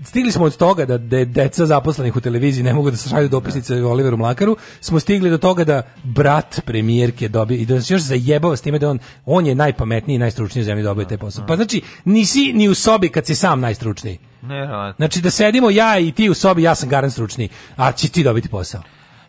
stigli smo od toga da de, da deca zaposlenih u televiziji ne mogu da se šalju dopisnice da. Oliveru Mlakaru, smo stigli do toga da brat premijerke dobije i da se još zajebava s time da on, on je najpametniji i najstručniji u zemlji dobio da da, taj posao. Pa znači, nisi ni u sobi kad si sam najstručniji. Ne, Znači da sedimo ja i ti u sobi, ja sam garan stručniji, a će ti dobiti posao.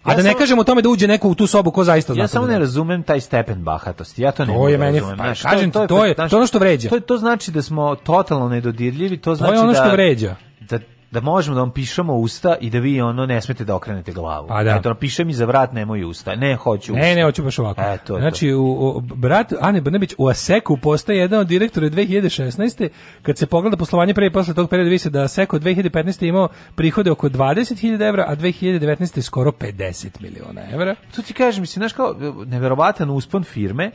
A da ja da ne sam... o tome da uđe neko u tu sobu ko zaista zna. Ja samo da ne razumem taj stepen bahatosti. Ja to ne to je da meni, razumem. Pa, kažem to, je, to je to ono što vređa. To je to znači da smo totalno nedodirljivi, to znači da To je znači ono što vređa. Da da možemo da vam pišemo usta i da vi ono ne smete da okrenete glavu. Pa da. Eto, piše mi za vrat, nemoj usta. Ne, hoću usta. Ne, ne, hoću baš ovako. E, to znači, to. U, u, brat Ane Brnebić u Aseku postaje jedan od direktora 2016. Kad se pogleda poslovanje pre i posle tog perioda, vi se da Aseko 2015. imao prihode oko 20.000 evra, a 2019. skoro 50 miliona evra. Tu ti kažem, mislim, znaš kao, neverovatan uspon firme,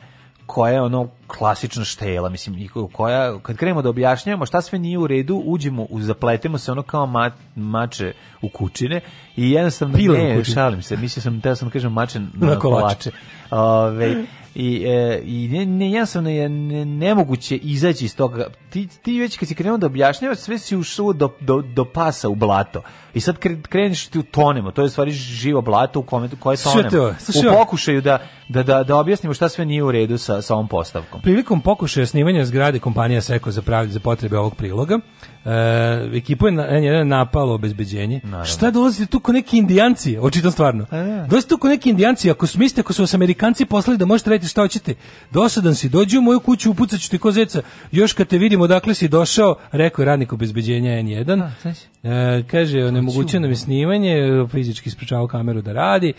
koja je ono klasično štela, mislim, koja, kad krenemo da objašnjavamo šta sve nije u redu, uđemo, zapletemo se ono kao ma, mače u kućine i jednostavno, Pile ne, šalim se, mislio sam, teo sam da kažem mače na, na kolače. Ove, i, e, i ne, ne, jednostavno je ne, nemoguće izaći iz toga. Ti, ti već kad si krenuo da objašnjavaš, sve si ušao do, do, do pasa u blato. I sad kreneš ti u tonemo, to je stvari živo blato u kome, koje tonemo. U pokušaju da, da, da, da objasnimo šta sve nije u redu sa, sa ovom postavkom. Prilikom pokušaja snimanja zgrade kompanija Seko za, pravi, za potrebe ovog priloga, E, eh, ekipu je na, N1 napalo obezbeđenje. Naravno. Šta dolazite tu ko neki indijanci? Očitam stvarno. Pa da. Dolazite tu ko neki indijanci, ako su mislite, ako su vas amerikanci poslali da možete raditi da šta hoćete, dosadan si, dođi u moju kuću, upucat ću ti ko zeca. Još kad te vidimo dakle si došao, rekao je radnik obezbeđenja N1. A, E, kaže, onemogućeno nam je snimanje, fizički ispričavao kameru da radi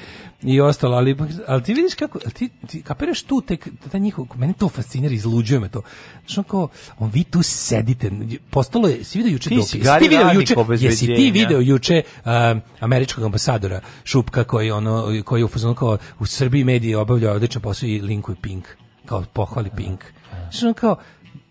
i ostalo, ali, ali ti vidiš kako, ti, ti kapiraš tu, tek, ta njihov, mene to fascinira, izluđuje me to. znači on kao, on, vi tu sedite, postalo je, si video juče dopis, ti video juče, jesi ti video juče um, američkog ambasadora Šupka koji, ono, koji je u kao, u Srbiji mediji obavlja odličan posao i linkuje Pink, kao pohvali Pink. znači on kao,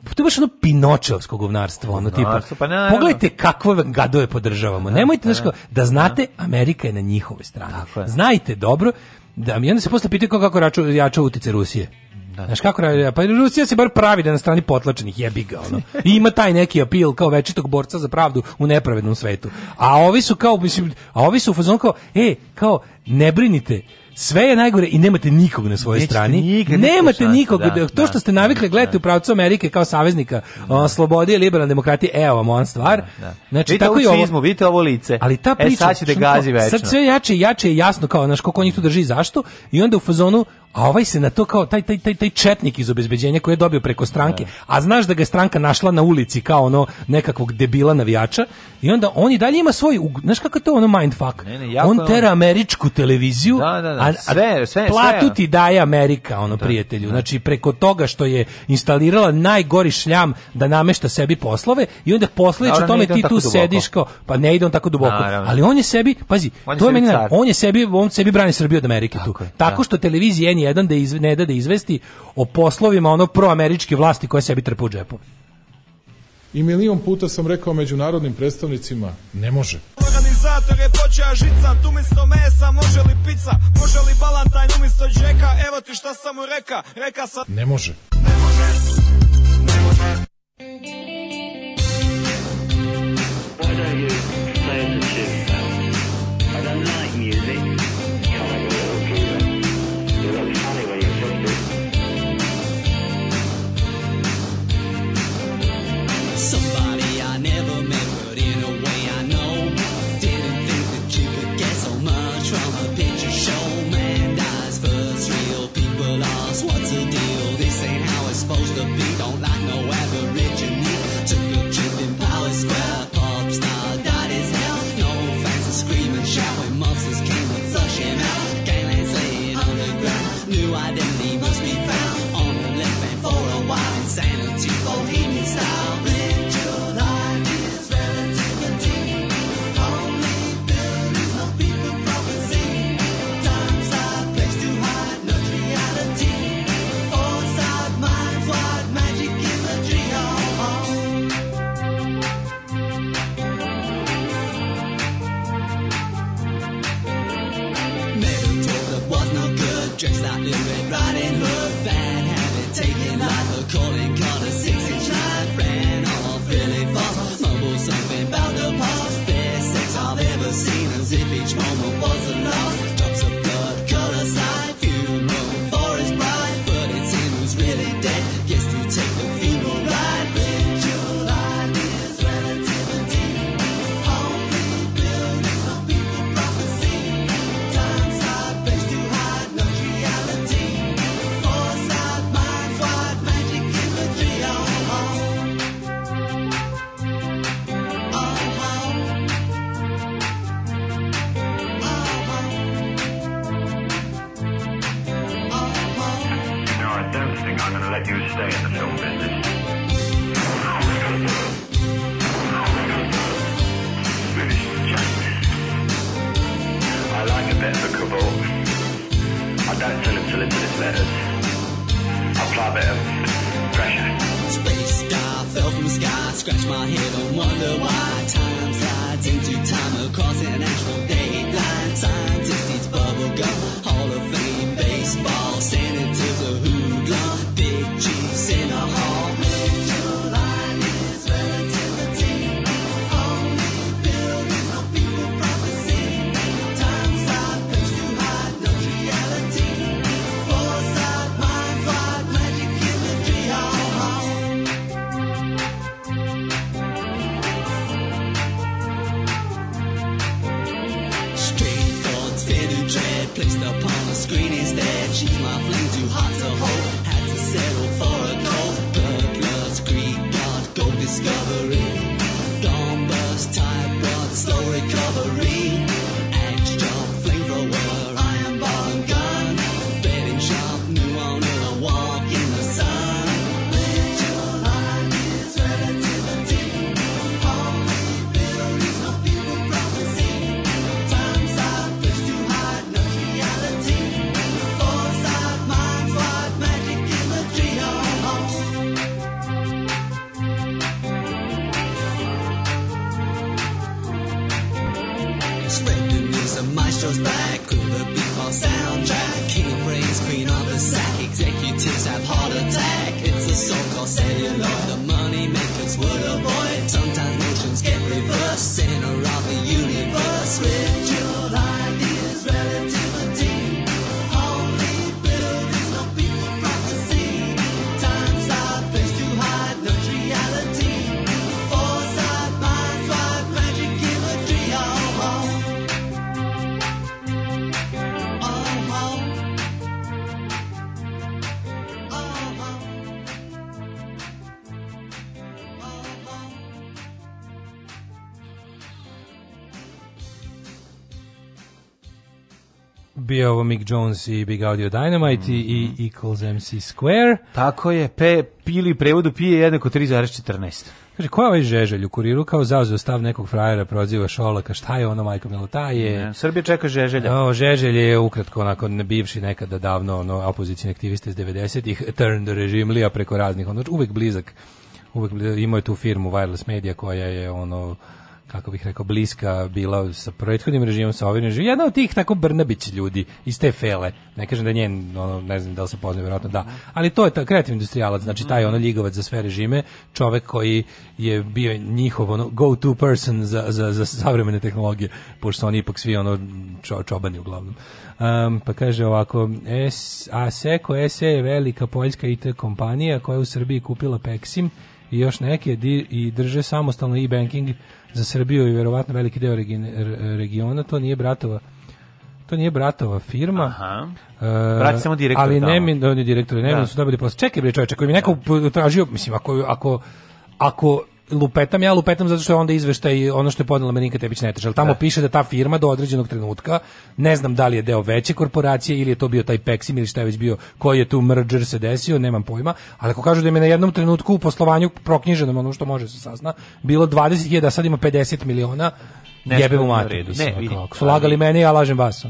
Pa to je baš ono pinočevsko govnarstvo, ono tipa. Pa ne, pogledajte kakve gadove podržavamo. Ne, da, Nemojte da. ne, da znate da. Amerika je na njihovoj strani. Znajte dobro da mi onda se posle pitaju kako raču, jača utice Rusije. Da. Znaš kako radi, pa Rusija se bar pravi da je na strani potlačenih jebi ga, ono. I ima taj neki apil kao večitog borca za pravdu u nepravednom svetu. A ovi su kao, mislim, a ovi su u fazonu kao, e, kao, ne brinite, sve je najgore i nemate nikog na svojoj strani. Nikad nemate šansu, nikog. Da, da- to da, što ste navikli da, gledati u pravcu Amerike kao saveznika on, slobode i liberalne demokratije, evo vam on stvar. Znači, vidite tako i ovo. Čizmu, vidite ovo lice. Ali ta e, priča, e, sad ćete gazi večno. Sad sve jače i jače je jasno kao, znaš, koliko njih tu drži i zašto. I onda u fazonu, A ovaj se na to kao taj taj taj taj četnik iz obezbeđenja koji je dobio preko stranke, da. a znaš da ga je stranka našla na ulici kao ono nekakvog debila navijača i onda on i dalje ima svoj, znaš kako to ono mindfuck. Ne, ne, on tera američku televiziju, da, da, da. a, sve, sve, platu sve. ti daje Amerika, ono da, prijatelju. Da. Znači preko toga što je instalirala najgori šljam da namešta sebi poslove i onda posledeći tome ti tu sediš kao pa ne ide on tako duboko. Naravno. Ali on je sebi, pazi, on to je meni, on je sebi, on sebi brani Srbiju od Amerike tako tu. Je, tako što televizija nijedan da iz, ne da da izvesti o poslovima ono proameričke vlasti koja sebi trpu u džepu. I milion puta sam rekao međunarodnim predstavnicima, ne može. Organizator je počeo žica, tu mesto mesa, može li pizza, može li balantajn umisto džeka, evo ti šta sam mu reka, reka sa... Ne može. Ne može, ne može. scratch my head on bio ovo Mick Jones i Big Audio Dynamite mm -hmm. i mhm. Equals MC Square. Tako je, pe, pili prevodu pije jednako 3,14. Kaže, ko je ovaj žeželj u kuriru kao zauzeo stav nekog frajera, proziva Šolaka, šta je ono, majka Milo, ta je... Ne, Srbija čeka žeželja. O, žeželj je ukratko, onako, bivši nekada davno, ono, opozicijni aktiviste iz 90-ih, turn turned režimlija preko raznih, ono, uvek blizak, uvek blizak, imao je tu firmu Wireless Media koja je, ono, kako bih rekao, bliska bila sa prethodnim režimom, sa ovim režimom. Jedna od tih tako Brnabić ljudi iz te fele. Ne kažem da njen, ono, ne znam da li se poznaje, vjerojatno da. Ali to je ta kreativ industrijalac, znači taj ono ljigovac za sve režime, čovek koji je bio njihov ono, go-to person za, za, za savremene tehnologije, pošto oni ipak svi ono čo, čobani uglavnom. Um, pa kaže ovako, S, ASECO SE je velika poljska IT kompanija koja je u Srbiji kupila Pexim i još neke di, i drže samostalno e-banking za Srbiju i verovatno veliki deo regiona, to nije bratova to nije bratova firma. Aha. Brat e, samo direktor. Ali ne mi oni direktori, ne da. su dobili posao. Čekaj bre čoveče, koji mi neko tražio, mislim ako ako ako lupetam ja lupetam zato što je onda izveštaj ono što je podnela Marinika Tepić ne teže, al tamo da. piše da ta firma do određenog trenutka, ne znam da li je deo veće korporacije ili je to bio taj Peksim ili šta je već bio, koji je tu merger se desio, nemam pojma, ali ako kažu da je na jednom trenutku u poslovanju proknjiženo ono što može se sazna, bilo 20.000, a sad ima 50 miliona, jebe mu materu. Ne, vidi. Slagali su mene, ja lažem vas.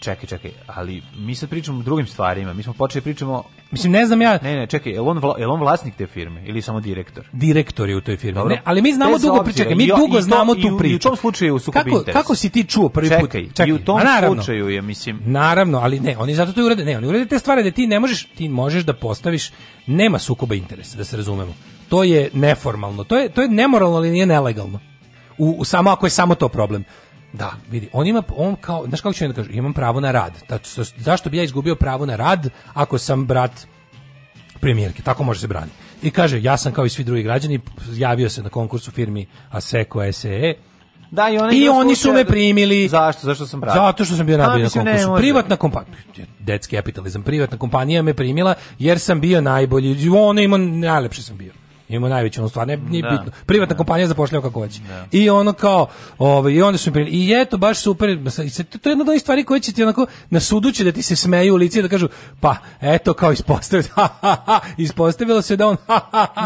Čekaj, čekaj, ali mi se pričamo o drugim stvarima. Mi smo počeli da pričamo Mislim ne znam ja. Ne, ne, čekaj, jel on vla, jel on vlasnik te firme ili samo direktor? Direktor je u toj firmi. Ne, ali mi znamo Bez dugo obzira, pričekaj, mi i, dugo to, znamo tu priču. I u tom slučaju su kako, interes. kako si ti čuo prvi čekaj, put? Čekaj, i u tom naravno, slučaju je mislim. Naravno, ali ne, oni zato to urede, ne, oni urede te stvari da ti ne možeš, ti možeš da postaviš nema sukoba interesa, da se razumemo. To je neformalno, to je to je nemoralno, ali nije nelegalno. U, u samo ako je samo to problem. Da, vidi, on ima on kao, znaš kako ću da kažem, imam pravo na rad. Da, zašto bi ja izgubio pravo na rad ako sam brat premijerke, tako može se brani. I kaže, ja sam kao i svi drugi građani, javio se na konkursu firmi Aseco SE, e. da, i, oni, I oni su me primili. Zašto? Zašto sam pravio? Zato što sam bio pa, najbolji na konkursu. Privatna kompanija, detski kapitalizam, privatna kompanija me primila jer sam bio najbolji. Ono ima, najlepše sam bio. Ima najveću, ono stvarno nije da. bitno. Privatna da. kompanija zapošljava kako hoće. Da. I ono kao, ovaj i onda su mi i eto baš super, to je jedna od onih stvari koje će ti onako na sudu će da ti se smeju u lice da kažu, pa eto kao ispostavilo, ispostavilo se da on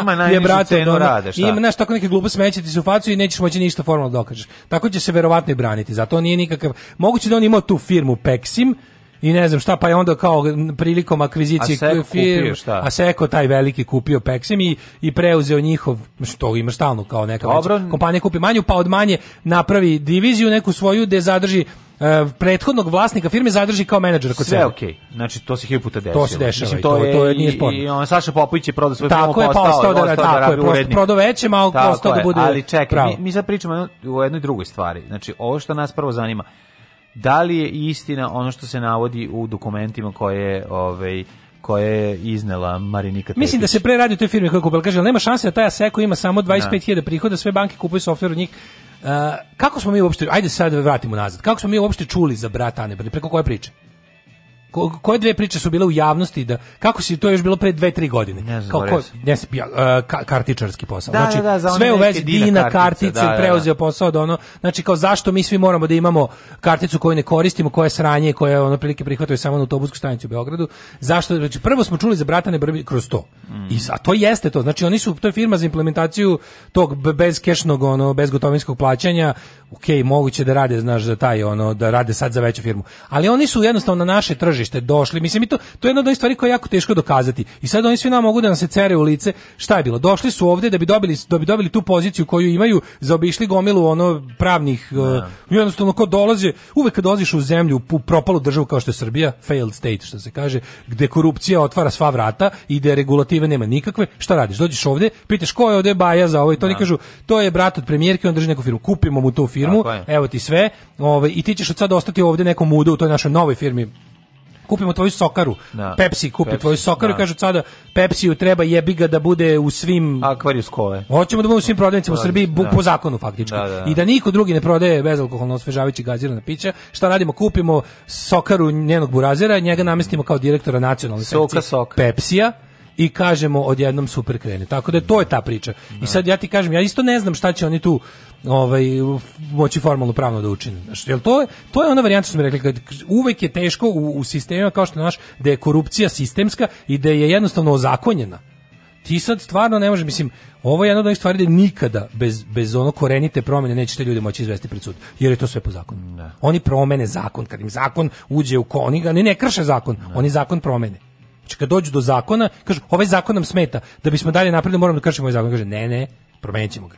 ima ha, je brate, ono, rade, šta? ima nešto tako neke glupo smeće ti se u facu i nećeš moći ništa formalno da dokažeš. Tako će se verovatno i braniti. Zato nije nikakav moguće da on imao tu firmu Pexim i ne znam šta, pa je onda kao prilikom akvizicije a firm, kupio, a Seko taj veliki kupio Pexim i, i preuzeo njihov, što ima stalno kao neka Dobro. Već, kompanija kupi manju, pa od manje napravi diviziju neku svoju gde zadrži Uh, prethodnog vlasnika firme zadrži kao menadžer kod sebe. Sve okej. Okay. Znači to se hiljadu desilo. To se dešava. Mislim, to, i, je, to je nije sporno. I, i on Saša Popović je prodao svoj tako film, je, pa postao, postao da, da, tako da je, prosto, prodao veće, malo tako postao da bude. Ali čekaj, mi, mi sad pričamo o jednoj drugoj stvari. Znači ovo što nas prvo zanima, da li je istina ono što se navodi u dokumentima koje ovaj koje je iznela Marinika Tepić. Mislim da se pre radi o toj firmi kako kupila. Kaže, nema šanse da taj Aseko ima samo 25.000 da. prihoda, sve banke kupuju softver od njih. Uh, kako smo mi uopšte, ajde sad da vratimo nazad, kako smo mi uopšte čuli za brat Ane Brnabić, preko koje priče? koje dve priče su bile u javnosti da kako se to još bilo pre 2-3 godine. Ne znam, kao ko, ne, uh, ka, kartičarski posao. Da, znači da, da, sve u vezi Dina kartice da, da, da. preuzeo posao da ono znači kao zašto mi svi moramo da imamo karticu koju ne koristimo, koja je sranje, koja je ono prilike prihvataju samo na autobusku stanicu u Beogradu. Zašto znači prvo smo čuli za bratane brbi kroz to. Mm. I a to jeste to. Znači oni su to je firma za implementaciju tog bezkešnog ono bezgotovinskog plaćanja ok, moguće da rade, znaš, za taj, ono, da rade sad za veću firmu. Ali oni su jednostavno na naše tržište došli. Mislim, i to, to je jedna od stvari koja je jako teško dokazati. I sad oni svi nam mogu da nam se cere u lice. Šta je bilo? Došli su ovde da bi dobili, da bi dobili tu poziciju koju imaju, zaobišli gomilu ono pravnih, da. uh, jednostavno ko dolaze, uvek kad dolaziš u zemlju, u propalu državu kao što je Srbija, failed state, što se kaže, gde korupcija otvara sva vrata i gde regulative nema nikakve, šta radiš? Dođeš ovde, pitaš ko je ovde baja za ovo i to oni da. kažu, to je brat od premijerke, on drži neku firmu, kupimo mu tu firmu firmu, evo ti sve, ovaj, i ti ćeš od sada ostati ovdje nekom mudu u toj našoj novoj firmi kupimo tvoju sokaru. Da. Pepsi kupi Pepsi, tvoju sokaru da. i kažu sada Pepsiju treba jebi ga da bude u svim akvarijus Hoćemo da bude u svim prodavnicama u da, Srbiji da. po zakonu faktički. Da, da, da, I da niko drugi ne prodaje bezalkoholno osvežavajući gazirana pića. Šta radimo? Kupimo sokaru njenog burazera, njega namestimo kao direktora nacionalne Soka, soka. Pepsija i kažemo odjednom super krene. Tako da to je ta priča. I sad ja ti kažem, ja isto ne znam šta će oni tu ovaj moći formalno pravno da učini. Znači, jel to je to je ona varijanta što smo rekli kad uvek je teško u, u sistemima kao što naš da je korupcija sistemska i da je jednostavno ozakonjena. Ti sad stvarno ne može, mislim, ovo je jedno od onih stvari da nikada bez, bez ono korenite promjene nećete ljudi moći izvesti pred sud, jer je to sve po zakonu. Ne. Oni promene zakon, kad im zakon uđe u koniga, ne, ne krše zakon, ne. oni zakon promene. Znači kad dođu do zakona, kažu, ovaj zakon nam smeta, da bismo dalje napravili moramo da kršimo ovaj zakon. Kaže, ne, ne, promenit ćemo ga.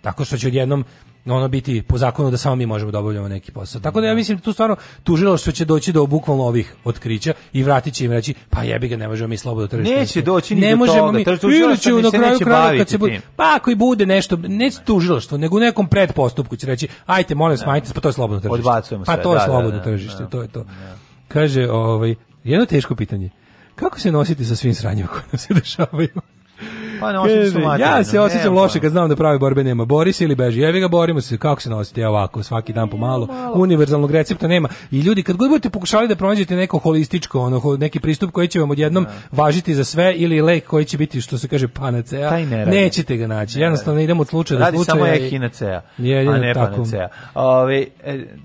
Tako što će odjednom ono biti po zakonu da samo mi možemo da obavljamo neki posao. Tako da ja mislim da tu stvarno tužilo što će doći do bukvalno ovih otkrića i vratit će im reći pa jebi ga ne možemo mi slobodno da tržište. Neće doći ni ne do toga. Mi, ili će na kraju kraja kad se bude, pa ako i bude nešto, ne tužilaštvo, nego u nekom predpostupku će reći ajte molim vas smanjite, da. pa to je slobodno tržište. Odbacujemo pa to je da, slobodno da, tržište, da, to je to. Kaže, ovaj, jedno teško pitanje. Kako se nositi sa svim sranjima koje nam se dešavaju? Pa ne osjećam Ja se osjećam loše pa. kad znam da pravi borbe nema. Bori se ili beži. Jevi ga borimo se. Kako se nosite ovako svaki dan pomalo. malo. Univerzalnog recepta nema. I ljudi kad god budete pokušali da pronađete neko holističko, ono neki pristup koji će vam odjednom ne. Da. važiti za sve ili lek koji će biti što se kaže panacea, ne nećete ga naći. Ne Jednostavno idemo od slučaja do slučaja. Radi samo je a ne tako. panacea. Ove,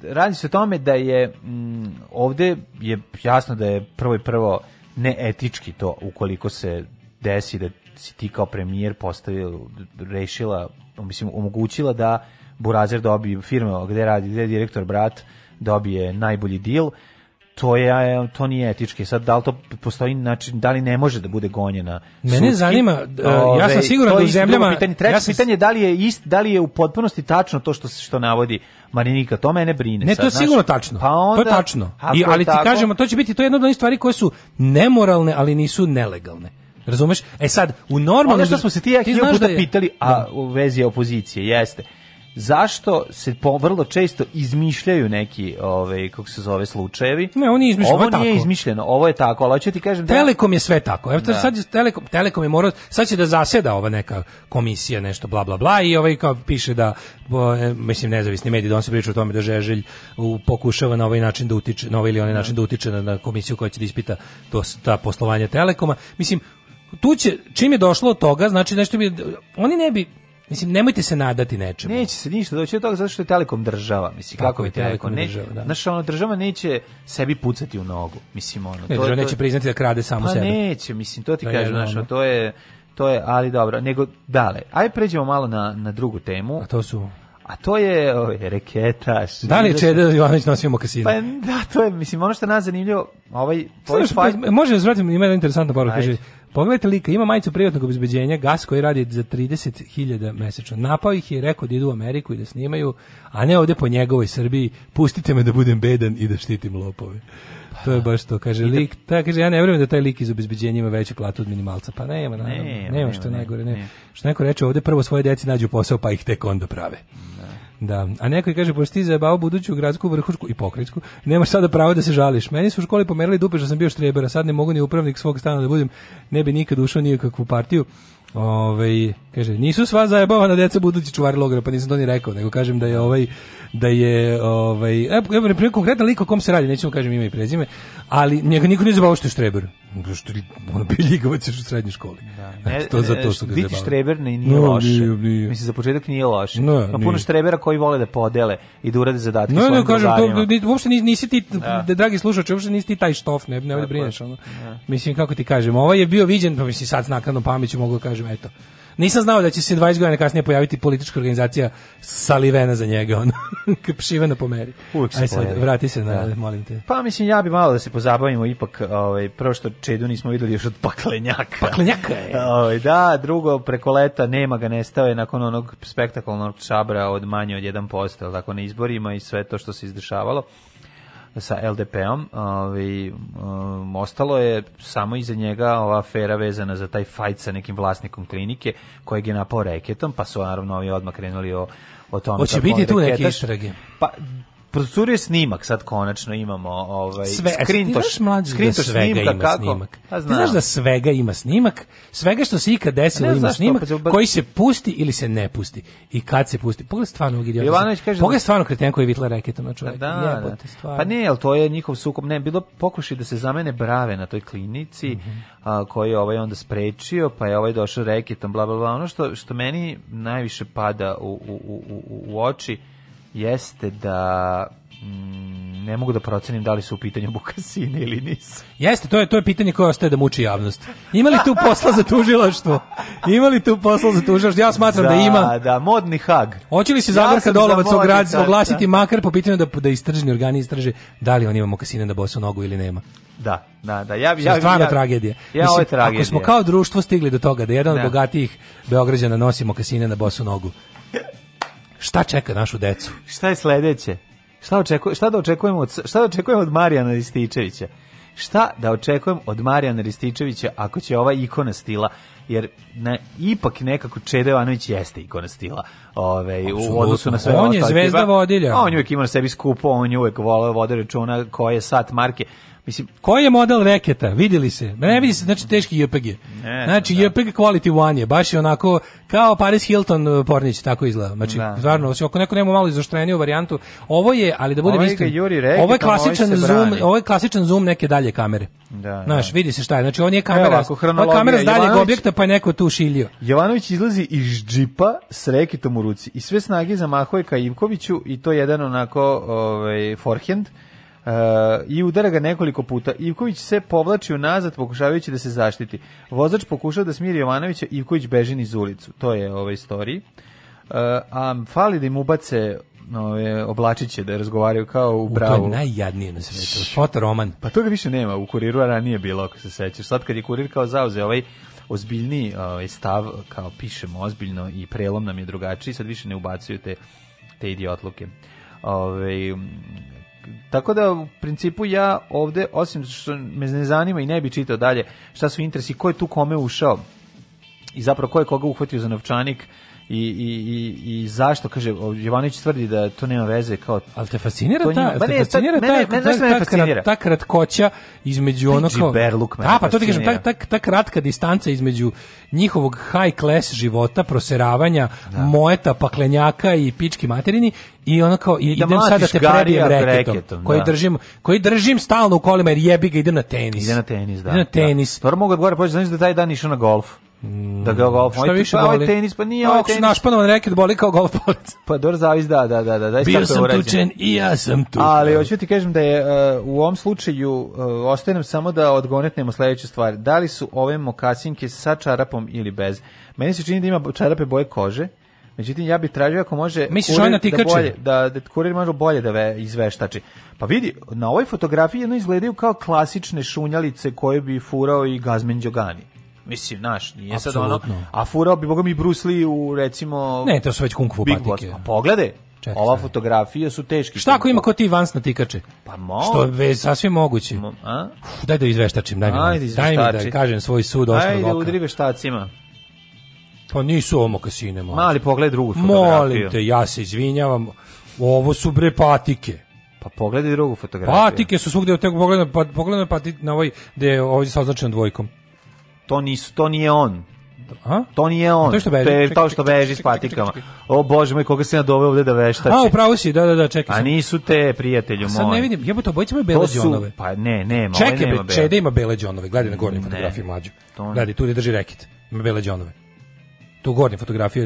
radi se o tome da je m, mm, ovde je jasno da je prvo i prvo neetički to ukoliko se desi da si ti kao premijer postavila, rešila, mislim, omogućila da Burazer dobije firme gde radi, gde je direktor brat, dobije najbolji deal, to je to nije etički. Sad da li to postoji način da li ne može da bude gonjena? Mene sudski? zanima Ove, ja sam siguran da u zemljama pitanje treće ja sam... pitanje da li je ist da li je u potpunosti tačno to što što navodi Marinika, to mene brine. Ne, sad, to je znaš, sigurno tačno. Pa onda, to je tačno. I, ali ti tako... kažemo to će biti to je jedna od onih stvari koje su nemoralne, ali nisu nelegalne. Razumeš? E sad, u normalno... Ono što smo se ti ja hiljom puta da je... pitali, a da. u vezi opozicije, jeste zašto se po, vrlo često izmišljaju neki ovaj kako se zove slučajevi ne oni izmišljaju ovo, ovo nije tako. izmišljeno ovo je tako ali hoću ti kažem da... je sve tako evo da. sad Telekom Telekom je morao sad će da zaseda ova neka komisija nešto bla bla bla i ovaj kao piše da bo, e, mislim nezavisni mediji da on se priča o tome da Žeželj u, pokušava na ovaj način da utiče na ovaj ili onaj da. način da utiče na, na komisiju koja će da ispita to ta poslovanja Telekoma mislim tu će, čim je došlo od toga, znači nešto bi, oni ne bi, Mislim, nemojte se nadati nečemu. Neće se ništa doći od toga zato što je Telekom država. Mislim, Tako kako bi Telekom rekao, država, da. Znaš, ono, država neće sebi pucati u nogu. Mislim, ono, ne, to, to, neće priznati da krade samo pa sebe. neće, mislim, to ti kažem, znaš, to je, to je, ali dobro, nego, dale, aj pređemo malo na, na drugu temu. A to su... A to je ove, ovaj, reketaš. Da li je Čeda Jovanović nosio mokasine? Pa da, to je, mislim, ono što nas zanimljivo, ovaj... Sluš, ovaj pa, može da zvratim, ima jedna interesantna poruka, kaže, Pogledajte lika, ima majicu privatnog obezbeđenja, gas koji radi za 30.000 mesečno. Napao ih je i rekao da idu u Ameriku i da snimaju, a ne ovde po njegovoj Srbiji, pustite me da budem bedan i da štitim lopove. Pa to je da. baš to, kaže da, lik. Ta kaže ja ne verujem da taj lik iz obezbeđenja ima veću platu od minimalca. Pa nema, nema, nema, nema što nema, najgore, ne. Što neko reče, ovde prvo svoje deci nađu posao pa ih tek onda prave. Da. Da, a neko je kaže, pošto ti zajebao buduću gradsku vrhušku i pokrajsku, nemaš sada pravo da se žališ. Meni su u školi pomerali dupe što sam bio štreber, a sad ne mogu ni upravnik svog stana da budem, ne bi nikad ušao nikakvu partiju. Ove, ovaj, kaže, nisu sva zajebavana deca budući čuvari logora, pa nisam to ni rekao, nego kažem da je ovaj, da je, ovaj, evo, evo, konkretan lik o kom se radi, nećemo kažem ima i prezime, ali njega niko nije zabavao što je štreber što ono biljigavac u srednjoj školi. Da. Ne, ne to za to e, što Biti štreber ne, nije no, loše. Nije, nije. Mislim za početak nije loše. No, Ima puno štrebera koji vole da podele i da urade zadatke no, svojim no, kažem, to, uopšte nisi, nisi ti da. dragi slušaoče, uopšte nisi ti taj štof, ne, ne da brineš ono. Da. Mislim kako ti kažem, ovaj je bio viđen, pa mislim sad s naknadnom pameću mogu da kažem eto Nisam znao da će se 20 godina kasnije pojaviti politička organizacija salivena za njega, ono, pšivena po meri. Uvijek se sad, vrati se na, da. molim te. Pa mislim, ja bi malo da se pozabavimo ipak, ovaj, prvo što Čedu nismo videli još od paklenjaka. Paklenjaka je. Ovaj, da, drugo, preko leta nema ga, nestao je nakon onog spektakulnog čabra od manje od 1%, tako na izborima i sve to što se izdešavalo sa LDP-om, ovaj, um, ostalo je samo iza njega ova afera vezana za taj fajt sa nekim vlasnikom klinike kojeg je napao reketom, pa su naravno ovi odmah krenuli o o tome. Hoće biti tu neke istrage. Pa procurio snimak, sad konačno imamo ovaj sve, e, skrintoš, mlađi da skrintoš da svega snimka, ima kako? snimak. Pa znaš da svega ima snimak, svega što se ikad desilo ima zašto, snimak, pa, koji se pusti ili se ne pusti i kad se pusti. Pogledaj stvarno ovog idiota. Jovanović kaže Pogledaj da- stvarno kreten koji vitla reketom na čovjeka. Da, da. da. Pa ne, al to je njihov sukob, ne, bilo pokušaj da se zamene brave na toj klinici, mm -hmm. a, koji je ovaj onda sprečio, pa je ovaj došao reketom, bla bla bla. Ono što što meni najviše pada u u u u, u oči jeste da mm, ne mogu da procenim da li su u pitanju bukasine ili nisu. Jeste, to je to je pitanje koje ostaje da muči javnost. Ima li tu posla za tužilaštvo? Ima li tu posla za tužilaštvo? Ja smatram da, da ima. Da, da, modni hag. Hoće li se ja Zagorka Dolovac ograditi, da. oglasiti da. makar po pitanju da da istražni organi istraže da li on ima mokasine na bosu nogu ili nema? Da, da, da. Ja bi ja, stvarno ja, tragedija. Ja, Mislim, ovo je tragedija. Ako smo kao društvo stigli do toga da jedan ne. od da. bogatijih Beograđana nosi mokasine na bosu nogu, šta čeka našu decu? Šta je sledeće? Šta, očekujemo, šta da očekujemo od, šta da očekujemo od Marijana Rističevića? Šta da očekujem od Marijana Rističevića ako će ova ikona stila jer na, ipak nekako Čede Jovanović jeste ikona stila ove, ovaj, u odnosu na sve on je zvezda vodilja on uvek ima na sebi skupo on uvek uvijek volao vode računa koje je sat marke Mislim, koji je model reketa? Vidjeli se. Ne vidi se, znači teški JPG. Ne, znači, da. JPG quality one je, baš je onako kao Paris Hilton e, Pornić, tako izgleda. Znači, da. stvarno, znači, ako neko nema malo izoštreniju varijantu, ovo je, ali da bude ovo iskren, Juri reketa, ovo je klasičan zoom, ovo je klasičan zoom neke dalje kamere. Da, da. Znaš, da. vidi se šta je. Znači, on je kamera, Evo, kamera s daljeg objekta, pa je neko tu šilio. Jovanović izlazi iz džipa s reketom u ruci i sve snage zamahuje ka Ivkoviću i to jedan onako ovaj, forehand i udara ga nekoliko puta. Ivković se povlači unazad pokušavajući da se zaštiti. Vozač pokušao da smiri Jovanovića, Ivković beži niz ulicu. To je ova istorija. Eh, a fali da im ubace ove oblačiće da razgovaraju kao u bravu. U to je najjadnije na svetu. Fotoroman. Pa toga više nema u kuriru, a ranije bilo, ako se sećaš. Sad kad je kurir kao zauze ovaj ozbiljni ovaj stav, kao pišemo ozbiljno i prelom nam je drugačiji, sad više ne ubacuju te, te idiotluke. Ove, ovaj, tako da u principu ja ovde, osim što me ne zanima i ne bi čitao dalje šta su interesi, ko je tu kome ušao i zapravo ko je koga uhvatio za novčanik, i, i, i, zašto kaže Jovanović tvrdi da to nema veze kao al te fascinira to ta, te fascinira ta, mene, ta, mene, ta, fascinira. ta, ta kratkoća između ono kao berluk a da, pa to ti kažem ta, ta, ta kratka distanca između njihovog high class života proseravanja da. moeta paklenjaka i pički materini i ono kao i, I da sad da te prebijem reketom, reketom koji da. držim koji držim stalno u kolima jer jebi ga idem na tenis ide na tenis da idem na tenis da. mogu da gore pođe pa znači da taj dan išao na golf da ga golf moj više pa, boli? tenis pa nije ovaj tenis našpanovan reket boli kao golf palica pa dobro zavis da da da da da bio sam tučen i ja sam tu ali hoću ti kažem da je uh, u ovom slučaju uh, ostaje nam samo da odgonetnemo sledeću stvar da li su ove mokasinke sa čarapom ili bez meni se čini da ima čarape boje kože Međutim, ja bih tražio ako može Misliš, kurir, da, bolje, da, da kurir može bolje da ve, izveštači. Pa vidi, na ovoj fotografiji jedno izgledaju kao klasične šunjalice koje bi furao i Gazmen Đogani. Mislim, naš, nije sad ono. A furao bi, boga mi, Bruce Lee u, recimo... Ne, to su već kung fu patike. Boss. A pogledaj, Čekaj, ova fotografija su teški. Šta ako ima ko ti Vans na tikače? Pa mo. Što je sasvim moguće. Mo, a? Uf, daj da izveštačim, daj mi. Ajde, daj mi da kažem svoj sud oštrog oka. Ajde, udri veštacima. Pa nisu ovo mokasine, mali. Mali, pogled drugu fotografiju. Molim te, ja se izvinjavam. Ovo su bre patike. Pa pogledaj drugu fotografiju. Patike su svugde, od tega pogledam, pa, pogledam pati, na ovaj, gde je ovdje sa označenom dvojkom. To, nisu, to nije on. A? To nije on. to što beži. to što beži s patikama. O bože moj, koga se ja doveo ovde da veštači. A, upravo si, da, da, da, čekaj. A nisu te, prijatelju moj. Sad ne vidim, jebote, obojice imaju bele džonove. Pa ne, nema, čekaj, ovaj nema bele. Čede ima bele džonove, gledaj na gornjoj fotografiji mlađu. Gledaj, tu gdje drži reket, ima bele džonove. Tu gornja fotografija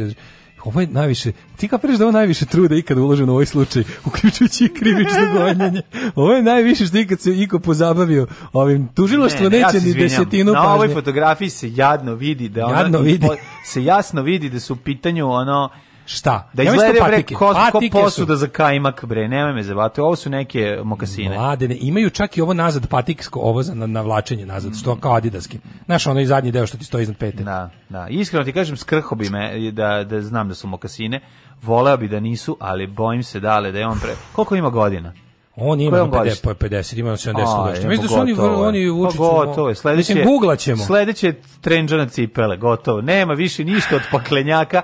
ovo je najviše, ti kapiraš da ovo najviše truda ikad uloženo u ovaj slučaj, uključujući i krivično gonjenje. Ovo je najviše što ikad se iko pozabavio ovim. Tužiloštvo ne, ne, neće ja ni desetinu Na ovoj fotografiji se jadno vidi da ona, jadno vidi. se jasno vidi da su u pitanju ono Šta? Da izgleda bre ko, ko posuda su. za kajmak bre, nemoj me zebati. Ovo su neke mokasine. Mlade, imaju čak i ovo nazad patiksko, ovo za navlačenje nazad, što mm. kao adidaski. Znaš, ono i zadnji deo što ti stoji iznad pete. Da, da. Iskreno ti kažem, skrho bi me da, da znam da su mokasine. Voleo bi da nisu, ali bojim se dale da je on pre... Koliko ima godina? On ima 50, pa 50, ima 70 godišnje. Mislim da su oni pa oni učiću. Gotovo, sledeće. Mislim guglaćemo. Sledeće trendžana cipele, gotovo. Nema više ništa od paklenjaka.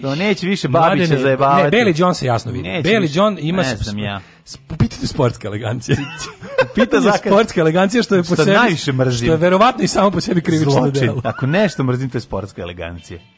No neće više babiće zajebavati. Ne, Beli John se jasno vidi. Beli John ima ne znam ja. Pitajte sportska elegancija. Pita za sportska elegancija što je po što sebi najviše mrzim. Što je verovatno i samo po sebi krivično delo. Ako nešto mrzim to je sportska elegancija.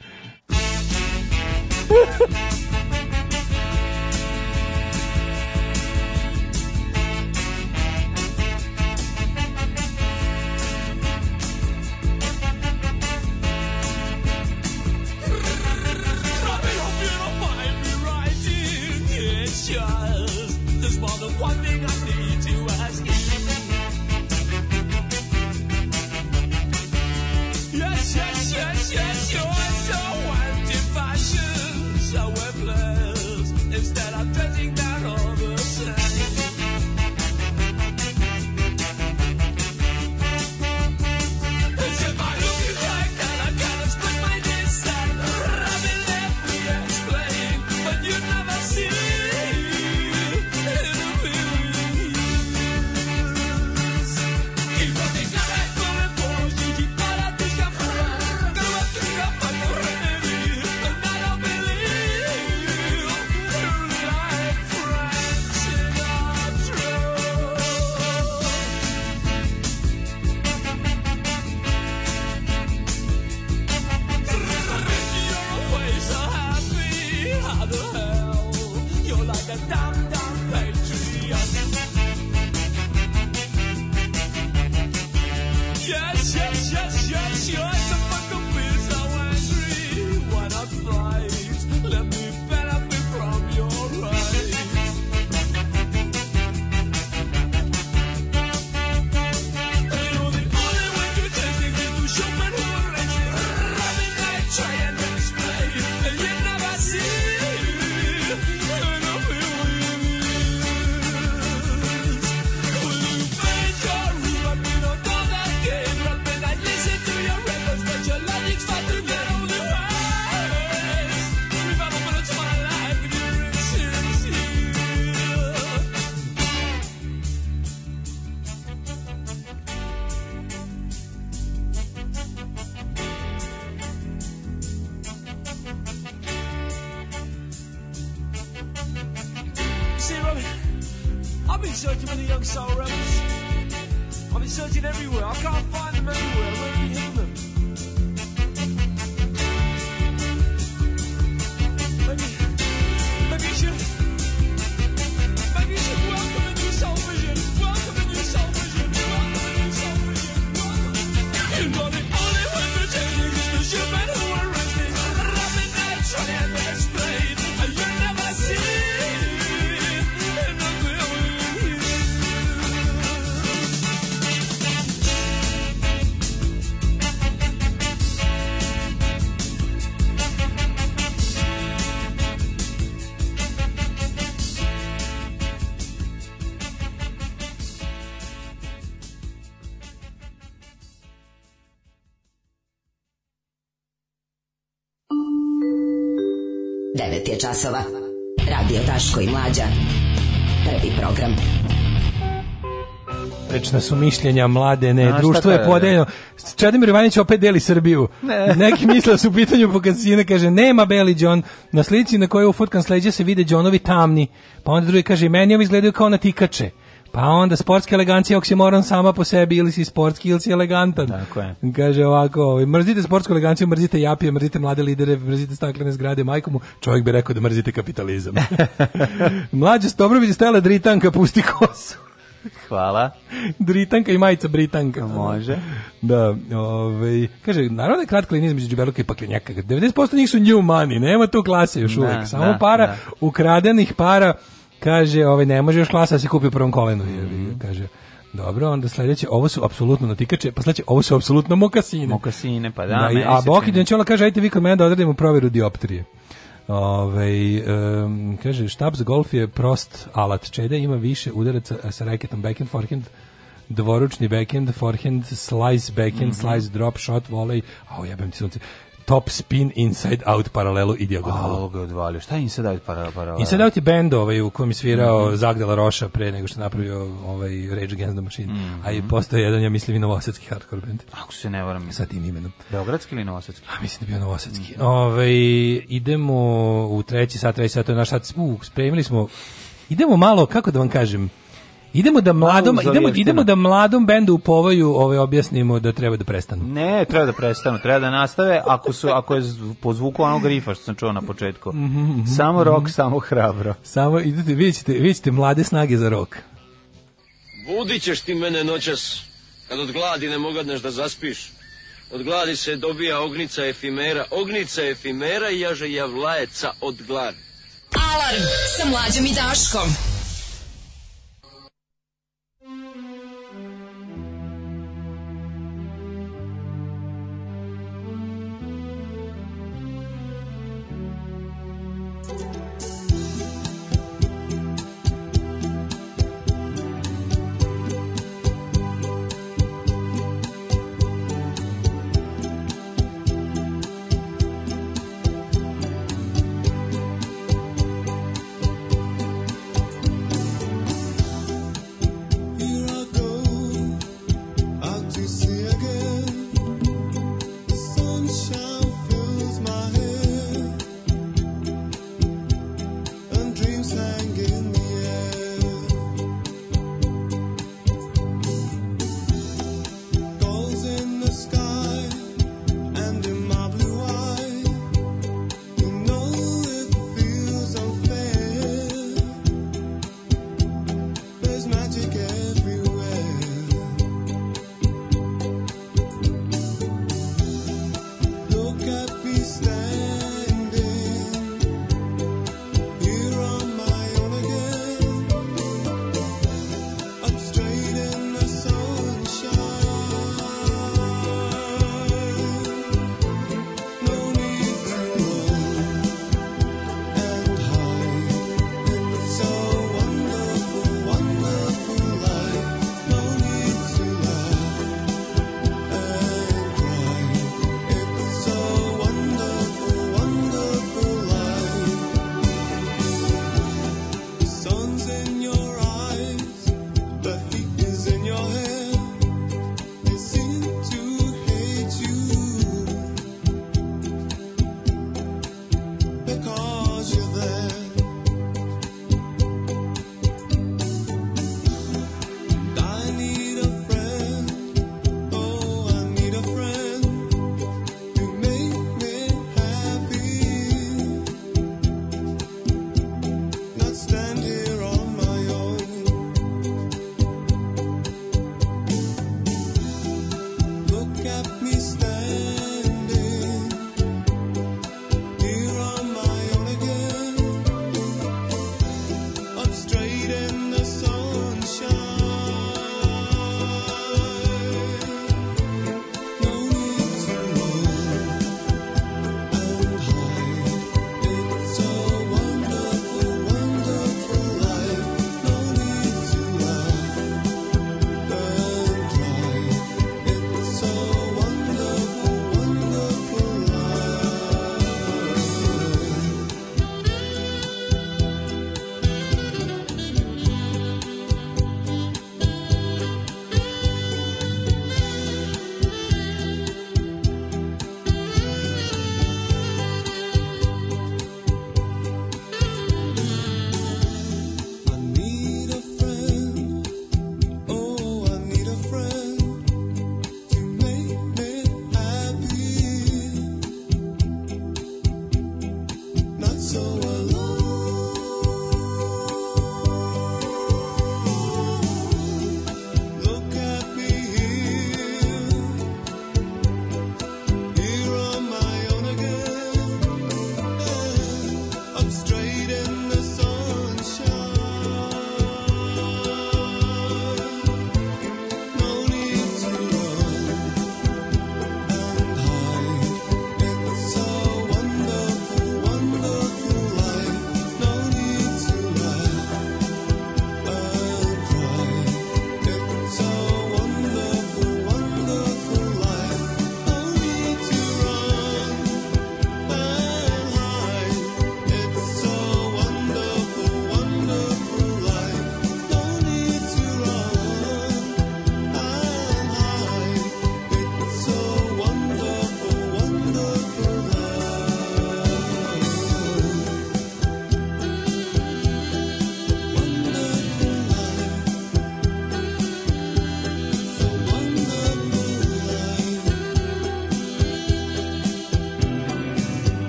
9 je časova. Radio Taško i Mlađa. Prvi program. Prečna su mišljenja mlade, ne, društvo je podeljeno. Čedomir Ivanić opet deli Srbiju. Ne. Neki misle da su u pitanju pokazina, kaže, nema Beli John. Na slici na kojoj u fotkan sleđe se vide Johnovi tamni. Pa onda drugi kaže, meni ovi izgledaju kao na tikače. Pa onda sportska elegancija oksimoron sama po sebi ili si sportski ili si elegantan. Tako je. Kaže ovako, ovaj, mrzite sportsku eleganciju, mrzite japije, mrzite mlade lidere, mrzite staklene zgrade, majkomu, čovjek bi rekao da mrzite kapitalizam. Mlađe Stobrović stela dritanka pusti kosu. Hvala. Dritanka i majica Britanka. Može. Da, ovaj, kaže, naravno da je kratka linija između Džubeluka i Paklenjaka. 90% njih su new money, nema tu klase još da, uvek. Samo da, para, da. ukradenih para Kaže, ovaj, ne može još klasa da se kupi u prvom kolenu. Mm. Kaže, dobro, onda sledeće, ovo su apsolutno natikače, pa sledeće, ovo su apsolutno mokasine. Mokasine, pa da. da i, a Boki Dančola kaže, ajte vi kod mene da odradimo proveru dioptrije. Ove, ovaj, um, kaže, štab za golf je prost alat. Čede ima više udaraca sa raketom backhand, forehand, dvoručni backhand, forehand, slice backhand, mm -hmm. slice drop, shot, volley. A ojebem ti sunce. Top Spin, Inside Out, Paralelu i Dijagonalu. Ovo ga odvalio. Šta je Inside Out, Paralelu? Inside Out je band ovaj, u kojem je svirao mm -hmm. Zagdala Roša pre nego što je napravio ovaj Rage Against the Machine. Mm -hmm. A i postoje jedan, ja mislim, i novosadski hardcore band. Ako se ne varam. Sa tim imenom. Beogradski ili novosadski? A, mislim da je bio novosadski. Mm -hmm. Ove, ovaj, idemo u treći sat, treći sat, to je naš sat. U, spremili smo Idemo malo, kako da vam kažem, Idemo da mladom idemo idemo da mladom bendu u povaju ovaj objasnimo da treba da prestanu. Ne, treba da prestanu, treba da nastave ako su ako je po zvuku onog grifa što sam čuo na početku. Mm -hmm, samo rok, mm -hmm. samo hrabro. Samo idete, vidite, vidite mlade snage za rok. Budićeš ti mene noćas kad od gladi ne mogadneš da zaspiš. Od gladi se dobija ognica efimera, ognica efimera i jaže javlajeca od gladi. Alarm sa mlađom i Daškom.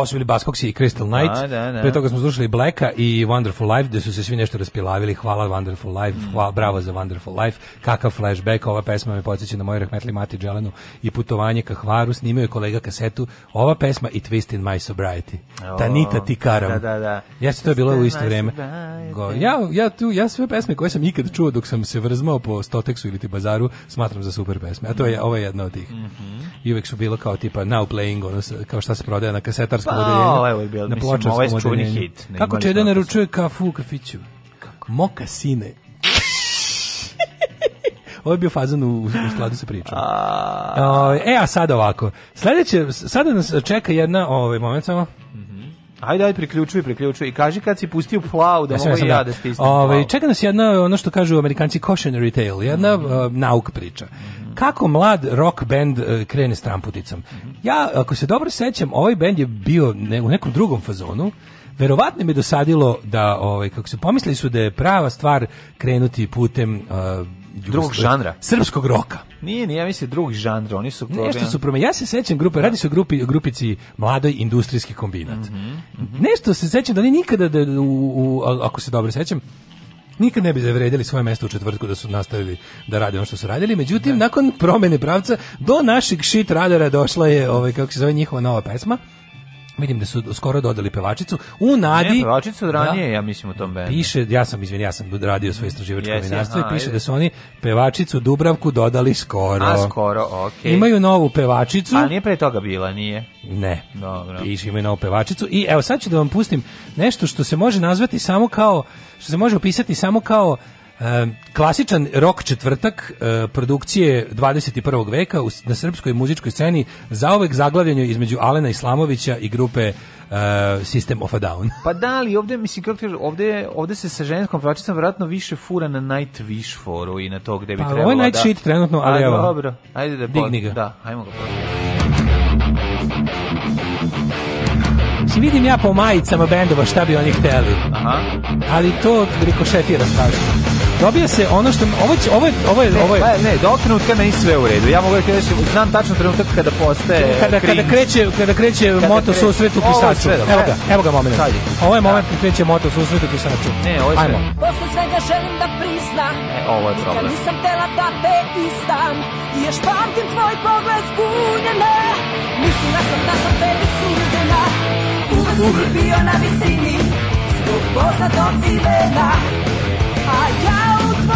osvili Baskox i Crystal Knight. A, da, da, da. Pre toga smo slušali Blacka i Wonderful Life, gde su se svi nešto raspilavili. Hvala Wonderful Life, hvala, bravo za Wonderful Life. Kakav flashback, ova pesma me podsjeća na moju rahmetli Mati Dželanu i putovanje ka Hvaru. Snimio je kolega kasetu ova pesma i Twist in My Sobriety. O, Tanita ti karam. Da, da, da. Jeste, to je bilo u isto vreme. Go, Ja, ja, tu, ja sve pesme koje sam ikad čuo dok sam se vrzmao po Stoteksu ili ti bazaru, smatram za super pesme. A to je, ovo je jedna od tih. Mm -hmm. I uvek su bilo kao tipa now playing, ono, kao šta se prodaje na kasetarskoj Pa, ovo ovaj, ovaj je uvijek bilo, mislim, ovo ovaj je čuveni hit. Kako će Čeda naručuje kafu u kafiću? Kako? Moka sine. Ovo je bio fazan u, u skladu sa pričom. A... E, a sada ovako. Sledeće, sada nas čeka jedna, ovaj, moment samo. Mhm. Ajde, ajde, priključuj, priključuj. I kaži kad si pustio plavu da e, ja mogu i ja da stisnem da. Ove, Čeka nas jedna, ono što kažu amerikanci, cautionary tale, jedna mm -hmm. uh, nauk priča. Mhm kako mlad rock band e, krene s tramputicom. Ja, ako se dobro sećam, ovaj band je bio ne, u nekom drugom fazonu, Verovatno mi je dosadilo da, ovaj, kako se pomislili su da je prava stvar krenuti putem uh, drugog žanra. Srpskog roka. Nije, nije, ja mislim drugih žanra, oni su problem. Nešto su prome. Ja se sećam grupe, da. radi se o grupi, grupici Mladoj industrijski kombinat. Mm -hmm, mm -hmm. Nešto se sećam da oni nikada, da, u, u, ako se dobro sećam, nikad ne bi zavredili svoje mesto u četvrtku da su nastavili da rade ono što su radili. Međutim, da. nakon promene pravca do našeg shit radara došla je, ovaj, kako se zove, njihova nova pesma vidim da su skoro dodali pevačicu u nadi ne, pevačicu ranije da, ja mislim u tom bendu piše ja sam izvinjavam ja sam radio svoje istraživačko yes, novinarstvo i piše ajde. da su oni pevačicu Dubravku dodali skoro a skoro okej okay. imaju novu pevačicu a nije pre toga bila nije ne dobro piše imaju novu pevačicu i evo sad ću da vam pustim nešto što se može nazvati samo kao što se može opisati samo kao klasičan rok četvrtak e, produkcije 21. veka u, na srpskoj muzičkoj sceni zaovek zaglavljenju između Alena Islamovića i grupe uh, System of a Down. Pa da, ali ovdje, mislim, kako kažu, ovdje, ovdje se sa ženskom fračicom vjerojatno više fura na Night Wish foru i na to gde bi pa, trebalo da... Pa ovo je Night da- Shit trenutno, ali evo. Dobro, ajde da... Digni ga. Da, ajmo ga Si vidim ja po majicama bendova šta bi oni hteli. Aha. Ali to rikošetira strašno dobija se ono što ovo će, ovo je ovo je ovo je ne, pa ne do trenutka ne sve u redu. Ja mogu da kažem znam tačno trenutak kada postaje kada kada kreće kada kreće kada moto kreće, susret u pisaču. Evo ga, evo ga momenat. Ovo je da. moment kada kreće moto susret u pisaču. Ne, ovo je Ajmo. Posle svega želim da priznam. E, ovo je problem. nisam tela da te istam. I još pamtim tvoj pogled zbunjena. Mislila sam da sam tebi suđena. Uvek si bio na visini. Zbog poznatog imena ja u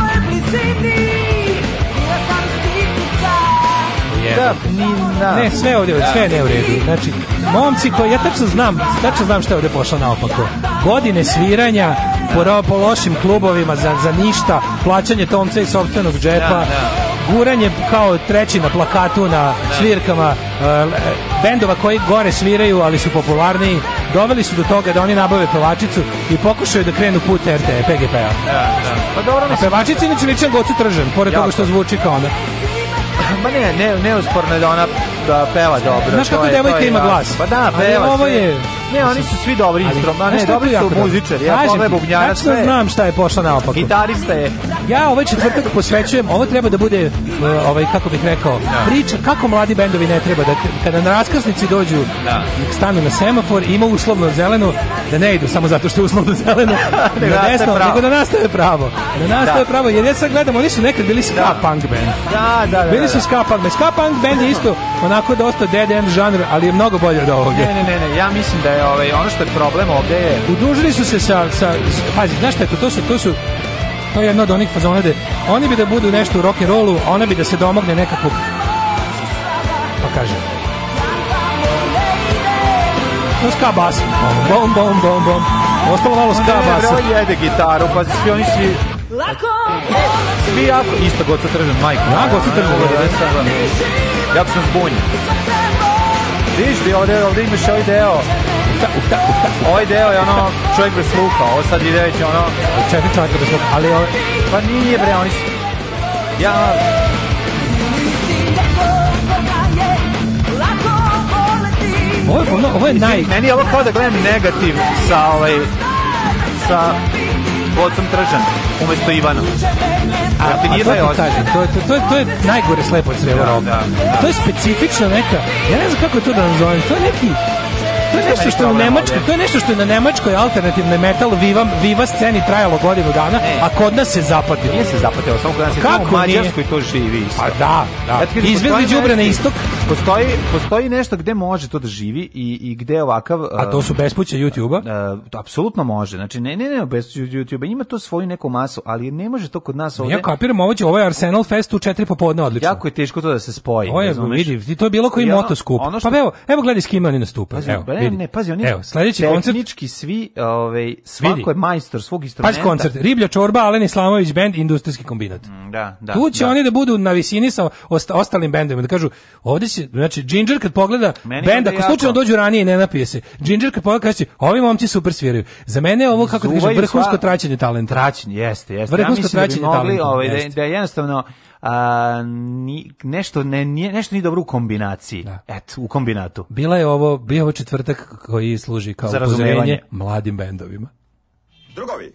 Da, ni, da. Ne, sve ovdje, da. sve ne u redu. Znači, momci koji, ja tačno znam, tačno znam što je ovdje pošlo naopako. Godine sviranja, po, po lošim klubovima za, za ništa, plaćanje tomca iz sobstvenog džepa. Da, da guranje kao treći na plakatu na svirkama e, bendova koji gore sviraju, ali su popularni doveli su do toga da oni nabave pevačicu i pokušaju da krenu put RT, PGP-a. Da, da. Pa dobro, A pevačica inače liče Gocu Tržan, pored toga što zvuči kao ona. Ma ne, ne, neosporno je da ona da peva dobro. Znaš kako devojka ima glas? Pa da, peva. Ali ovo je, Ne, oni su svi dobri instrumenti, ne, dobri su muzičari, ja pove sve. Tačno znam šta je pošlo naopako. Gitarista je. Ja ovaj četvrtak posvećujem, ovo treba da bude eh, ovaj kako bih rekao, da. priča kako mladi bendovi ne treba da kada na raskrsnici dođu, da. stanu na semafor, ima uslovno zeleno, da ne idu samo zato što je uslovno zeleno, ne na da, desno, nego da nastave pravo. Da nastave da pravo, jer ja sad gledam, oni su nekad bili ska punk band. Da, da, da. Bili su ska punk band. Ska punk band je isto onako dosta dead end žanr, ali je mnogo bolje od ovoga. Ne, ne, ne, ja mislim da je je ovaj ono što je problem ovde je udužili su se sa sa pazi znaš šta je to to su to su to je jedno od onih fazona gde oni bi da budu nešto u rock and rollu, a ona bi da se domogne nekakvog pa kaže no, ska bas bom bom bom bom ostalo malo ska bas ne, jede gitaru pa svi oni svi Lako! Svi jako... Isto god sa tržem, majko. Ja, god sa tržem. Jako sam zbunjen. Viš bi ovde, ovde imaš ovaj deo Ovaj deo je ono čovjek bez sluha, ovo sad ide već ono... Četiri čovjeka bez sluha, ali ovo... Pa nije bre, oni su... Ja... Ovo je, ono, ovo je naj... Meni je ovo kao da gledam negativ sa ovaj... sa Bocom Tržan, umesto Ivana. A, ja ti nije taj osjećaj. To, to, to, to je najgore slepo crevo da, da, da. To je specifično neka... Ja ne znam kako to da nazovem, to je neki to je nešto što je u Nemačkoj, to je nešto što je na Nemačkoj alternativnoj metal viva, viva sceni trajalo godinu dana, ne. a kod nas se zapatilo. Nije se zapatilo, samo kod nas je Kako u Mađarskoj to živi isto. Pa da, da. Izvezli đubre na istok. Postoji, postoji nešto gde može to da živi i, i gde ovakav... a to su um, bespuće YouTube-a? Uh, uh, apsolutno može, znači ne, ne, ne, bespuće YouTube-a, ima to svoju neku masu, ali ne može to kod nas ovde. Ja kapiram, ovo će, ovo je Arsenal Fest u četiri popodne odlično. Jako je teško to da se spoji. Ovo je, vidi, to je bilo koji ja, motoskup. Pa što... Pa evo, evo gledaj s kim oni nastupa. Pa, evo, pa Ne, vidi. ne, pazi, oni Evo, sledeći koncert svi, ovaj svako je majstor svog instrumenta. Pazi koncert, Riblja čorba, Alen Islamović bend industrijski kombinat. Mm, da, da. Tu će da. oni da budu na visini sa osta, ostalim bendovima, da kažu, ovde će, znači Ginger kad pogleda Meni bend, ako slučajno dođu ranije ne napije se. Ginger kad pogleda kaže, ovi momci super sviraju. Za mene je ovo kako da kažem vrhunsko sva... traćenje talenta. Traćenje, jeste, jeste. Vrhunsko ja da traćenje da talenta. Ovaj, da, da jednostavno a, ni, nešto, ne, nije, nešto nije dobro u kombinaciji. Da. Et, u kombinatu. Bila je ovo, bio ovo četvrtak koji služi kao upozorenje mladim bendovima. Drugovi,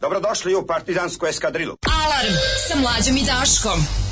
dobrodošli u partizansku eskadrilu. Alarm sa mlađom i Daškom.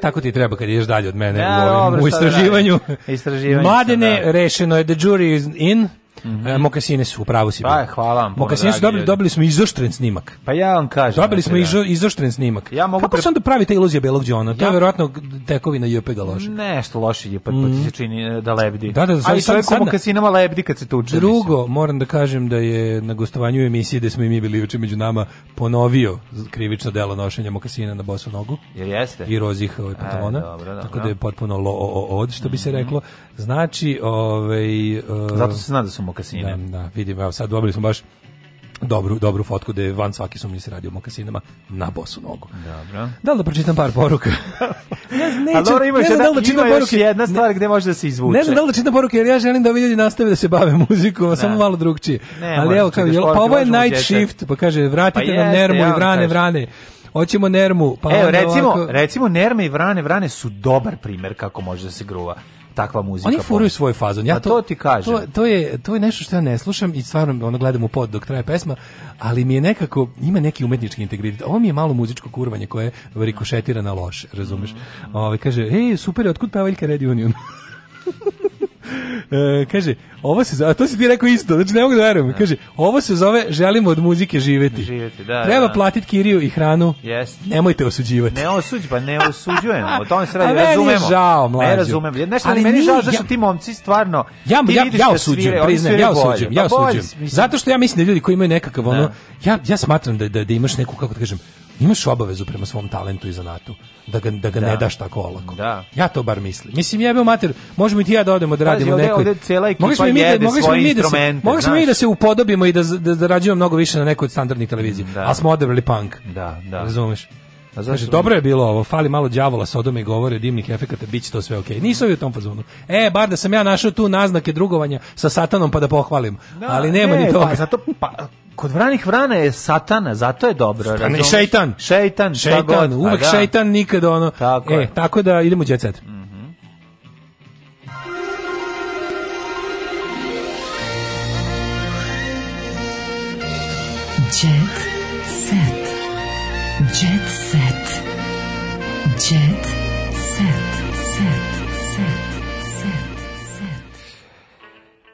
tako ti treba kad ideš dalje od mene ja, da, u, dobro, da u istraživanju. istraživanju Mladene, da. rešeno je, the jury is in, Mm -hmm. Mokasine su, upravo si. Pa, hvala vam. Mokasine su dobili, dobili smo izoštren snimak. Pa ja vam kažem. Dobili smo da. izoštren snimak. Ja mogu Kako pre... se onda pravi ta iluzija belog džona? To ja... je verovatno tekovina JP ga loše. Nešto loše je, pa, mm. pa ti mhm. se čini e, da lebdi. Da, da, da, Ali čovjek u Mokasinama lebdi kad se tuče. Drugo, moram da kažem da je na gostovanju emisije gde smo i mi bili uče među nama ponovio krivično delo nošenja mokasina na bosu nogu. Jer jeste. I rozih ovaj e, pantalona. Tako da je potpuno lo o od što bi se mhm. reklo. Znači, ovaj uh, zato se zna da su mokasine. Da, da, vidim, evo sad dobili smo baš dobru, dobru fotku da je van svaki su mi se radio mokasinama na bosu nogu. Dobro. Da li da pročitam par poruka? ne znam, neću, dobro, imaš ne znam da da čitam poruke. jedna stvar gde može da se izvuče. Ne znam da li da čitam poruke, jer ja želim da ovi nastave da se bave muzikom, samo malo drugčije. Ali evo, kao, jel, pa ovo je night dječet. shift, pa kaže, vratite pa nam jeste, nermu i vrane, vrane. Hoćemo Nermu, pa Evo, recimo, ovako... recimo Nerme i Vrane, Vrane su dobar primer kako može da se gruva takva muzika. Oni furaju svoj fazon. Ja pa to, to ti kažem. To, to, je, to je nešto što ja ne slušam i stvarno ono gledam u pod dok traje pesma, ali mi je nekako, ima neki umetnički integritet. Ovo mi je malo muzičko kurvanje koje rikošetira na loše, razumeš? Mm. Ove, ovaj, kaže, ej, super, otkud pevaljka Red Union? E, kaže, ovo se zove, a to si ti rekao isto, znači ne mogu da verujem. Da. Kaže, ovo se zove želimo od muzike živeti. Živeti, da. Treba da. platiti kiriju i hranu. Yes. Nemojte osuđivati. Ne osuđ, pa ne osuđujemo. O tome se radi, razumemo. Žao, mlađu. ne razumem. Nešto ali meni žao zašto ja, ti momci stvarno Ja ja, ja da osuđujem, priznajem, ja osuđujem, ja pa osuđujem. Zato što ja mislim da ljudi koji imaju nekakav ono, da. ja ja smatram da da, da imaš neku kako da kažem, imaš obavezu prema svom talentu i zanatu da ga, da ga da. ne daš tako olako. Da. Ja to bar mislim. Mislim jebeo mater, možemo i ti ja da odemo da radimo Pazi, ovde, Mogli smo mi da mogli smo mi da se mogli smo mi da se upodobimo i da da, da rađujemo mnogo više na nekoj standardnoj televiziji. Da. A smo odabrali punk. Da, da. Razumeš? A zašto? Kaže, dobro je bilo ovo, fali malo đavola Sodome i govore dimnih efekata, bit će to sve okej. Okay. Nisu u tom fazonu. E, bar da sam ja našao tu naznake drugovanja sa satanom pa da pohvalim. Da, Ali nema ne, ni pa toga. Pa, zato, pa, kod vranih vrana je satana, zato je dobro. Strane, razum... šeitan. Šeitan, šeitan, god, pa uvek da. šeitan, nikad ono. Tako, e, je. tako da idemo u jet set. Mm. Jet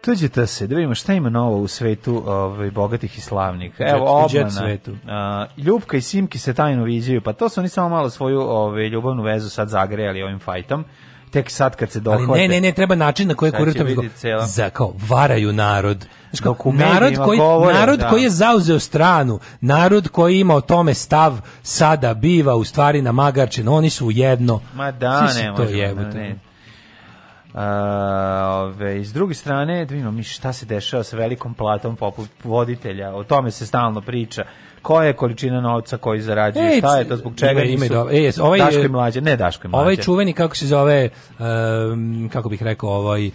Tuđite se, da vidimo šta ima novo u svetu ovaj, bogatih i slavnih. Evo, jet, obmana. Jet svetu. A, Ljubka i Simki se tajno viđaju, pa to su oni samo malo svoju ovaj, ljubavnu vezu sad zagrejali ovim fajtom tek sad kad se dohvate. Ali ne, ne, ne, treba način na koji kurir to za kao varaju narod. Znaš, kao, narod koji govore, narod da. koji je zauzeo stranu, narod koji ima o tome stav sada biva u stvari na magarčin, oni su jedno. Ma da, ne, ne, to možemo, ne, Uh, ove, s druge strane, da vidimo mi šta se dešava sa velikom platom poput voditelja, o tome se stalno priča. Koja je količina novca koji zarađuje, e, šta je to, zbog čega ime, nisu ime, e, ovaj, Daško i mlađe, ne Daško i ovaj mlađe. Ovaj čuveni, kako se zove, um, kako bih rekao, ovaj, uh,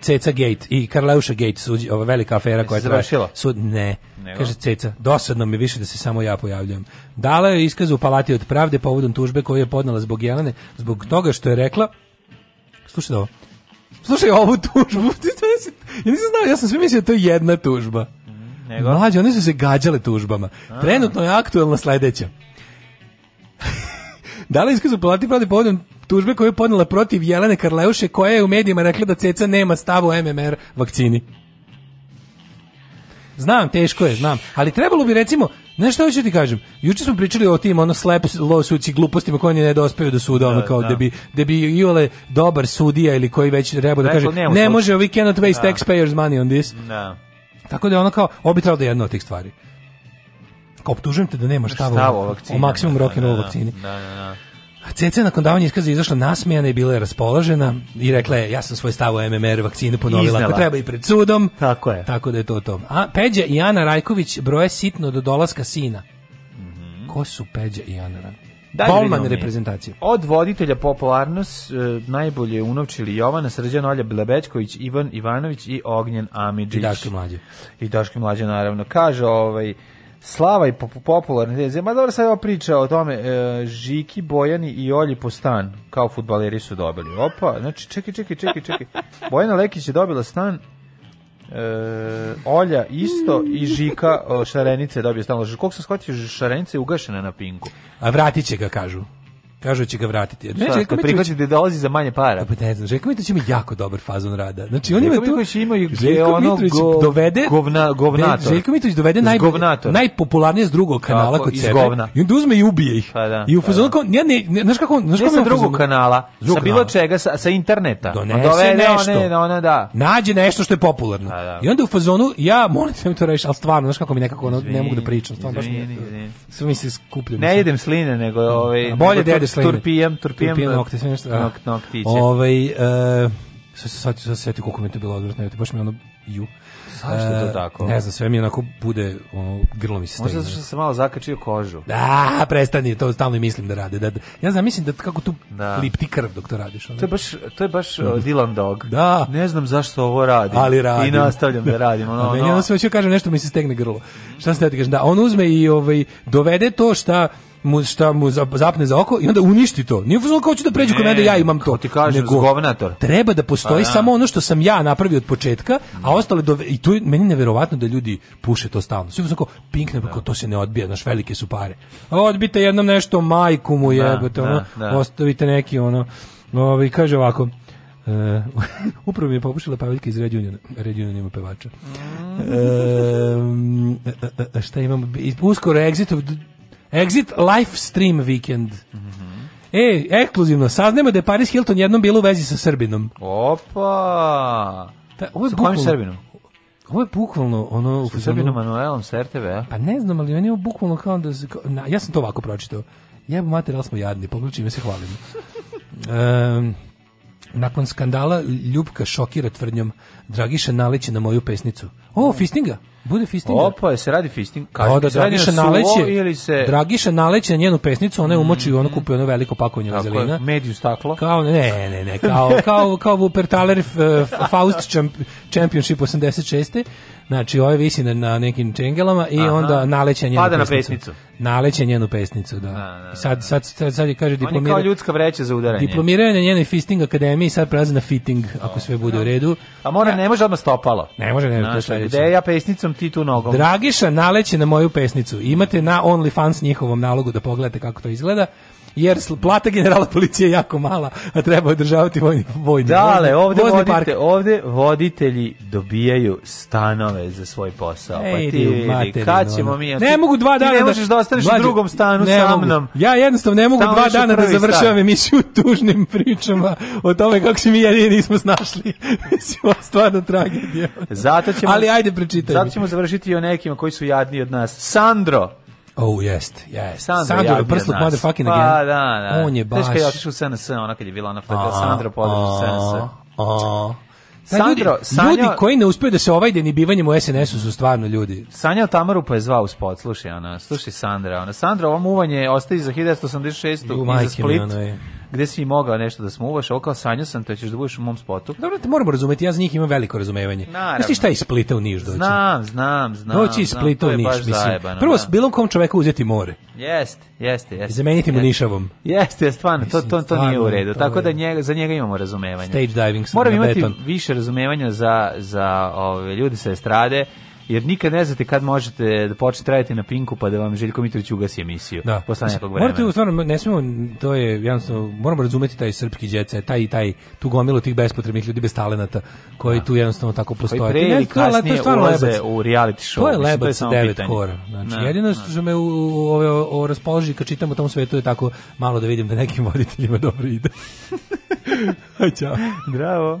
Ceca Gate i Karleuša Gate, su, ova velika afera koja je završila. Sud, ne, Nego. kaže Ceca, dosadno mi više da se samo ja pojavljujem. Dala je iskaz u Palati od pravde povodom tužbe koju je podnala zbog Jelene, zbog toga što je rekla, slušaj ovo, Slušaj ovu tužbu. ja nisam znao, ja sam sve mislio da to je jedna tužba. Mhm, nego? Mlađe, one su se gađale tužbama. A. Trenutno je aktuelna sledeća. da li iskazu plati pravde povodom tužbe koju je podnela protiv Jelene Karleuše koja je u medijima rekla da ceca nema stavu o MMR vakcini? Znam, teško je, znam. Ali trebalo bi recimo, Znaš šta hoću da ti kažem? Juče smo pričali o tim ono slep losuci glupostima koje ne dospeju do da suda, ono da, kao da, da bi da bi iole dobar sudija ili koji već treba da kaže ne može, we cannot waste da. taxpayers money on this. Da. Tako da ono kao obi trebalo da jedno od tih stvari. Kao optužujem te da nema šta o, o maksimum rock and roll vakcini. Da, da, da. A Ceca nakon davanja iskaza izašla nasmijana i bila je raspoložena i rekla je ja sam svoj stav o MMR vakcinu ponovila Iznala. ako treba i pred sudom. Tako je. Tako da je to to. A Peđa i Ana Rajković broje sitno do dolaska sina. Mm -hmm. Ko su Peđa i Ana Rajković? Da Bolman reprezentacije. Od voditelja popularnost e, najbolje unovčili Jovana Srđan Olja Blebečković, Ivan Ivanović i Ognjen Amidžić. I Daške mlađe. I Daške mlađe naravno. Kaže ovaj Slava i popularne veze. Ma dobro sad ova priča o tome, e, Žiki, Bojani i Olji Postan kao futbaleri su dobili. Opa, znači čekaj, čekaj, čekaj, čekaj. Bojana Lekić je dobila stan, e, Olja isto i Žika e, Šarenice je dobio stan. Koliko sam shvatio, Šarenice je ugašena na pinku. A vratit će ga, kažu. Kažu da će ga vratiti. Ne, Željko Mitrović da dolazi za manje para. Pa ne znam, Željko Mitrović ima jako dobar fazon rada. Znači on ima tu Mitrović ima i Željko Mitrović go, dovede govna govnator. Željko Mitrović dovede naj najpopularnije s drugog kanala Tako, kod sebe. Govna. I onda uzme i ubije ih. Pa da, I u pa fazonu pa ja ne, ne, znaš kako, znaš kako drugog kanala, sa bilo čega, sa, sa interneta. Donese dovede nešto. One, ona, da. Nađe nešto što je popularno. Pa da. I onda u fazonu ja molim te da mi to reši, al stvarno znaš kako mi nekako ne mogu da pričam, stvarno baš mi. Sve mi se skuplja. Ne jedem sline nego ovaj bolje da sline. Turpijem, turpijem. Turpijem da. nokte, sve nešto. Da. Nok, noktiće. Ovaj, e, sad se sad se sjetio koliko mi je to bilo odvratno, baš mi ono, ju. Zašto je to e, tako? Ne znam, sve mi onako bude, ono, grlo mi se staje. Možda zato što sam malo zakačio kožu. Da, prestani, to stalno mislim da rade. Da, da. Ja znam, mislim da kako tu da. lipti krv dok to radiš. Ono. To je baš, to je baš mm. Dylan Dog. Da. Ne znam zašto ovo radim. Ali radim. I nastavljam da radim. Ono, da, ono. Ja sve ću kažem nešto mi se stegne grlo. Šta ste ti kažem? Da, on uzme i ovaj, dovede to šta mu šta mu zapne za oko i onda uništi to. Nije fuzon kao ću da pređu kod mene ja imam to. Ti kažeš Nego, Treba da postoji pa, da. samo ono što sam ja napravio od početka, a ostale do i tu je meni neverovatno da ljudi puše to stalno. Svi su kao pinkne, neko pa da. to se ne odbija, naš velike su pare. Odbite jednom nešto majku mu da, jebote, ono, ostavite neki ono. i ovaj, kaže ovako. Uh, upravo mi je popušila Paveljka iz Red Union, Red Union ima pevača. Mm. Uh, šta imamo? Uskoro Exitov Exit live stream vikend. Mm -hmm. E, ekskluzivno, saznajmo da je Paris Hilton jednom bilo u vezi sa Srbinom. Opa! Ta, ovo je sa bukvalno, kojim Srbinom? Ovo je bukvalno ono... Sa Srbinom Manuelom sa RTV, a? Pa ne znam, ali on je bukvalno kao da... Kao, na, ja sam to ovako pročitao. Jebo materijal smo jadni, pogledaj čime se hvalimo. um, nakon skandala Ljubka šokira tvrdnjom Dragiša naleće na moju pesnicu. O, Fistinga? Bude fisting. Opa, se radi fisting. Kaže, da, da se Dragiša naleće, ili se... Dragiša naleće na njenu pesnicu, ona je umoči, mhm. ona kupuje ono veliko pakovanje vazelina. Mediju staklo. Kao, ne, ne, ne, kao, kao, kao Wuppertaler eh, Faust Championship 86. Znači, ovaj visi na, na nekim čengelama i Aha. onda naleće njenu Pada pesnicu. na pesnicu. Naleće njenu pesnicu, da. da, da, da. Sad, sad, sad, je, kaže, diplomira... On je kao ljudska vreća za udaranje. Diplomiranje je na njenoj fisting akademiji, sad prelazi na fitting, oh. ako sve bude u da. redu. A mora, ja. ne može odmah stopalo. Ne može, ne može. Znači, gde ja pesnicom, ti tu nogom. Dragiša naleće na moju pesnicu. Imate na OnlyFans njihovom nalogu da pogledate kako to izgleda jer plata generala policije je jako mala, a treba održavati vojni vojni. Dale, ovde vozni vodite, park. ovde voditelji dobijaju stanove za svoj posao. Pa Ej, pa ti vidi, kad ćemo mi... ne ti, mogu dva dana... ne da- možeš da ostaneš mlađe, u drugom stanu ne sa mnom. Ja jednostavno ne mogu Stano dva dana da završavam stan. emisiju tužnim pričama o tome kako se mi jedini nismo snašli. Mislim, stvarno tragedija. Zato ćemo, Ali ajde pričitaj. Zato ćemo završiti i o nekima koji su jadni od nas. Sandro, Oh, jest, jest. Sandra, Sandra prsluk motherfucking pa, again. Pa, da, da. On je baš... Teška je otišla u SNS, ona kad je bila ona flaga, Sandra podela u SNS. A, Sandro, pa ljudi, Sanja... ljudi koji ne uspeju da se ovajde ni bivanjem u SNS-u su stvarno ljudi. Sanja Tamaru pa je zvao u spot, slušaj ona, slušaj Sandra. Ona, Sandra, ovo muvanje ostaje za 1986. i za Split. Mi, je gde si mogao nešto da smuvaš, ovo kao sanjao sam, to ćeš da budeš u mom spotu. Dobro, te moramo razumeti, ja za njih imam veliko razumevanje. Naravno. Znaš šta je iz Splita u Niš doći? Znam, znam, znam. Doći iz Splita u Niš, mislim. Zajebano, Prvo, s da. bilo kom čoveku uzeti more. Jeste, jeste, jeste. I zameniti jest. mu Nišavom. Jeste, jeste, stvarno, to, to, to nije u redu. Tako da njega, za njega imamo razumevanje. Stage diving Moram imati beton. više razumevanja za, za ove, ljudi sa estrade, jer nikad ne znate kad možete da počnete raditi na Pinku pa da vam Željko Mitrović ugasi emisiju. Da. Posle nekog vremena. Morate stvarno ne smemo to je jednostavno moramo razumeti taj srpski đece, taj taj tu gomilu tih bespotrebnih ljudi bez talenata koji da. tu jednostavno tako postoje. Koji pre ili kasnije ulaze u reality show. To je lebac to je devet kora. Znači, ne, da. jedino što me u, ove o, raspoloži kad čitam u tom svetu je tako malo da vidim da nekim voditeljima dobro ide. Ćao. Bravo.